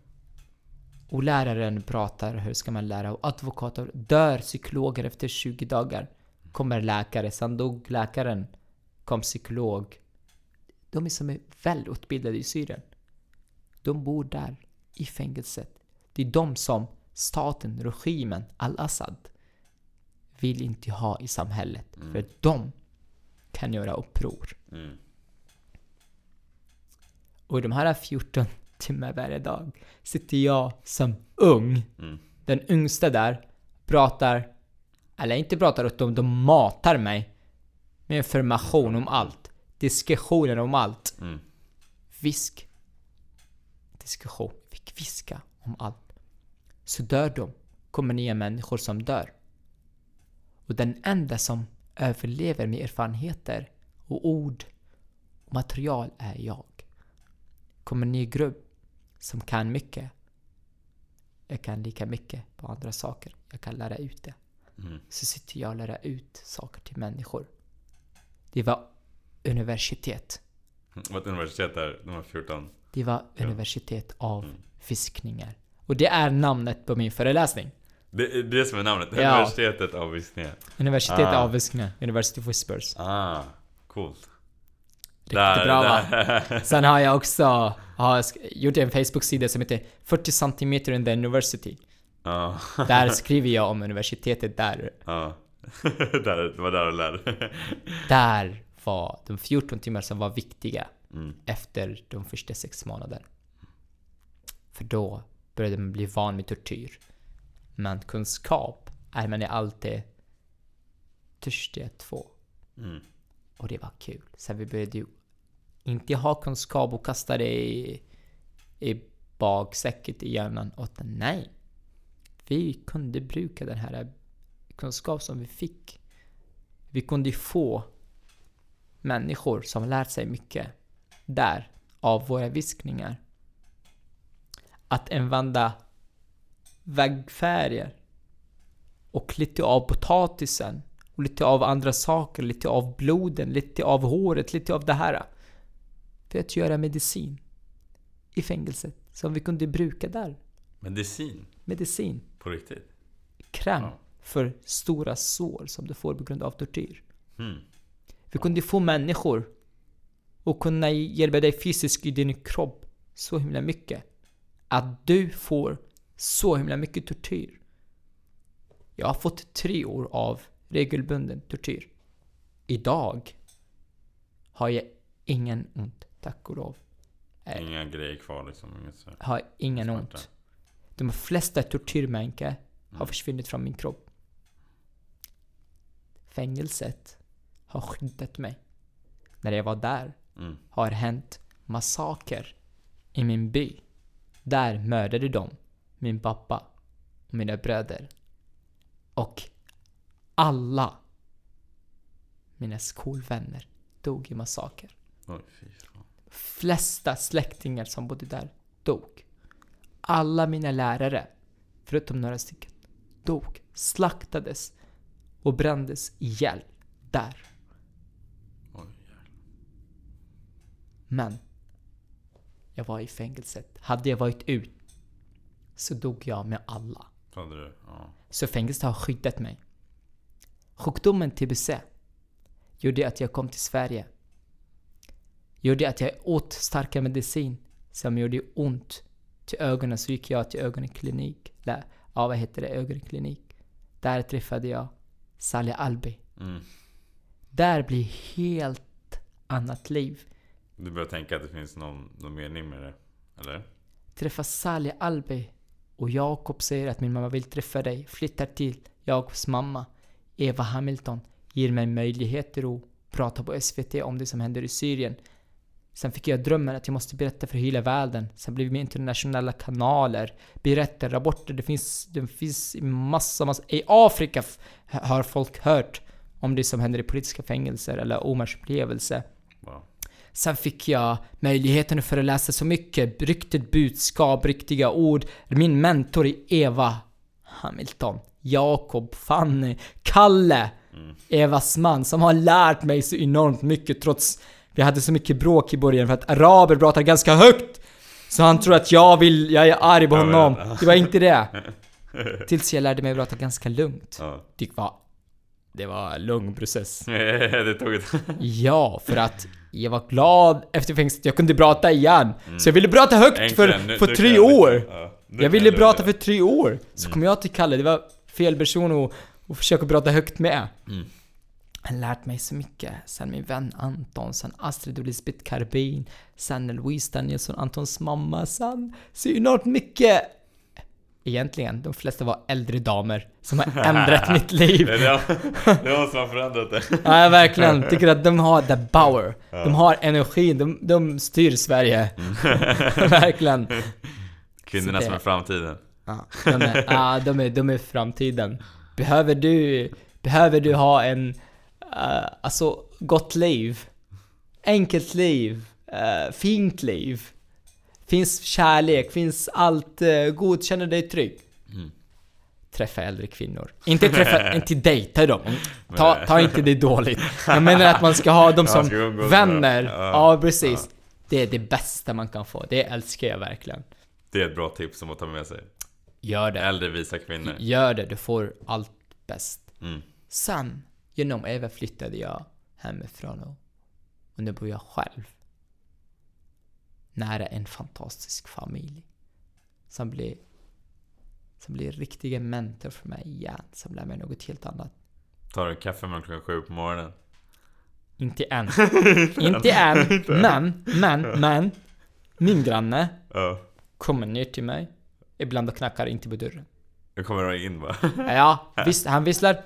Och läraren pratar, hur ska man lära? Och advokater dör psykologer efter 20 dagar. Kommer läkare, sen dog läkaren. Kom psykolog. De är som är välutbildade i Syrien. De bor där, i fängelset. Det är de som staten, regimen, al-Assad vill inte ha i samhället. För de kan göra uppror. Mm. Och i de här 14 timmar varje dag sitter jag som ung, Mm. den yngsta där, pratar, eller inte pratar åt dem, de matar mig med information om allt. Diskussioner om allt. Mm. Visk. Diskussion. Fick viska om allt. Så dör de. Kommer nya människor som dör. Och den enda som överlever med erfarenheter och ord och material är jag. Kommer ny grupp som kan mycket. Jag kan lika mycket på andra saker. Jag kan lära ut det. Mm. Så sitter jag och lär ut saker till människor. Det var universitet. Vad universitet är de här 14? Det var universitet av Mm. fiskningar. Och det är namnet på min föreläsning. Det är det som är namnet? Ja. Universitetet av viskningar? Universitet Ah. av fiskningar. University of Whispers. Ah, coolt. Riktigt bra va? där. Sen har jag också har gjort en Facebook-sida som heter 40 cm in the university. Ja, Där skriver jag om universitetet där. ja. där, det var där du lärde Där var de 14 timmar som var viktiga mm. efter de första sex månaderna. För då började man bli van med tortyr. Men kunskap är man är alltid törstig att få. Mm. Och det var kul. Så vi började ju inte ha kunskap och kasta det i, i baksäcket i hjärnan. Utan nej. Vi kunde bruka den här kunskap som vi fick. Vi kunde få människor som lärt sig mycket där av våra viskningar. Att använda väggfärger och lite av potatisen och lite av andra saker, lite av bloden, lite av håret, lite av det här. För att göra medicin i fängelset som vi kunde bruka där. Medicin? Medicin. På riktigt? Kräm Ja. för stora sår som du får på grund av tortyr. Mm. Vi kunde få människor och kunna hjälpa dig fysiskt i din kropp så himla mycket. Att du får så himla mycket tortyr. Jag har fått tre år av regelbunden tortyr. Idag har jag ingen ont, tack och lov. Inga grejer kvar liksom? Inget så. Har ingen Smärta. ont. De flesta tortyrmänkar har Mm. försvunnit från min kropp. Fängelset har skyddat mig. När jag var där Mm. har hänt massaker i min by. Där mördade de min pappa och mina bröder. Och alla mina skolvänner dog i massaker. Oj. Flesta släktingar som bodde där dog. Alla mina lärare, förutom några stycken, dog, slaktades och brändes ihjäl där. Men jag var i fängelset. Hade jag varit ut så dog jag med alla. Hade? Ja. Så fängelset har skyddat mig. Sjukdomen TBC gjorde att jag kom till Sverige. Gjorde att jag åt starka medicin som gjorde ont till ögonen. Så gick jag till ögonklinik. Där, ja, vad heter det? Ögonklinik. Där träffade jag Salih Albi. Mm. Där blir helt annat liv. Du börjar tänka att det finns någon, någon mening med det? Eller? träffa Salih Albi och Jakob säger att min mamma vill träffa dig, flyttar till Jakobs mamma. Eva Hamilton ger mig möjligheter att prata på SVT om det som händer i Syrien. Sen fick jag drömmen att jag måste berätta för hela världen. Sen blev det internationella kanaler, berättar, rapporter. Det finns, det finns massa, massa... I Afrika har folk hört om det som händer i politiska fängelser eller Omars upplevelse. Wow. Sen fick jag möjligheten att föreläsa så mycket. Riktigt budskap, riktiga ord. Min mentor är Eva Hamilton. Jakob, Fanny, Kalle. Mm. Evas man som har lärt mig så enormt mycket trots vi hade så mycket bråk i början för att araber pratar ganska högt. Så han tror att jag vill, jag är arg på honom. Det var inte det. Tills jag lärde mig att prata ganska lugnt. Det var... Det var en lugn process. det tog ett... Ja, för att jag var glad efter fängelset. Jag kunde prata igen. Så jag ville prata högt för, för tre år. Jag ville prata för tre år. Så kom jag till Kalle, det var fel person att, att försöka prata högt med. Mm. Han lärt mig så mycket. Sen min vän Anton, sen Astrid och Lisbeth Karbin, sen Louise Danielsson, Antons mamma, sen så enormt mycket. Egentligen, de flesta var äldre damer som har ändrat mitt liv. Det, det, det måste ha förändrat det. Ja, jag verkligen tycker att de har the power. De har energin, de, de styr Sverige. verkligen. Kvinnorna som är framtiden. Ja, de är, ja, de är, de är framtiden. Behöver du, behöver du ha en, uh, alltså, gott liv? Enkelt liv? Uh, fint liv? Finns kärlek? Finns allt uh, god? Känner dig trygg? Mm. Träffa äldre kvinnor. Inte träffa, inte dejta dem. Ta, ta inte det dåligt. Jag menar att man ska ha dem som vänner. Ja, precis. Det är det bästa man kan få. Det älskar jag verkligen. Det är ett bra tips som att ta med sig. Gör det. Äldre visa kvinnor. Gör det, du får allt bäst. Mm. Sen, genom Eva flyttade jag hemifrån och, och nu bor jag själv. Nära en fantastisk familj. Som blir, som blir riktiga mentor för mig igen. Som lär mig något helt annat. Tar du kaffe mellan klockan sju på morgonen? Inte än. Inte än. Men, men, men. Min granne Ja. kommer ner till mig. Ibland och knackar inte på dörren. Nu kommer de in va? Ja, visst, han visslar.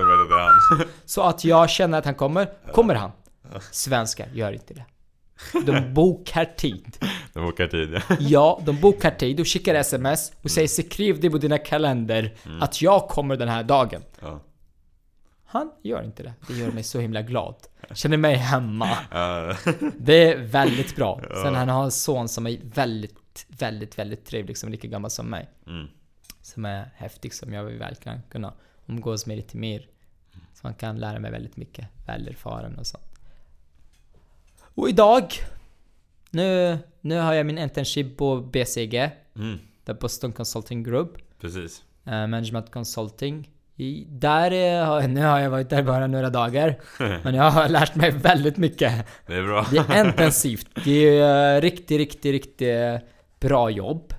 Är han. Så att jag känner att han kommer, kommer han. Svenskar gör inte det. De bokar tid. De bokar tid ja. Ja, de bokar tid och skickar sms och säger skriv det på dina kalender att jag kommer den här dagen. ja. Han gör inte det. Det gör mig så himla glad. Känner mig hemma. Ja. Det är väldigt bra. Sen han har en son som är väldigt, väldigt, väldigt trevlig som är lika gammal som mig. Mm. Som är häftig, som jag vill verkligen kunna umgås med lite mer. Så han kan lära mig väldigt mycket. Väl erfaren och sånt. Och idag, nu, nu har jag min internship på BCG, Mm. The Boston Consulting Group, Precis. eh, Management Consulting. I, där är, har- nu har jag varit där bara några dagar, men jag har lärt mig väldigt mycket. Det är bra. Det är intensivt. Det är eh, riktigt, riktigt, riktigt bra jobb.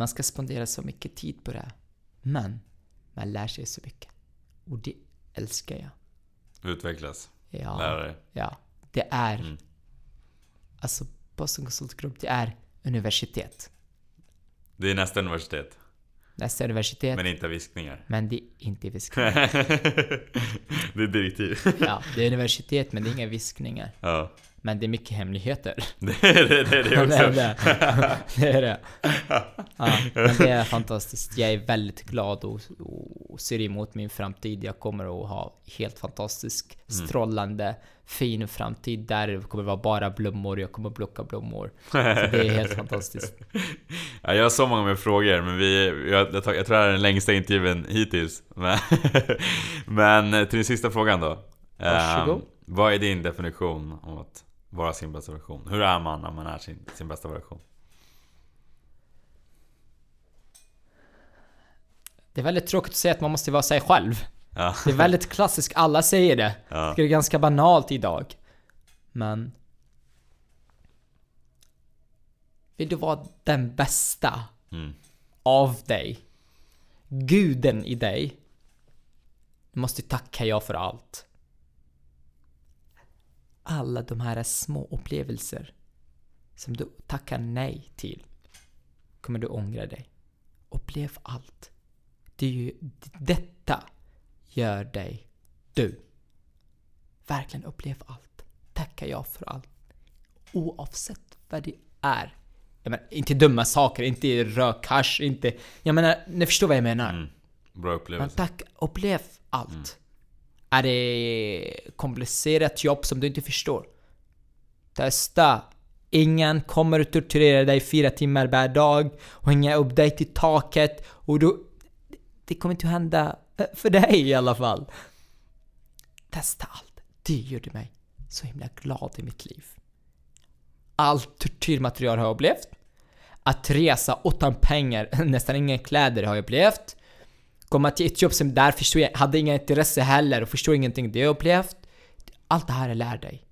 Man ska spendera så mycket tid på det. Men man lär sig så mycket. Och det älskar jag. Utvecklas. Ja, Lära dig. ja. Det är... Mm. Alltså, Boston Consult Group, det är universitet. Det är nästa universitet. Nästa universitet, men, Men inte viskningar. det är inte viskning. det är direktiv. Ja, det är universitet, men det är inga viskningar. Ja. Men det är mycket hemligheter. Det är det, det, är det det är också. det. det är det. Ja, men det är fantastiskt. Jag är väldigt glad och, och ser emot min framtid. Jag kommer att ha helt fantastisk, strålande, fin framtid där det kommer vara bara blommor. Jag kommer plocka blommor. Så det är helt fantastiskt. Ja, jag har så många mer frågor, men vi, jag, jag, tror det här är den längsta intervjun hittills. Men, men till den sista frågan då. Varsågod. Ehm, vad är din definition om att vara sin bästa version? Hur är man när man är sin, sin bästa version? Det är väldigt tråkigt att säga att man måste vara sig själv. Ja. Det är väldigt klassiskt, alla säger det. Ja. Det är ganska banalt idag. Men... Vill du vara den bästa Mm. av dig, guden i dig, du måste tacka jag för allt. Alla de här små upplevelser som du tackar nej till kommer du ångra dig. Upplev allt. Det är ju, detta gör dig du. Verkligen upplev allt. Tackar jag för allt. Oavsett vad det är. Jag menar, inte dumma saker, inte rök hasch, inte... Jag menar, ni förstår vad jag menar. Mm. Bra Men upplevelse. tack, upplev allt. Är det komplicerat jobb som du inte förstår? Testa. Ingen kommer att torturera dig fyra timmar per dag och hänga upp dig till taket och du... Det kommer inte att hända för dig i alla fall. Testa allt. Det gjorde mig så himla glad i mitt liv. Allt tortyrmaterial har jag upplevt. Att resa utan pengar, nästan inga kläder har jag upplevt. Komma till ett jobb som där förstod jag, hade inga intresse heller och förstod ingenting. Det jag upplevt. Allt det här är lär dig.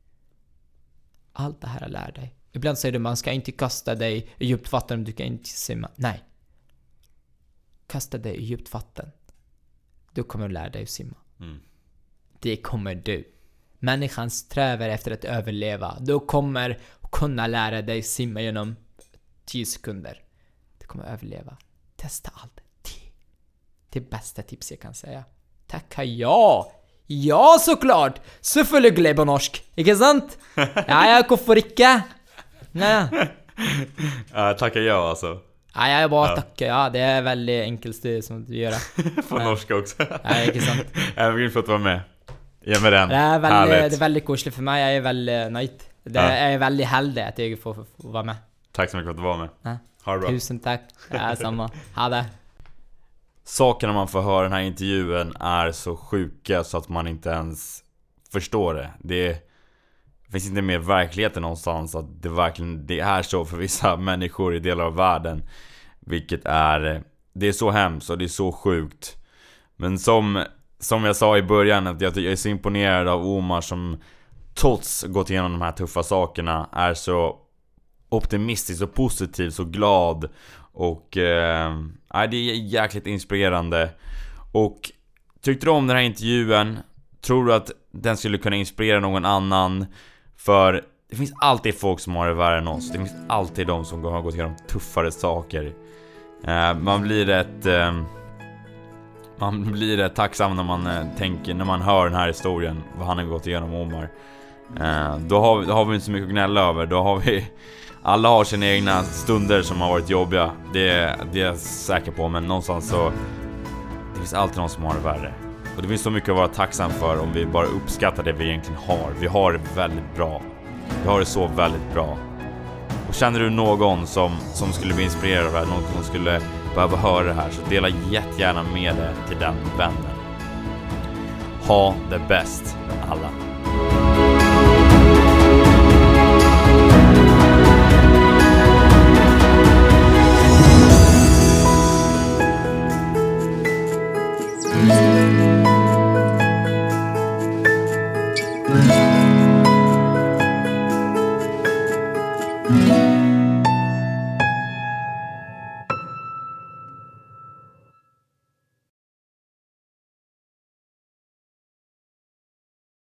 Allt det här är lär dig. Ibland säger du man ska inte kasta dig i djupt vatten om du kan inte simma. Nej. Kasta dig i djupt vatten. Du kommer lära dig att simma. Mm. Det kommer du. Människan strävar efter att överleva. Du kommer kunna lära dig simma genom 10 sekunder. Du kommer överleva. Testa allt. Det, det är bästa tips jag kan säga. Tacka ja! Ja såklart! Selvfølgelig på norsk, ikke sant? Ja, ja, hvorfor ikke? Ja, Ja, tackar jag alltså. ja jeg bare takker. Ja, det er veldig enkelt det som du gjør. På norska också. Ja, ikke sant? Jag vill för att vara med. Ge mig den. Det er veldig, Härligt. det er veldig koselig for meg. Jeg er veldig nøyd. Det, Ja. Jeg er veldig heldig at jeg får, får, være med. Tack så mycket för att du var med. Ja. Ha det bra. Tusen takk. Ja, samme. Ha det. Sakerna man får höra i den här intervjun är så sjuka så att man inte ens förstår det. Det finns inte mer verkligheten någonstans att det verkligen det är så för vissa människor i delar av världen. Vilket är... Det är så hemskt och det är så sjukt. Men som, som jag sa i början, att jag, jag är så imponerad av Omar som trots gått igenom de här tuffa sakerna är så optimistisk och positiv, så glad och eh, det är jäkligt inspirerande. Och tyckte du om den här intervjun? Tror du att den skulle kunna inspirera någon annan? För det finns alltid folk som har det värre än oss. Det finns alltid de som har gått igenom tuffare saker. Eh, man blir rätt... Eh, man blir rätt tacksam när man eh, tänker, när man hör den här historien, vad han har gått igenom Omar. Eh, då har, då har vi inte så mycket att gnälla över, då har vi... Alla har sina egna stunder som har varit jobbiga, det, det är jag säker på, men någonstans så... Det finns alltid någon som har det värre. Och det finns så mycket att vara tacksam för om vi bara uppskattar det vi egentligen har. Vi har det väldigt bra. Vi har det så väldigt bra. Och känner du någon som, som skulle bli inspirerad av det här, någon som skulle behöva höra det här, så dela jättegärna med det till den vännen. Ha det bäst, alla.